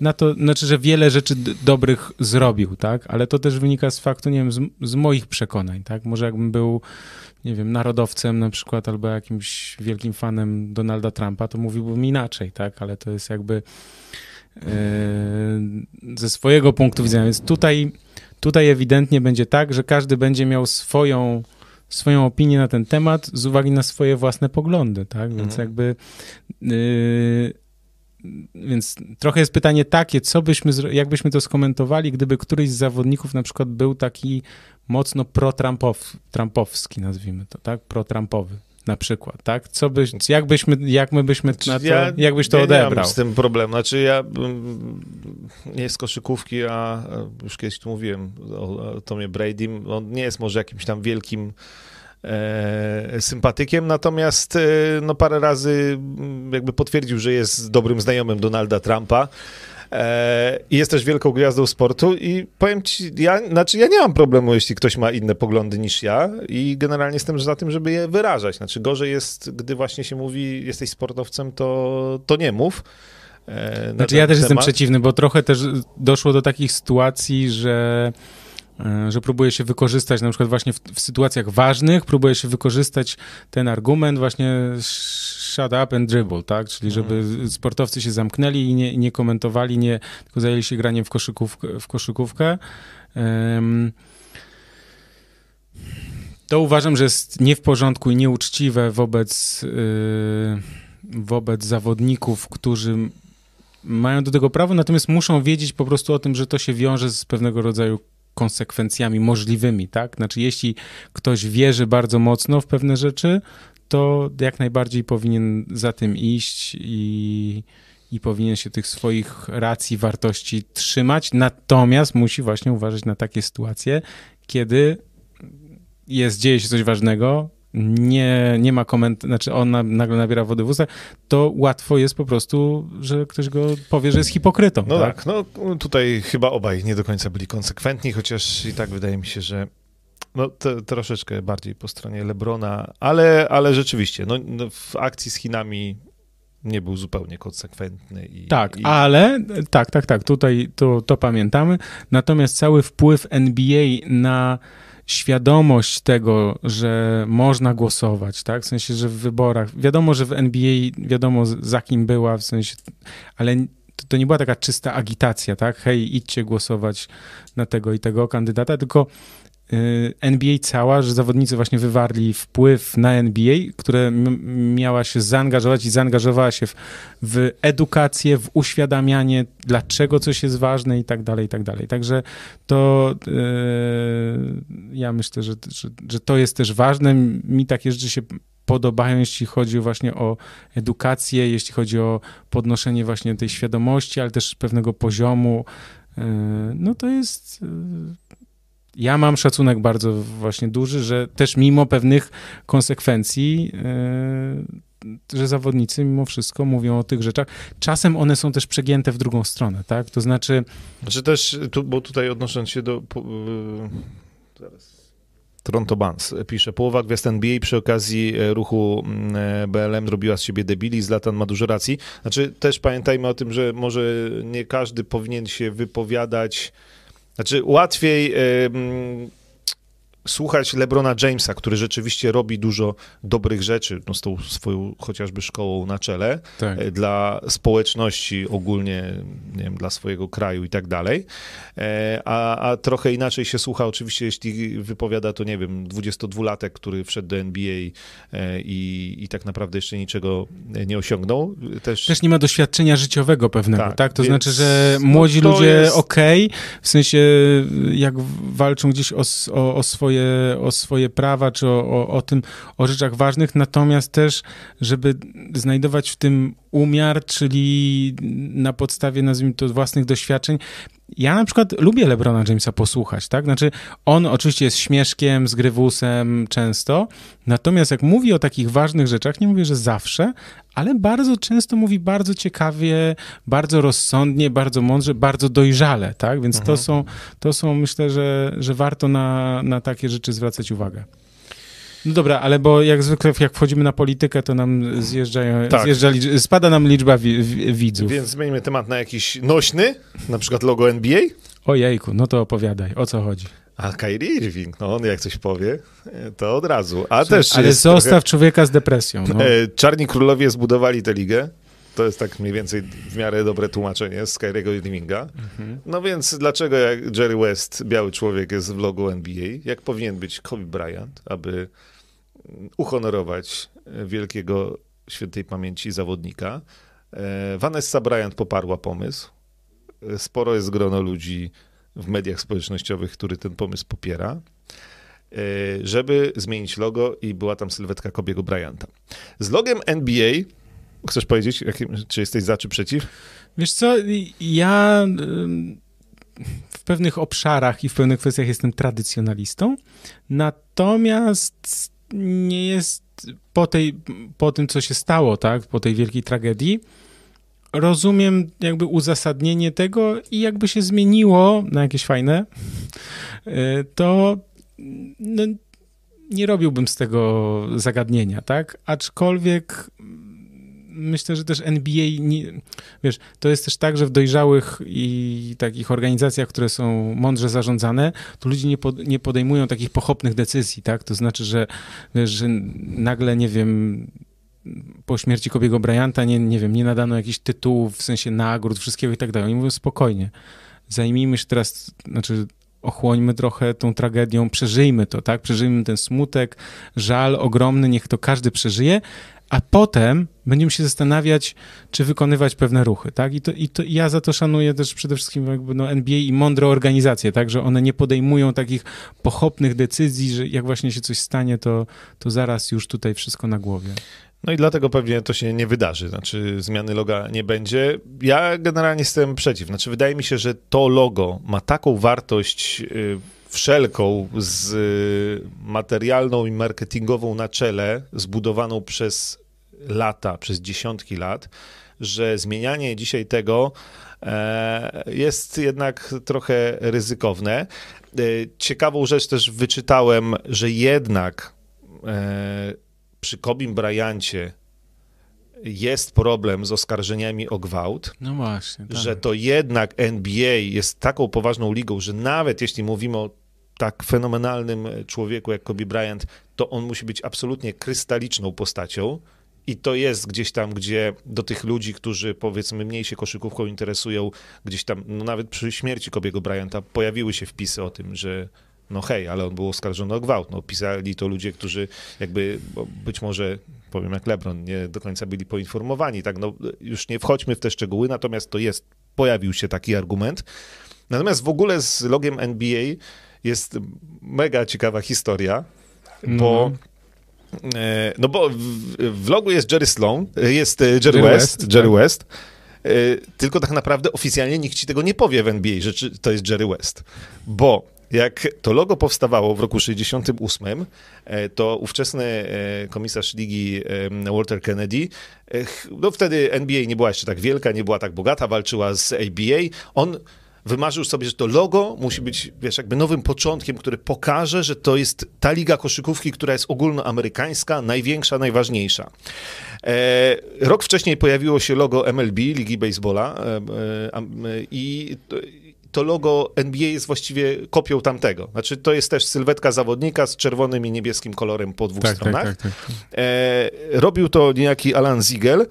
na to, znaczy, że wiele rzeczy dobrych zrobił, tak, ale to też wynika z faktu, nie wiem, z, z moich przekonań, tak, może jakbym był, nie wiem, narodowcem na przykład, albo jakimś wielkim fanem Donalda Trumpa, to mówiłbym inaczej, tak, ale to jest jakby yy, ze swojego punktu widzenia, więc tutaj, tutaj ewidentnie będzie tak, że każdy będzie miał swoją swoją opinię na ten temat z uwagi na swoje własne poglądy, tak? Więc mhm. jakby yy, więc trochę jest pytanie takie, co byśmy, jakbyśmy to skomentowali, gdyby któryś z zawodników na przykład był taki mocno pro-trumpowski, nazwijmy to, tak? Pro-trumpowy na przykład, tak? Co byś, jak byśmy, jak my byśmy znaczy, na to, ja, jak byś to ja odebrał? Nie mam z tym problem. Znaczy ja nie z koszykówki, a już kiedyś tu mówiłem o, o Tomie Brady, on nie jest może jakimś tam wielkim e, sympatykiem, natomiast e, no parę razy jakby potwierdził, że jest dobrym znajomym Donalda Trumpa. E, I jest też wielką gwiazdą sportu i powiem ci, ja, znaczy ja nie mam problemu, jeśli ktoś ma inne poglądy niż ja i generalnie jestem za tym, żeby je wyrażać. Znaczy gorzej jest, gdy właśnie się mówi, jesteś sportowcem, to, to nie mów. E, znaczy ja też temat. jestem przeciwny, bo trochę też doszło do takich sytuacji, że że próbuje się wykorzystać, na przykład właśnie w, w, sytuacjach ważnych, próbuje się wykorzystać ten argument właśnie shut up and dribble, tak? Czyli żeby mhm. sportowcy się zamknęli i nie, nie komentowali, nie, tylko zajęli się graniem w koszykówkę. W koszykówkę. Um, to uważam, że jest nie w porządku i nieuczciwe wobec, yy, wobec zawodników, którzy mają do tego prawo, natomiast muszą wiedzieć po prostu o tym, że to się wiąże z pewnego rodzaju konsekwencjami możliwymi, tak? Znaczy, jeśli ktoś wierzy bardzo mocno w pewne rzeczy, to jak najbardziej powinien za tym iść i, i powinien się tych swoich racji, wartości trzymać. Natomiast musi właśnie uważać na takie sytuacje, kiedy jest, dzieje się coś ważnego, nie, nie ma komentarzy, znaczy on na, nagle nabiera wody w usta, to łatwo jest po prostu, że ktoś go powie, że jest hipokrytą. No tak, tak no tutaj chyba obaj nie do końca byli konsekwentni, chociaż i tak wydaje mi się, że no, troszeczkę bardziej po stronie Lebrona, ale, ale rzeczywiście, no, no w akcji z Chinami nie był zupełnie konsekwentny. I, tak, i... ale tak, tak, tak, tutaj to, to pamiętamy. Natomiast cały wpływ NBA na świadomość tego, że można głosować, tak? W sensie, że w wyborach, wiadomo, że w NBA wiadomo za kim była, w sensie, ale to, to nie była taka czysta agitacja, tak? Hej, idźcie głosować na tego i tego kandydata, tylko NBA cała, że zawodnicy właśnie wywarli wpływ na NBA, które miała się zaangażować i zaangażowała się w, w, edukację, w uświadamianie, dlaczego coś jest ważne i tak dalej, i tak dalej. Także to yy, ja myślę, że, że, że to jest też ważne. Mi takie rzeczy się podobają, jeśli chodzi właśnie o edukację, jeśli chodzi o podnoszenie właśnie tej świadomości, ale też pewnego poziomu. Yy, no to jest yy, ja mam szacunek bardzo właśnie duży, że też mimo pewnych konsekwencji, yy, że zawodnicy mimo wszystko mówią o tych rzeczach. Czasem one są też przegięte w drugą stronę, tak? To znaczy... Znaczy też, tu, bo tutaj odnosząc się do... Yy, zaraz. Toronto Bans pisze, połowa gwiazd NBA przy okazji e, ruchu mm, BLM robiła z siebie debili, Zlatan ma dużo racji. Znaczy też pamiętajmy o tym, że może nie każdy powinien się wypowiadać znaczy łatwiej słuchać LeBrona Jamesa, który rzeczywiście robi dużo dobrych rzeczy, no z tą swoją chociażby szkołą na czele, tak. E, dla społeczności ogólnie, nie wiem, dla swojego kraju i tak dalej. E, a, a trochę inaczej się słucha oczywiście, jeśli wypowiada to, nie wiem, 22-latek, który wszedł do NBA e, i, i tak naprawdę jeszcze niczego nie osiągnął. Też, Też nie ma doświadczenia życiowego pewnego, tak? tak? To znaczy, że młodzi no ludzie jest... okej, okay, w sensie jak walczą gdzieś o, o, o swoje swoje, o swoje prawa, czy o, o, o tym, o rzeczach ważnych, natomiast też, żeby znajdować w tym umiar, czyli na podstawie, nazwijmy to, własnych doświadczeń. Ja na przykład lubię LeBrona Jamesa posłuchać, tak? Znaczy, on oczywiście jest śmieszkiem, zgrywusem często, natomiast jak mówi o takich ważnych rzeczach, nie mówię, że zawsze, ale bardzo często mówi bardzo ciekawie, bardzo rozsądnie, bardzo mądrze, bardzo dojrzale, tak? Więc mhm. to, są, to są, myślę, że, że warto na, na takie rzeczy zwracać uwagę. No dobra, ale bo jak zwykle jak wchodzimy na politykę, to nam zjeżdżają, Tak. zjeżdża, spada nam liczba wi, wi, widzów. Więc zmieńmy temat na jakiś nośny, na przykład logo NBA. Ojejku, no to opowiadaj, o co chodzi. A Kyrie Irving, no on jak coś powie, to od razu. A też ale zostaw człowieka z depresją. No. trochę, e, Czarni Królowie zbudowali tę ligę. To jest tak mniej więcej w miarę dobre tłumaczenie z Kyriego Irvinga. Mhm. No więc dlaczego jak Jerry West, biały człowiek, jest w logo NBA? Jak powinien być Kobe Bryant, aby uhonorować e, wielkiego świętej pamięci zawodnika? E, Vanessa Bryant poparła pomysł. E, Sporo jest grono ludzi w mediach społecznościowych, który ten pomysł popiera, żeby zmienić logo i była tam sylwetka Kobiego Bryanta. Z logiem NBA, chcesz powiedzieć, czy jesteś za, czy przeciw? Wiesz co, ja w pewnych obszarach i w pewnych kwestiach jestem tradycjonalistą, natomiast nie jest po, tej, po tym, co się stało, tak, po tej wielkiej tragedii, rozumiem jakby uzasadnienie tego i jakby się zmieniło na jakieś fajne, y, to no, nie robiłbym z tego zagadnienia, tak? Aczkolwiek myślę, że też NBA, nie, wiesz, to jest też tak, że w dojrzałych i takich organizacjach, które są mądrze zarządzane, to ludzie nie, pod, nie podejmują takich pochopnych decyzji, tak? To znaczy, że, wiesz, że nagle, nie wiem, po śmierci Kobiego Bryanta, nie, nie wiem, nie nadano jakichś tytułów, w sensie nagród, wszystkiego i tak dalej. Oni mówią spokojnie, zajmijmy się teraz, znaczy ochłońmy trochę tą tragedią, przeżyjmy to, tak? Przeżyjmy ten smutek, żal ogromny, niech to każdy przeżyje, a potem będziemy się zastanawiać, czy wykonywać pewne ruchy, tak? I, to, i to, ja za to szanuję też przede wszystkim jakby no NBA i mądre organizacje, tak? Że one nie podejmują takich pochopnych decyzji, że jak właśnie się coś stanie, to, to zaraz już tutaj wszystko na głowie. No i dlatego pewnie to się nie wydarzy, znaczy zmiany loga nie będzie. Ja generalnie jestem przeciw, znaczy wydaje mi się, że to logo ma taką wartość y, wszelką z y, materialną i marketingową na czele, zbudowaną przez lata, przez dziesiątki lat, że zmienianie dzisiaj tego e, jest jednak trochę ryzykowne. E, Ciekawą rzecz też wyczytałem, że jednak e, przy Kobim Bryancie jest problem z oskarżeniami o gwałt, No właśnie. Tak. że to jednak NBA jest taką poważną ligą, że nawet jeśli mówimy o tak fenomenalnym człowieku jak Kobe Bryant, to on musi być absolutnie krystaliczną postacią. I to jest gdzieś tam, gdzie do tych ludzi, którzy powiedzmy mniej się koszykówką interesują, gdzieś tam, no nawet przy śmierci Kobiego Bryanta pojawiły się wpisy o tym, że no hej, ale on był oskarżony o gwałt. No, pisali to ludzie, którzy jakby, być może, powiem jak LeBron, nie do końca byli poinformowani. Tak, no już nie wchodźmy w te szczegóły, natomiast to jest, pojawił się taki argument. Natomiast w ogóle z logiem NBA jest mega ciekawa historia, bo e, no bo w, w logu jest Jerry Sloan, e, jest e, Jerry, Jerry West, West, Jerry tak. West. e, Tylko tak naprawdę oficjalnie nikt ci tego nie powie w NBA, że to jest Jerry West. Bo jak to logo powstawało w roku 68, e, to ówczesny e, komisarz ligi e, Walter Kennedy, e, no wtedy NBA nie była jeszcze tak wielka, nie była tak bogata, walczyła z ABA. On wymarzył sobie, że to logo musi być, wiesz, jakby nowym początkiem, który pokaże, że to jest ta liga koszykówki, która jest ogólnoamerykańska, największa, najważniejsza. E, rok wcześniej pojawiło się logo MLB, Ligi Baseballa e, e, e, i to, logo NBA jest właściwie kopią tamtego. Znaczy to jest też sylwetka zawodnika z czerwonym i niebieskim kolorem po dwóch tak, stronach. tak, tak, tak. E, robił to niejaki Alan Ziegel.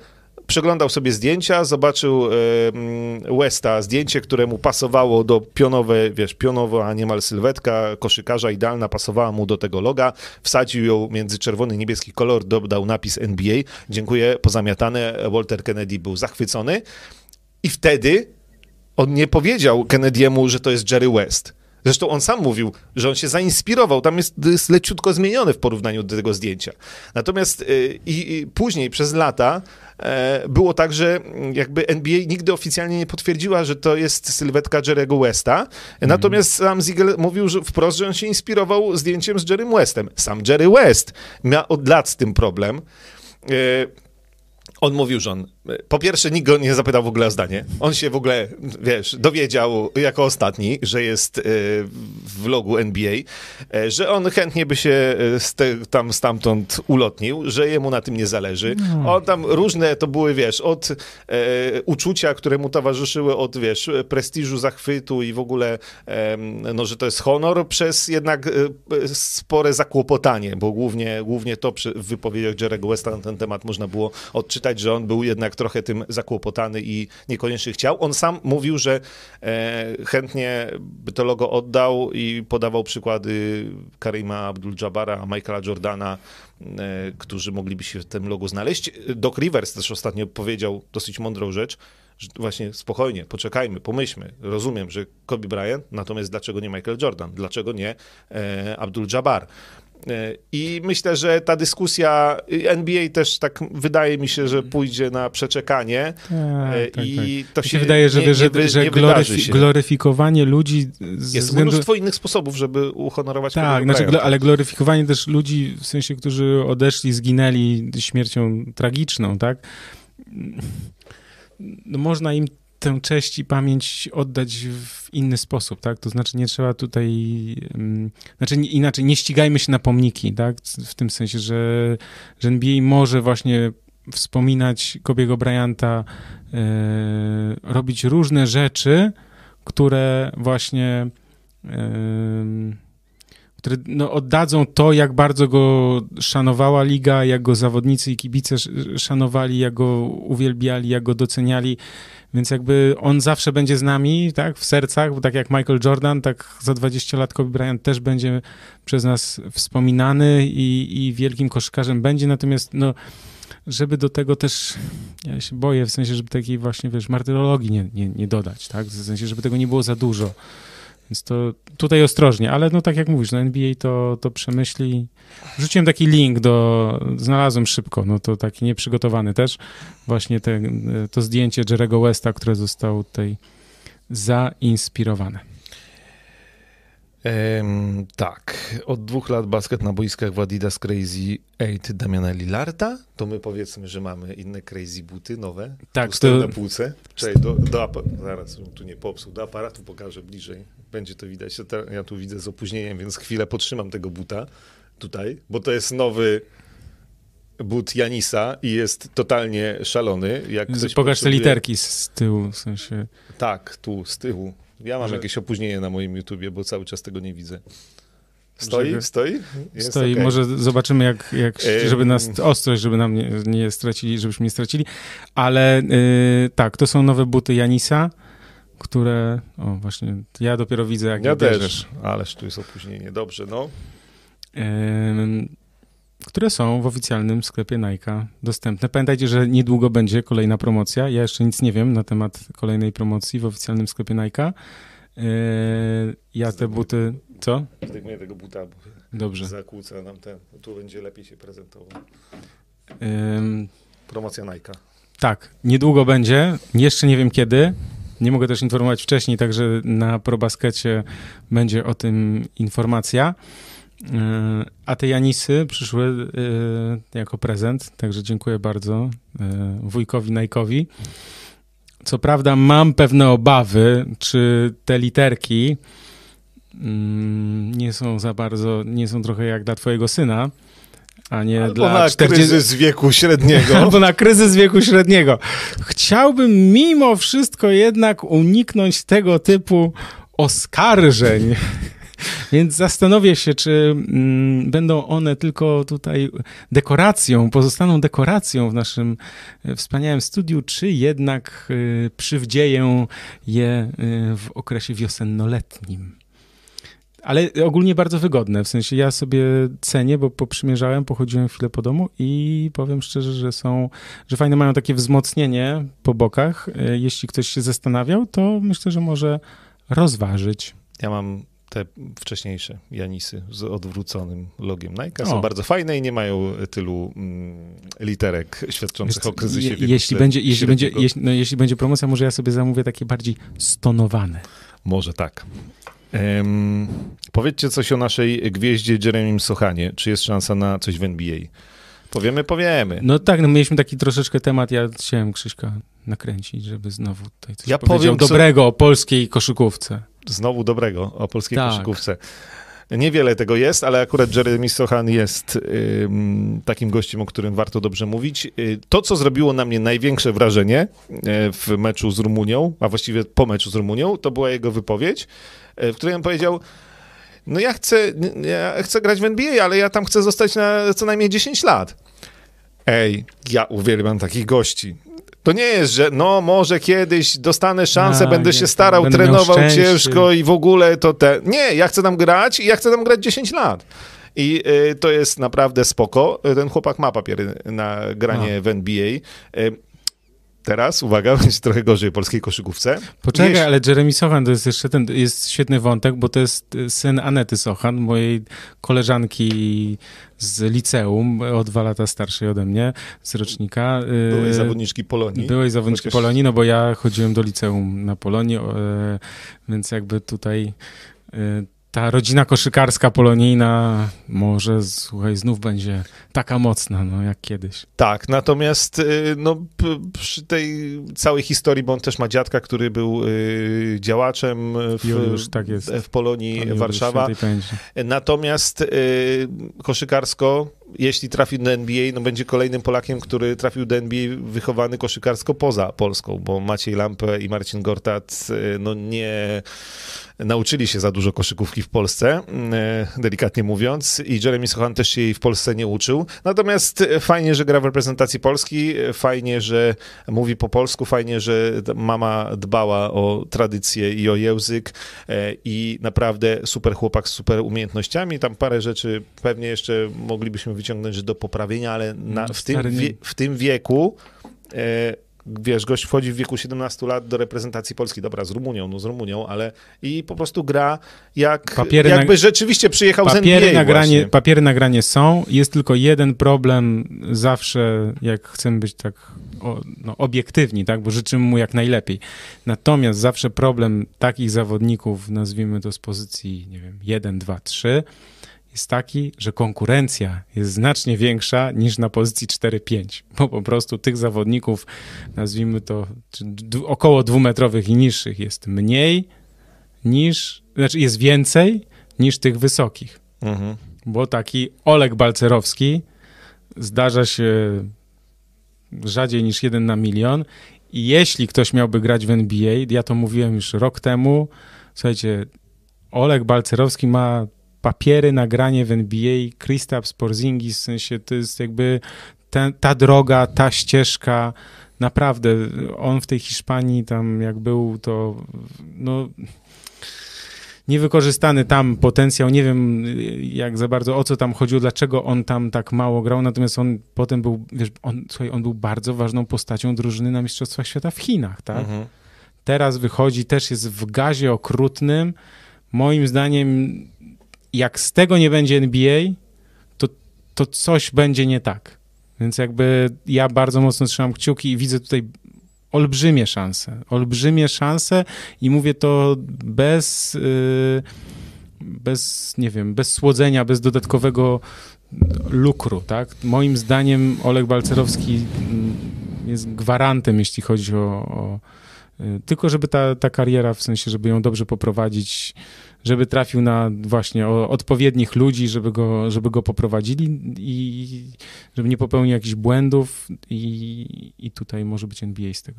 Przeglądał sobie zdjęcia, zobaczył e, mm, Westa, zdjęcie, które mu pasowało do pionowe, wiesz, pionowa niemal sylwetka koszykarza idealna, pasowała mu do tego loga, wsadził ją między czerwony i niebieski kolor, dodał napis NBA. Dziękuję, pozamiatane. Walter Kennedy był zachwycony i wtedy on nie powiedział Kennedy'emu, że to jest Jerry West. Zresztą on sam mówił, że on się zainspirował. Tam jest, jest leciutko zmienione w porównaniu do tego zdjęcia. Natomiast y, i, później przez lata było tak, że jakby NBA nigdy oficjalnie nie potwierdziła, że to jest sylwetka Jerry'ego Westa. Natomiast sam Ziegel mówił że wprost, że on się inspirował zdjęciem z Jerrym Westem. Sam Jerry West miał od lat z tym problem. E, on mówił, że on po pierwsze, nikt go nie zapytał w ogóle o zdanie. On się w ogóle, wiesz, dowiedział jako ostatni, że jest e, w logu NBA, e, że on chętnie by się e, z te, tam stamtąd ulotnił, że jemu na tym nie zależy. No. On tam różne to były, wiesz, od e, uczucia, które mu towarzyszyły, od, wiesz, prestiżu, zachwytu i w ogóle, e, no, że to jest honor, przez jednak e, spore zakłopotanie, bo głównie, głównie to przy, w wypowiedziach Jerego Westa na ten temat można było odczytać, że on był jednak trochę tym zakłopotany i niekoniecznie chciał. On sam mówił, że e, chętnie by to logo oddał i podawał przykłady Karima Abdul-Jabara, Michaela Jordana, e, którzy mogliby się w tym logo znaleźć. Doc Rivers też ostatnio powiedział dosyć mądrą rzecz, że właśnie spokojnie, poczekajmy, pomyślmy. Rozumiem, że Kobe Bryant, natomiast dlaczego nie Michael Jordan? Dlaczego nie e, Abdul-Jabbar? I myślę, że ta dyskusja NBA też tak wydaje mi się, że pójdzie na przeczekanie e, Tak, tak, i tak. to Mi się, wydaje, że, nie, że, nie, że nie gloryfi- się. gloryfikowanie ludzi z Jest względu... mnóstwo innych sposobów, żeby uhonorować Tak, znaczy, ale gloryfikowanie też ludzi, w sensie, którzy odeszli, zginęli śmiercią tragiczną, tak? No, można im tę cześć i pamięć oddać w inny sposób, tak? To znaczy nie trzeba tutaj, mm, znaczy inaczej, nie ścigajmy się na pomniki, tak? W tym sensie, że, że NBA może właśnie wspominać Kobiego Bryanta, e, robić różne rzeczy, które właśnie em, które no, oddadzą to, jak bardzo go szanowała liga, jak go zawodnicy i kibice sz- szanowali, jak go uwielbiali, jak go doceniali. Więc jakby on zawsze będzie z nami, tak, w sercach, bo tak jak Michael Jordan, tak za 20 lat Kobe Bryant też będzie przez nas wspominany i, i wielkim koszykarzem będzie, natomiast no, żeby do tego też, ja się boję, w sensie, żeby takiej właśnie, wiesz, martyrologii nie, nie, nie dodać, tak, w sensie, żeby tego nie było za dużo. Więc to tutaj ostrożnie, ale no tak jak mówisz, no NBA to, to przemyśli. Wrzuciłem taki link do, znalazłem szybko, no to taki nieprzygotowany też, właśnie te, to zdjęcie Jerego Westa, które zostało tutaj zainspirowane. Tak, od dwóch lat basket na boiskach w Adidas Crazy 8 Damiana Lillarda. To my powiedzmy, że mamy inne Crazy buty nowe. Tak, to- na półce. Czekaj, do, do zaraz, tu nie popsuł. Do aparatu pokażę bliżej. Będzie to widać. Ja te- tu widzę z opóźnieniem, więc chwilę potrzymam tego buta tutaj, bo to jest nowy but Janisa i jest totalnie szalony. Jak Pokaż te potrzebuje- literki z, z tyłu, w sensie. Tak, tu, z tyłu. Ja mam Że- jakieś opóźnienie na moim YouTubie, bo cały czas tego nie widzę. Stoi? Żeby- Stoi? Jest stoi. okej. Może zobaczymy, jak, jak żeby nas ostrość, żeby nam nie, nie stracili, żebyśmy nie stracili. Ale y, tak, to są nowe buty Janisa, które. O, właśnie, ja dopiero widzę, jak Ja je też, bierzesz. ależ tu jest opóźnienie. Dobrze, no. Ym, które są w oficjalnym sklepie Nike dostępne. Pamiętajcie, że niedługo będzie kolejna promocja. Ja jeszcze nic nie wiem na temat kolejnej promocji w oficjalnym sklepie Nike. Yy, ja te buty. Co? Zdejmuję tego buta, bo Dobrze. zakłóca nam ten. Tu będzie lepiej się prezentował. Ym, Promocja Nike. tak, niedługo będzie. Jeszcze nie wiem kiedy. Nie mogę też informować wcześniej, także na probaskecie będzie o tym informacja. Yy, A te Janisy przyszły yy, jako prezent, także dziękuję bardzo yy, wujkowi Nike'owi. Co prawda mam pewne obawy, czy te literki mm, nie są za bardzo, nie są trochę jak dla twojego syna, a nie Albo dla na 40... kryzys wieku średniego. Albo na kryzys wieku średniego. Chciałbym mimo wszystko jednak uniknąć tego typu oskarżeń. Więc zastanowię się, czy mm, będą one tylko tutaj dekoracją, pozostaną dekoracją w naszym e, wspaniałym studiu, czy jednak y, przywdzieję je y, w okresie wiosennoletnim. Ale ogólnie bardzo wygodne, w sensie ja sobie cenię, bo poprzymierzałem, pochodziłem chwilę po domu i powiem szczerze, że są, że fajne mają takie wzmocnienie po bokach. E, Jeśli ktoś się zastanawiał, to myślę, że może rozważyć. Ja mam te wcześniejsze Janisy z odwróconym logiem Nike. O. Są bardzo fajne i nie mają tylu mm, literek świadczących Wiesz o kryzysie je- jeśli, będzie, jeśli, będzie, jeśli, no, jeśli będzie promocja, może ja sobie zamówię takie bardziej stonowane. Może tak. Em, powiedzcie coś o naszej gwieździe Jeremim Sochanie. Czy jest szansa na coś w NBA? Powiemy, powiemy. No tak, no mieliśmy taki troszeczkę temat, ja chciałem Krzyśka nakręcić, żeby znowu tutaj coś Ja powiedział powiem, co- dobrego o polskiej koszykówce. Znowu dobrego o polskiej Tak. koszykówce. Niewiele tego jest, ale akurat Jeremy Sochan jest takim gościem, o którym warto dobrze mówić. Y, To, co zrobiło na mnie największe wrażenie e, w meczu z Rumunią, a właściwie po meczu z Rumunią, to była jego wypowiedź, e, w której on powiedział, no ja chcę, ja chcę grać w NBA, ale ja tam chcę zostać na co najmniej 10 lat. Ej, ja uwielbiam takich gości. To nie jest, że no może kiedyś dostanę szansę, A, będę nie, się starał, będę trenował ciężko i w ogóle to te... Nie, ja chcę tam grać i ja chcę tam grać 10 lat. I y, to jest naprawdę spoko. Ten chłopak ma papiery na granie w NBA. Y, teraz, uwaga, będzie trochę gorzej polskiej koszykówce. Poczekaj, Jeśli- ale Jeremy Sochan to jest jeszcze ten, jest świetny wątek, bo to jest y, syn Anety Sochan, mojej koleżanki z liceum, o dwa lata starszej ode mnie, z rocznika. y, Byłej zawodniczki Polonii. Byłej zawodniczki Chociaż- Polonii, no bo ja chodziłem do liceum na Polonii, e, więc jakby tutaj e, ta rodzina koszykarska polonijna może, słuchaj, znów będzie taka mocna, no jak kiedyś. Tak, natomiast y, no, przy tej całej historii, bo on też ma dziadka, który był y, działaczem w, Juliusz, tak w Polonii Pan Warszawa. Natomiast y, koszykarsko, jeśli trafi do NBA, no będzie kolejnym Polakiem, który trafił do NBA wychowany koszykarsko poza Polską, bo Maciej Lampę i Marcin Gortat y, no nie nauczyli się za dużo koszykówki w Polsce, y, delikatnie mówiąc, i Jeremy Sochan też się jej w Polsce nie uczył. Natomiast y, fajnie, że gra w reprezentacji Polski, fajnie, że mówi po polsku, fajnie, że mama dbała o tradycję i o język i naprawdę super chłopak z super umiejętnościami. Tam parę rzeczy pewnie jeszcze moglibyśmy wyciągnąć do poprawienia, ale na, No, w, tym wie, w tym wieku e, wiesz, gość wchodzi w wieku 17 lat do reprezentacji Polski, dobra, z Rumunią, no z Rumunią, ale i po prostu gra jak, Papiery jakby na- rzeczywiście przyjechał z Papiery NBA na, granie, właśnie. papiery na granie są, jest tylko jeden problem zawsze, jak chcemy być tak o, no, obiektywni, tak, bo życzymy mu jak najlepiej. Natomiast zawsze problem takich zawodników, nazwijmy to z pozycji, nie wiem, 1, 2, 3, jest taki, że konkurencja jest znacznie większa niż na pozycji 4-5, bo po prostu tych zawodników, nazwijmy to około dwumetrowych i niższych jest mniej niż, znaczy jest więcej niż tych wysokich. Mhm. Bo taki Oleg Balcerowski zdarza się rzadziej niż jeden na milion. I jeśli ktoś miałby grać w NBA, ja to mówiłem już rok temu, słuchajcie, Oleg Balcerowski ma papiery na granie w NBA, Kristaps Porzingis, w sensie to jest jakby ta, ta droga, ta ścieżka, naprawdę, on w tej Hiszpanii tam jak był, to no niewykorzystany tam potencjał, nie wiem jak za bardzo o co tam chodziło, dlaczego on tam tak mało grał, natomiast on potem był, wiesz, on, słuchaj, on był bardzo ważną postacią drużyny na Mistrzostwach Świata w Chinach, tak? Mhm. Teraz wychodzi, też jest w gazie okrutnym. Moim zdaniem, jak z tego nie będzie NBA, to, to coś będzie nie tak. Więc jakby ja bardzo mocno trzymam kciuki i widzę tutaj olbrzymie szanse. Olbrzymie szanse i mówię to bez, yy, bez, nie wiem, bez słodzenia, bez dodatkowego lukru, tak? Moim zdaniem Oleg Balcerowski mm, jest gwarantem, jeśli chodzi o, o y, tylko żeby ta, ta kariera, w sensie, żeby ją dobrze poprowadzić, żeby trafił na właśnie odpowiednich ludzi, żeby go, żeby go poprowadzili i żeby nie popełnił jakichś błędów i, i tutaj może być NBA z tego.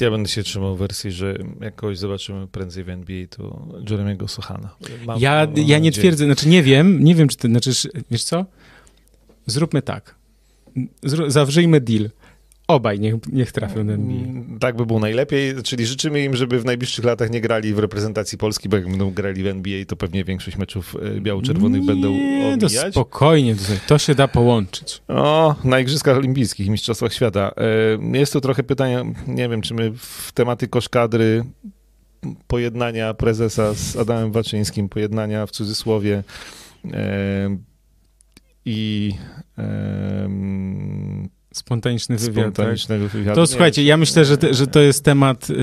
Ja będę się trzymał wersji, że jak kogoś zobaczymy prędzej w NBA, to Jeremiego Sochana. Mam- Ja, mam ja nie twierdzę, znaczy nie wiem, nie wiem, czy ty, znaczy, wiesz co? Zróbmy tak. Zró- zawrzyjmy deal. Obaj niech, niech trafią do NBA. Mm, Tak by było najlepiej, czyli życzymy im, żeby w najbliższych latach nie grali w reprezentacji Polski, bo jak będą grali w NBA, to pewnie większość meczów e, biało-czerwonych będą Nie, to omijać. spokojnie, to, to się da połączyć. O, na Igrzyskach Olimpijskich i Mistrzostwach Świata. E, Jest tu trochę pytania, nie wiem, czy my w tematy koszkadry, pojednania prezesa z Adamem Waczyńskim, pojednania w cudzysłowie e, i Spontaniczny wywiad, tak? spontanicznego wywiadu. To Nie słuchajcie, ja myślę, że, te, że to jest temat yy,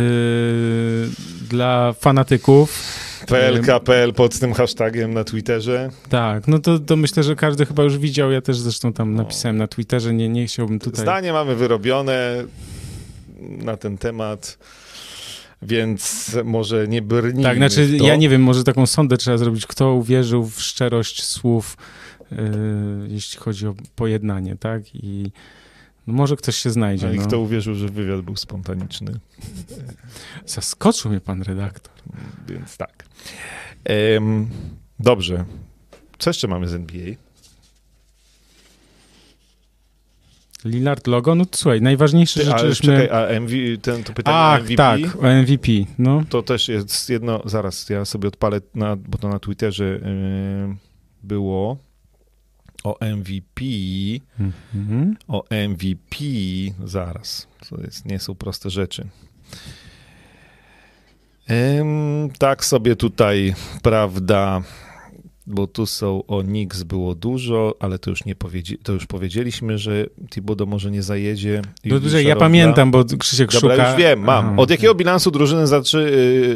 dla fanatyków. PLKPL pod tym hashtagiem na Twitterze. Tak, no to, to myślę, że każdy chyba już widział. Ja też zresztą tam napisałem na Twitterze, nie, nie chciałbym tutaj... Zdanie mamy wyrobione na ten temat. Więc może nie brnijmy Tak, znaczy ja nie wiem, może taką sondę trzeba zrobić, kto uwierzył w szczerość słów, yy, jeśli chodzi o pojednanie, tak? I no może ktoś się znajdzie. No i no. kto uwierzył, że wywiad był spontaniczny. Zaskoczył mnie pan redaktor. Więc tak. Dobrze. Co jeszcze mamy z NBA? Lillard logo, no słuchaj, najważniejsze Ty, rzeczy ale żeśmy... czekaj, a MV, ten, to pytanie Ach, MVP? tak, o MVP, no. To też jest jedno, zaraz, ja sobie odpalę, na, bo to na Twitterze yy, było o MVP, Mhm. o MVP, zaraz, to jest, nie są proste rzeczy. Ym, tak sobie tutaj, prawda, bo tu są o Knicks było dużo, ale to już nie powiedzi, to już powiedzieliśmy, że Thibodeau może nie zajedzie. No, że ja pamiętam, bo Krzysiek Dobra, szuka... już wiem, mam. Aha. Od jakiego bilansu drużyny zaczy...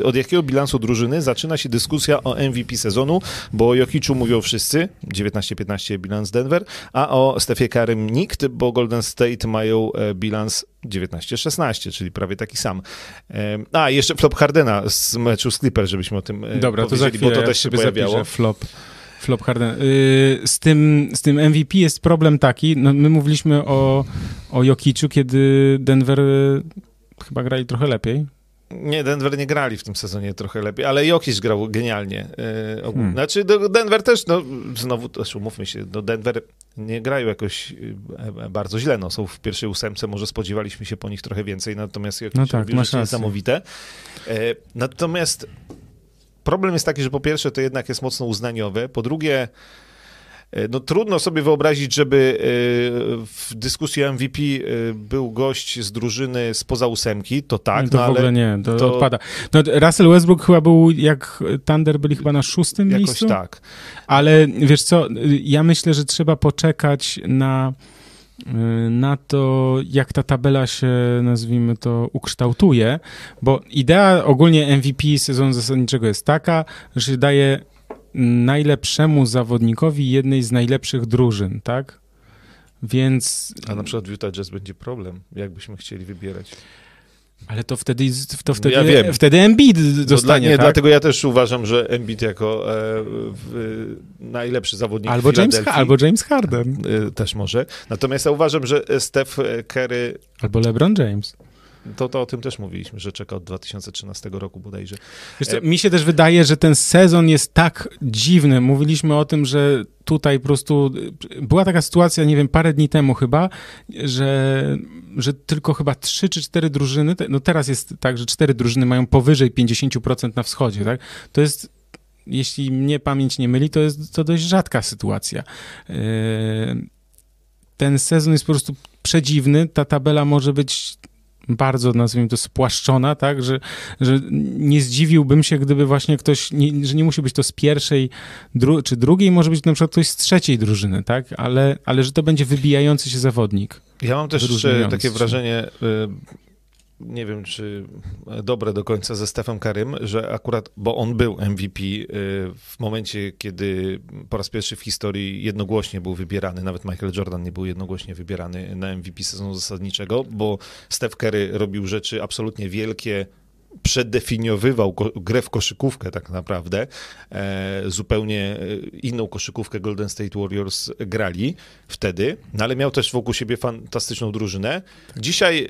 y, od jakiego bilansu drużyny zaczyna się dyskusja o MVP sezonu, bo o Jokiczu mówią wszyscy, 19-15 bilans Denver, a o Stefie Karym nikt, bo Golden State mają e, bilans 19-16, czyli prawie taki sam. E, A, jeszcze flop Hardena z meczu z Clippers, żebyśmy o tym e, Dobra, to za chwilę bo to też się pojawiało. flop. Flop Harden. Yy, z, tym, z tym MVP jest problem taki, no my mówiliśmy o, o Jokiczu, kiedy Denver y, chyba grali trochę lepiej. Nie, Denver nie grali w tym sezonie trochę lepiej, ale Jokic grał genialnie. Ogólnie. Hmm. Znaczy Denver też, no znowu, też umówmy się, do Denver nie grają jakoś e, e, bardzo źle, no są w pierwszej ósemce, może spodziewaliśmy się po nich trochę więcej, natomiast Jokic No tak, niesamowite. E, natomiast problem jest taki, że po pierwsze to jednak jest mocno uznaniowe, po drugie e, no trudno sobie wyobrazić, żeby e, w dyskusji o MVP e, był gość z drużyny spoza ósemki, to tak, No to no, w ogóle nie, to, to- odpada. No, Russell Westbrook chyba był, jak Thunder byli chyba na szóstym jakoś miejscu, tak. ale wiesz co, ja myślę, że trzeba poczekać na, na to, jak ta tabela się, nazwijmy to, ukształtuje, bo idea ogólnie MVP sezonu zasadniczego jest taka, że się daje najlepszemu zawodnikowi jednej z najlepszych drużyn, tak? Więc, A na przykład w Utah Jazz będzie problem, jakbyśmy chcieli wybierać. Ale to wtedy, to wtedy, Ja wiem. wtedy Embiid No dla, dostanie, nie, tak? Dlatego ja też uważam, że Embiid jako e, najlepszy zawodnik Albo James, albo James Harden, e, też może. Natomiast ja uważam, że Steph Curry, albo LeBron James. To, to o tym też mówiliśmy, że czeka od 2013 roku bodajże. Wiesz co, E, mi się też wydaje, że ten sezon jest tak dziwny. Mówiliśmy o tym, że tutaj po prostu y, była taka sytuacja, nie wiem, parę dni temu chyba, że, że tylko chyba trzy czy cztery drużyny, no teraz jest tak, że cztery drużyny mają powyżej 50% na wschodzie, tak? To jest jeśli mnie pamięć nie myli, to jest to dość rzadka sytuacja. Yy, Ten sezon jest po prostu przedziwny, ta tabela może być bardzo, nazwijmy to, spłaszczona, tak, że, że nie zdziwiłbym się, gdyby właśnie ktoś, nie, że nie musi być to z pierwszej dru, czy drugiej, może być na przykład ktoś z trzeciej drużyny, tak, ale, ale że to będzie wybijający się zawodnik. Ja mam też takie wrażenie, y, nie wiem czy dobre do końca ze Stefem Karym, że akurat, bo on był MVP y, w momencie, kiedy po raz pierwszy w historii jednogłośnie był wybierany, nawet Michael Jordan nie był jednogłośnie wybierany na MVP sezonu zasadniczego, bo Steph Curry robił rzeczy absolutnie wielkie, przedefiniowywał grę w koszykówkę tak naprawdę. E, zupełnie e, inną koszykówkę Golden State Warriors grali wtedy, no ale miał też wokół siebie fantastyczną drużynę. Dzisiaj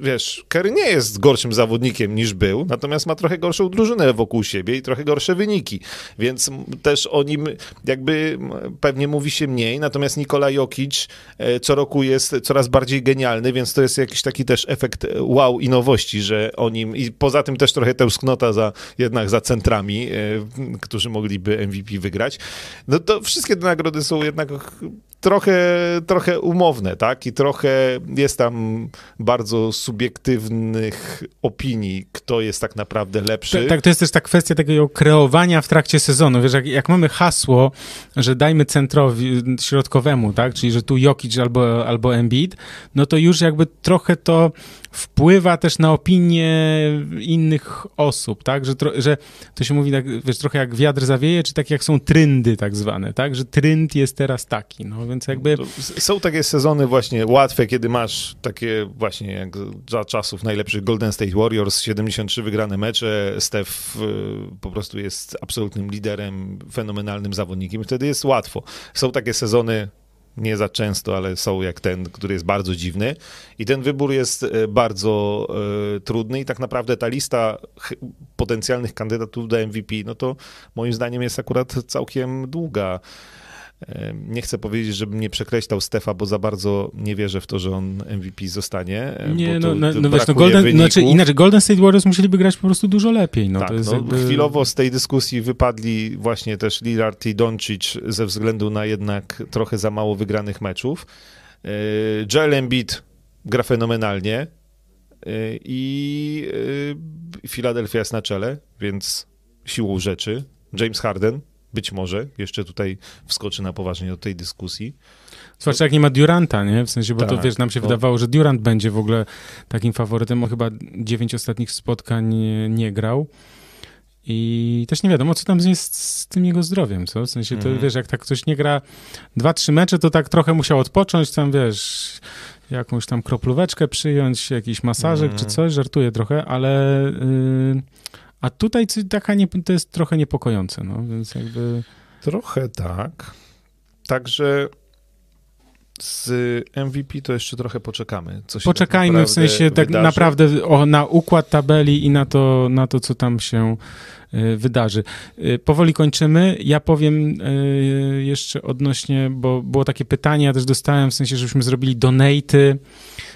wiesz, Kerry nie jest gorszym zawodnikiem niż był, natomiast ma trochę gorszą drużynę wokół siebie i trochę gorsze wyniki, więc też o nim jakby pewnie mówi się mniej, natomiast Nikola Jokic e, co roku jest coraz bardziej genialny, więc to jest jakiś taki też efekt e, wow i nowości, że o nim i poza tym też trochę tęsknota za jednak za centrami, e, którzy mogliby MVP wygrać. No to wszystkie te nagrody są jednak trochę, trochę umowne, tak? I trochę jest tam bardzo subiektywnych opinii, kto jest tak naprawdę lepszy. Tak, tak to jest też ta kwestia takiego kreowania w trakcie sezonu. Wiesz, jak, jak mamy hasło, że dajmy centrowi, środkowemu, tak? Czyli, że tu Jokic albo, albo Embiid, no to już jakby trochę to wpływa też na opinie innych osób, tak? Że, tro, że to się mówi tak, wiesz, trochę jak wiatr zawieje, czy tak jak są trendy tak zwane, tak? Że trend jest teraz taki, no więc jakby... Są takie sezony właśnie łatwe, kiedy masz takie właśnie jak za czasów najlepszych Golden State Warriors, 73 wygrane mecze, Steph y, po prostu jest absolutnym liderem, fenomenalnym zawodnikiem, wtedy jest łatwo. Są takie sezony nie za często, ale są jak ten, który jest bardzo dziwny. I ten wybór jest e, bardzo e, trudny i tak naprawdę ta lista potencjalnych kandydatów do MVP, no to moim zdaniem jest akurat całkiem długa. Nie chcę powiedzieć, żebym nie przekreślał Stefa, bo za bardzo nie wierzę w to, że on MVP zostanie. Nie, no, no, no wiesz, no Golden, znaczy, inaczej, Golden State Warriors musieliby grać po prostu dużo lepiej. No, tak, to jest no, jakby... chwilowo z tej dyskusji wypadli właśnie też Lillard i Doncic ze względu na jednak trochę za mało wygranych meczów. E, Joel Embiid gra fenomenalnie e, i e, Philadelphia jest na czele, więc siłą rzeczy. James Harden być może jeszcze tutaj wskoczy na poważnie do tej dyskusji. Zwłaszcza jak nie ma Duranta, nie? W sensie, bo tak, to wiesz, nam się to... wydawało, że Durant będzie w ogóle takim faworytem, on chyba dziewięć ostatnich spotkań nie, grał. I też nie wiadomo, co tam jest z tym jego zdrowiem, co? W sensie, to mm. wiesz, jak tak ktoś nie gra dwa, trzy mecze, to tak trochę musiał odpocząć, tam wiesz, jakąś tam kroplóweczkę przyjąć, jakiś masażek mm. czy coś, żartuję trochę, ale... Yy a tutaj taka nie, to jest trochę niepokojące, no, więc jakby... Trochę tak. Także z MVP to jeszcze trochę poczekamy. Co Poczekajmy tak w sensie tak naprawdę o, na układ tabeli i na to, na to co tam się y, wydarzy. Y, powoli kończymy. Ja powiem y, jeszcze odnośnie, bo było takie pytanie, ja też dostałem w sensie, żebyśmy zrobili donaty.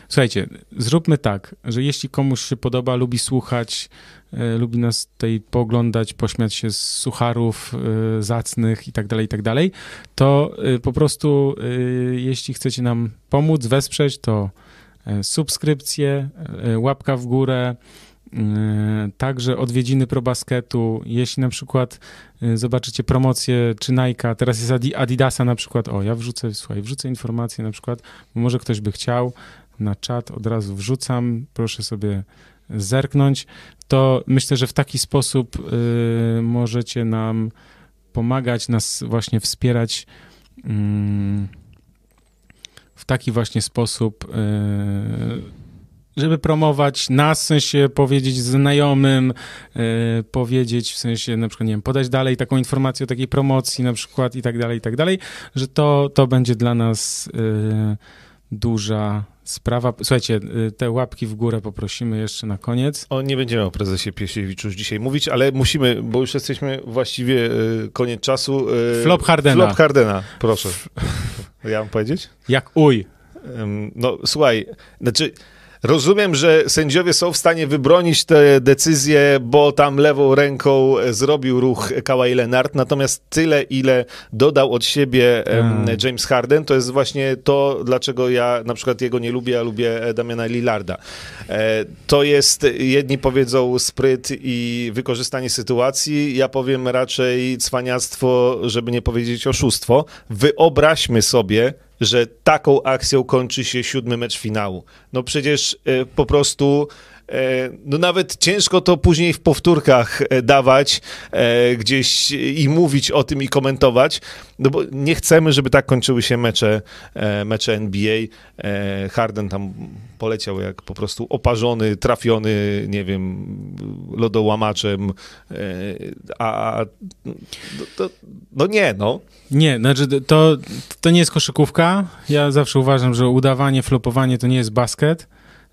Słuchajcie, zróbmy tak, że jeśli komuś się podoba, lubi słuchać lubi nas tutaj pooglądać, pośmiać się z sucharów e, zacnych i tak dalej, i tak dalej, to e, po prostu jeśli chcecie nam pomóc, wesprzeć, to subskrypcje, łapka w górę, Także odwiedziny ProBasketu. Jeśli na przykład zobaczycie promocję czy Nike, teraz jest Adidasa na przykład, o ja wrzucę, słuchaj, wrzucę informację na przykład, może ktoś by chciał, na czat od razu wrzucam, proszę sobie zerknąć, to myślę, że w taki sposób y, możecie nam pomagać, nas właśnie wspierać y, w taki właśnie sposób, y, żeby promować nas, w sensie powiedzieć znajomym, y, powiedzieć w sensie na przykład, nie wiem, podać dalej taką informację o takiej promocji na przykład i tak dalej, i tak dalej, że to, to będzie dla nas y, duża sprawa. Słuchajcie, y, te łapki w górę poprosimy jeszcze na koniec. O, nie będziemy o prezesie Piesiewiczu już dzisiaj mówić, ale musimy, bo już jesteśmy właściwie y, koniec czasu. Y, Flop Hardena. Flop Hardena, proszę. Ja mam powiedzieć? Jak uj. No, słuchaj, znaczy Rozumiem, że sędziowie są w stanie wybronić te decyzje, bo tam lewą ręką zrobił ruch Kawhi Leonard, natomiast tyle, ile dodał od siebie hmm. James Harden, to jest właśnie to, dlaczego ja na przykład jego nie lubię, a lubię Damiana Lillarda. E, to jest, jedni powiedzą spryt i wykorzystanie sytuacji, ja powiem raczej cwaniactwo, żeby nie powiedzieć oszustwo. Wyobraźmy sobie, że taką akcją kończy się siódmy mecz finału. No przecież e, po prostu no nawet ciężko to później w powtórkach e, dawać gdzieś i mówić o tym i komentować, no bo nie chcemy, żeby tak kończyły się mecze, mecze NBA. Harden tam poleciał jak po prostu oparzony, trafiony, nie wiem, lodołamaczem, a no, to, no nie, no. Nie, znaczy to, to nie jest koszykówka. Ja zawsze uważam, że udawanie, flopowanie to nie jest basket.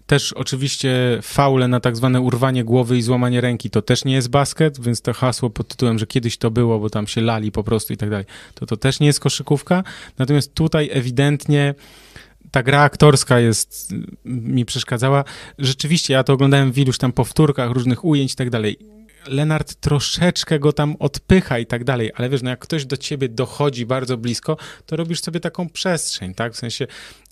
Też oczywiście faule na tak zwane urwanie głowy i złamanie ręki to też nie jest basket, więc to hasło pod tytułem, że kiedyś to było, bo tam się lali po prostu i tak dalej, to to też nie jest koszykówka. Natomiast tutaj ewidentnie ta gra aktorska jest, mi przeszkadzała. Rzeczywiście, ja to oglądałem w iluś tam powtórkach różnych ujęć i tak dalej Lenart troszeczkę go tam odpycha i tak dalej, ale wiesz, no jak ktoś do ciebie dochodzi bardzo blisko, to robisz sobie taką przestrzeń, tak? W sensie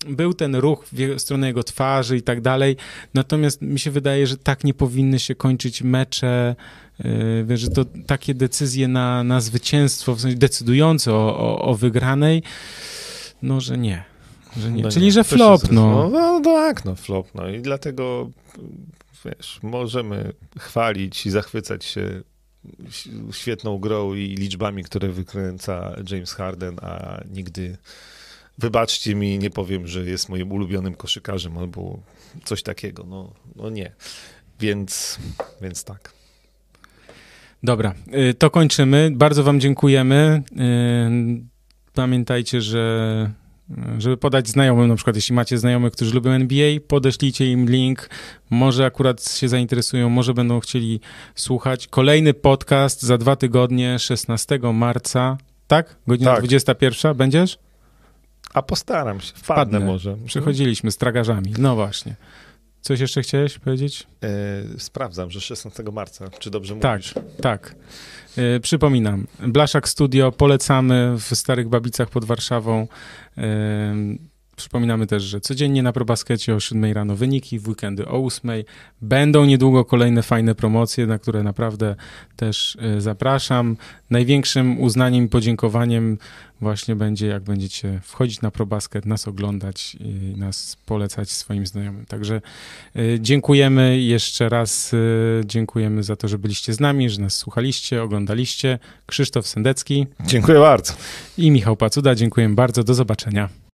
był ten ruch w stronę jego twarzy i tak dalej, natomiast mi się wydaje, że tak nie powinny się kończyć mecze, yy, wiesz, że to takie decyzje na, na zwycięstwo, w sensie decydujące o, o, o wygranej, no, że nie. Że nie. No Czyli, nie, że flop, zres- no. no. No tak, no flop, no i dlatego, wiesz, możemy chwalić i zachwycać się świetną grą i liczbami, które wykręca James Harden, a nigdy, wybaczcie mi, nie powiem, że jest moim ulubionym koszykarzem albo coś takiego, no, no nie. Więc, więc tak. Dobra, y, to kończymy. Bardzo Wam dziękujemy. Y, Pamiętajcie, że żeby podać znajomym, na przykład jeśli macie znajomych, którzy lubią NBA, podeślijcie im link. Może akurat się zainteresują, może będą chcieli słuchać. Kolejny podcast za dwa tygodnie, 16 marca. Tak? Godzina Tak. 21. Będziesz? A postaram się, wpadnę, Wpadnę. może. Przychodziliśmy z tragarzami. No właśnie. Coś jeszcze chciałeś powiedzieć? E, sprawdzam, że 16 marca, czy dobrze Tak, mówisz? tak. E, przypominam, Blaszak Studio polecamy w Starych Babicach pod Warszawą. E, przypominamy też, że codziennie na ProBaskecie o 7 rano wyniki, w weekendy o 8. Będą niedługo kolejne fajne promocje, na które naprawdę też e, zapraszam. Największym uznaniem i podziękowaniem właśnie będzie, jak będziecie wchodzić na ProBasket, nas oglądać i nas polecać swoim znajomym. Także e, dziękujemy jeszcze raz, e, dziękujemy za to, że byliście z nami, że nas słuchaliście, oglądaliście. Krzysztof Sendecki Dziękuję bardzo. i Michał Pacuda, dziękuję bardzo, do zobaczenia.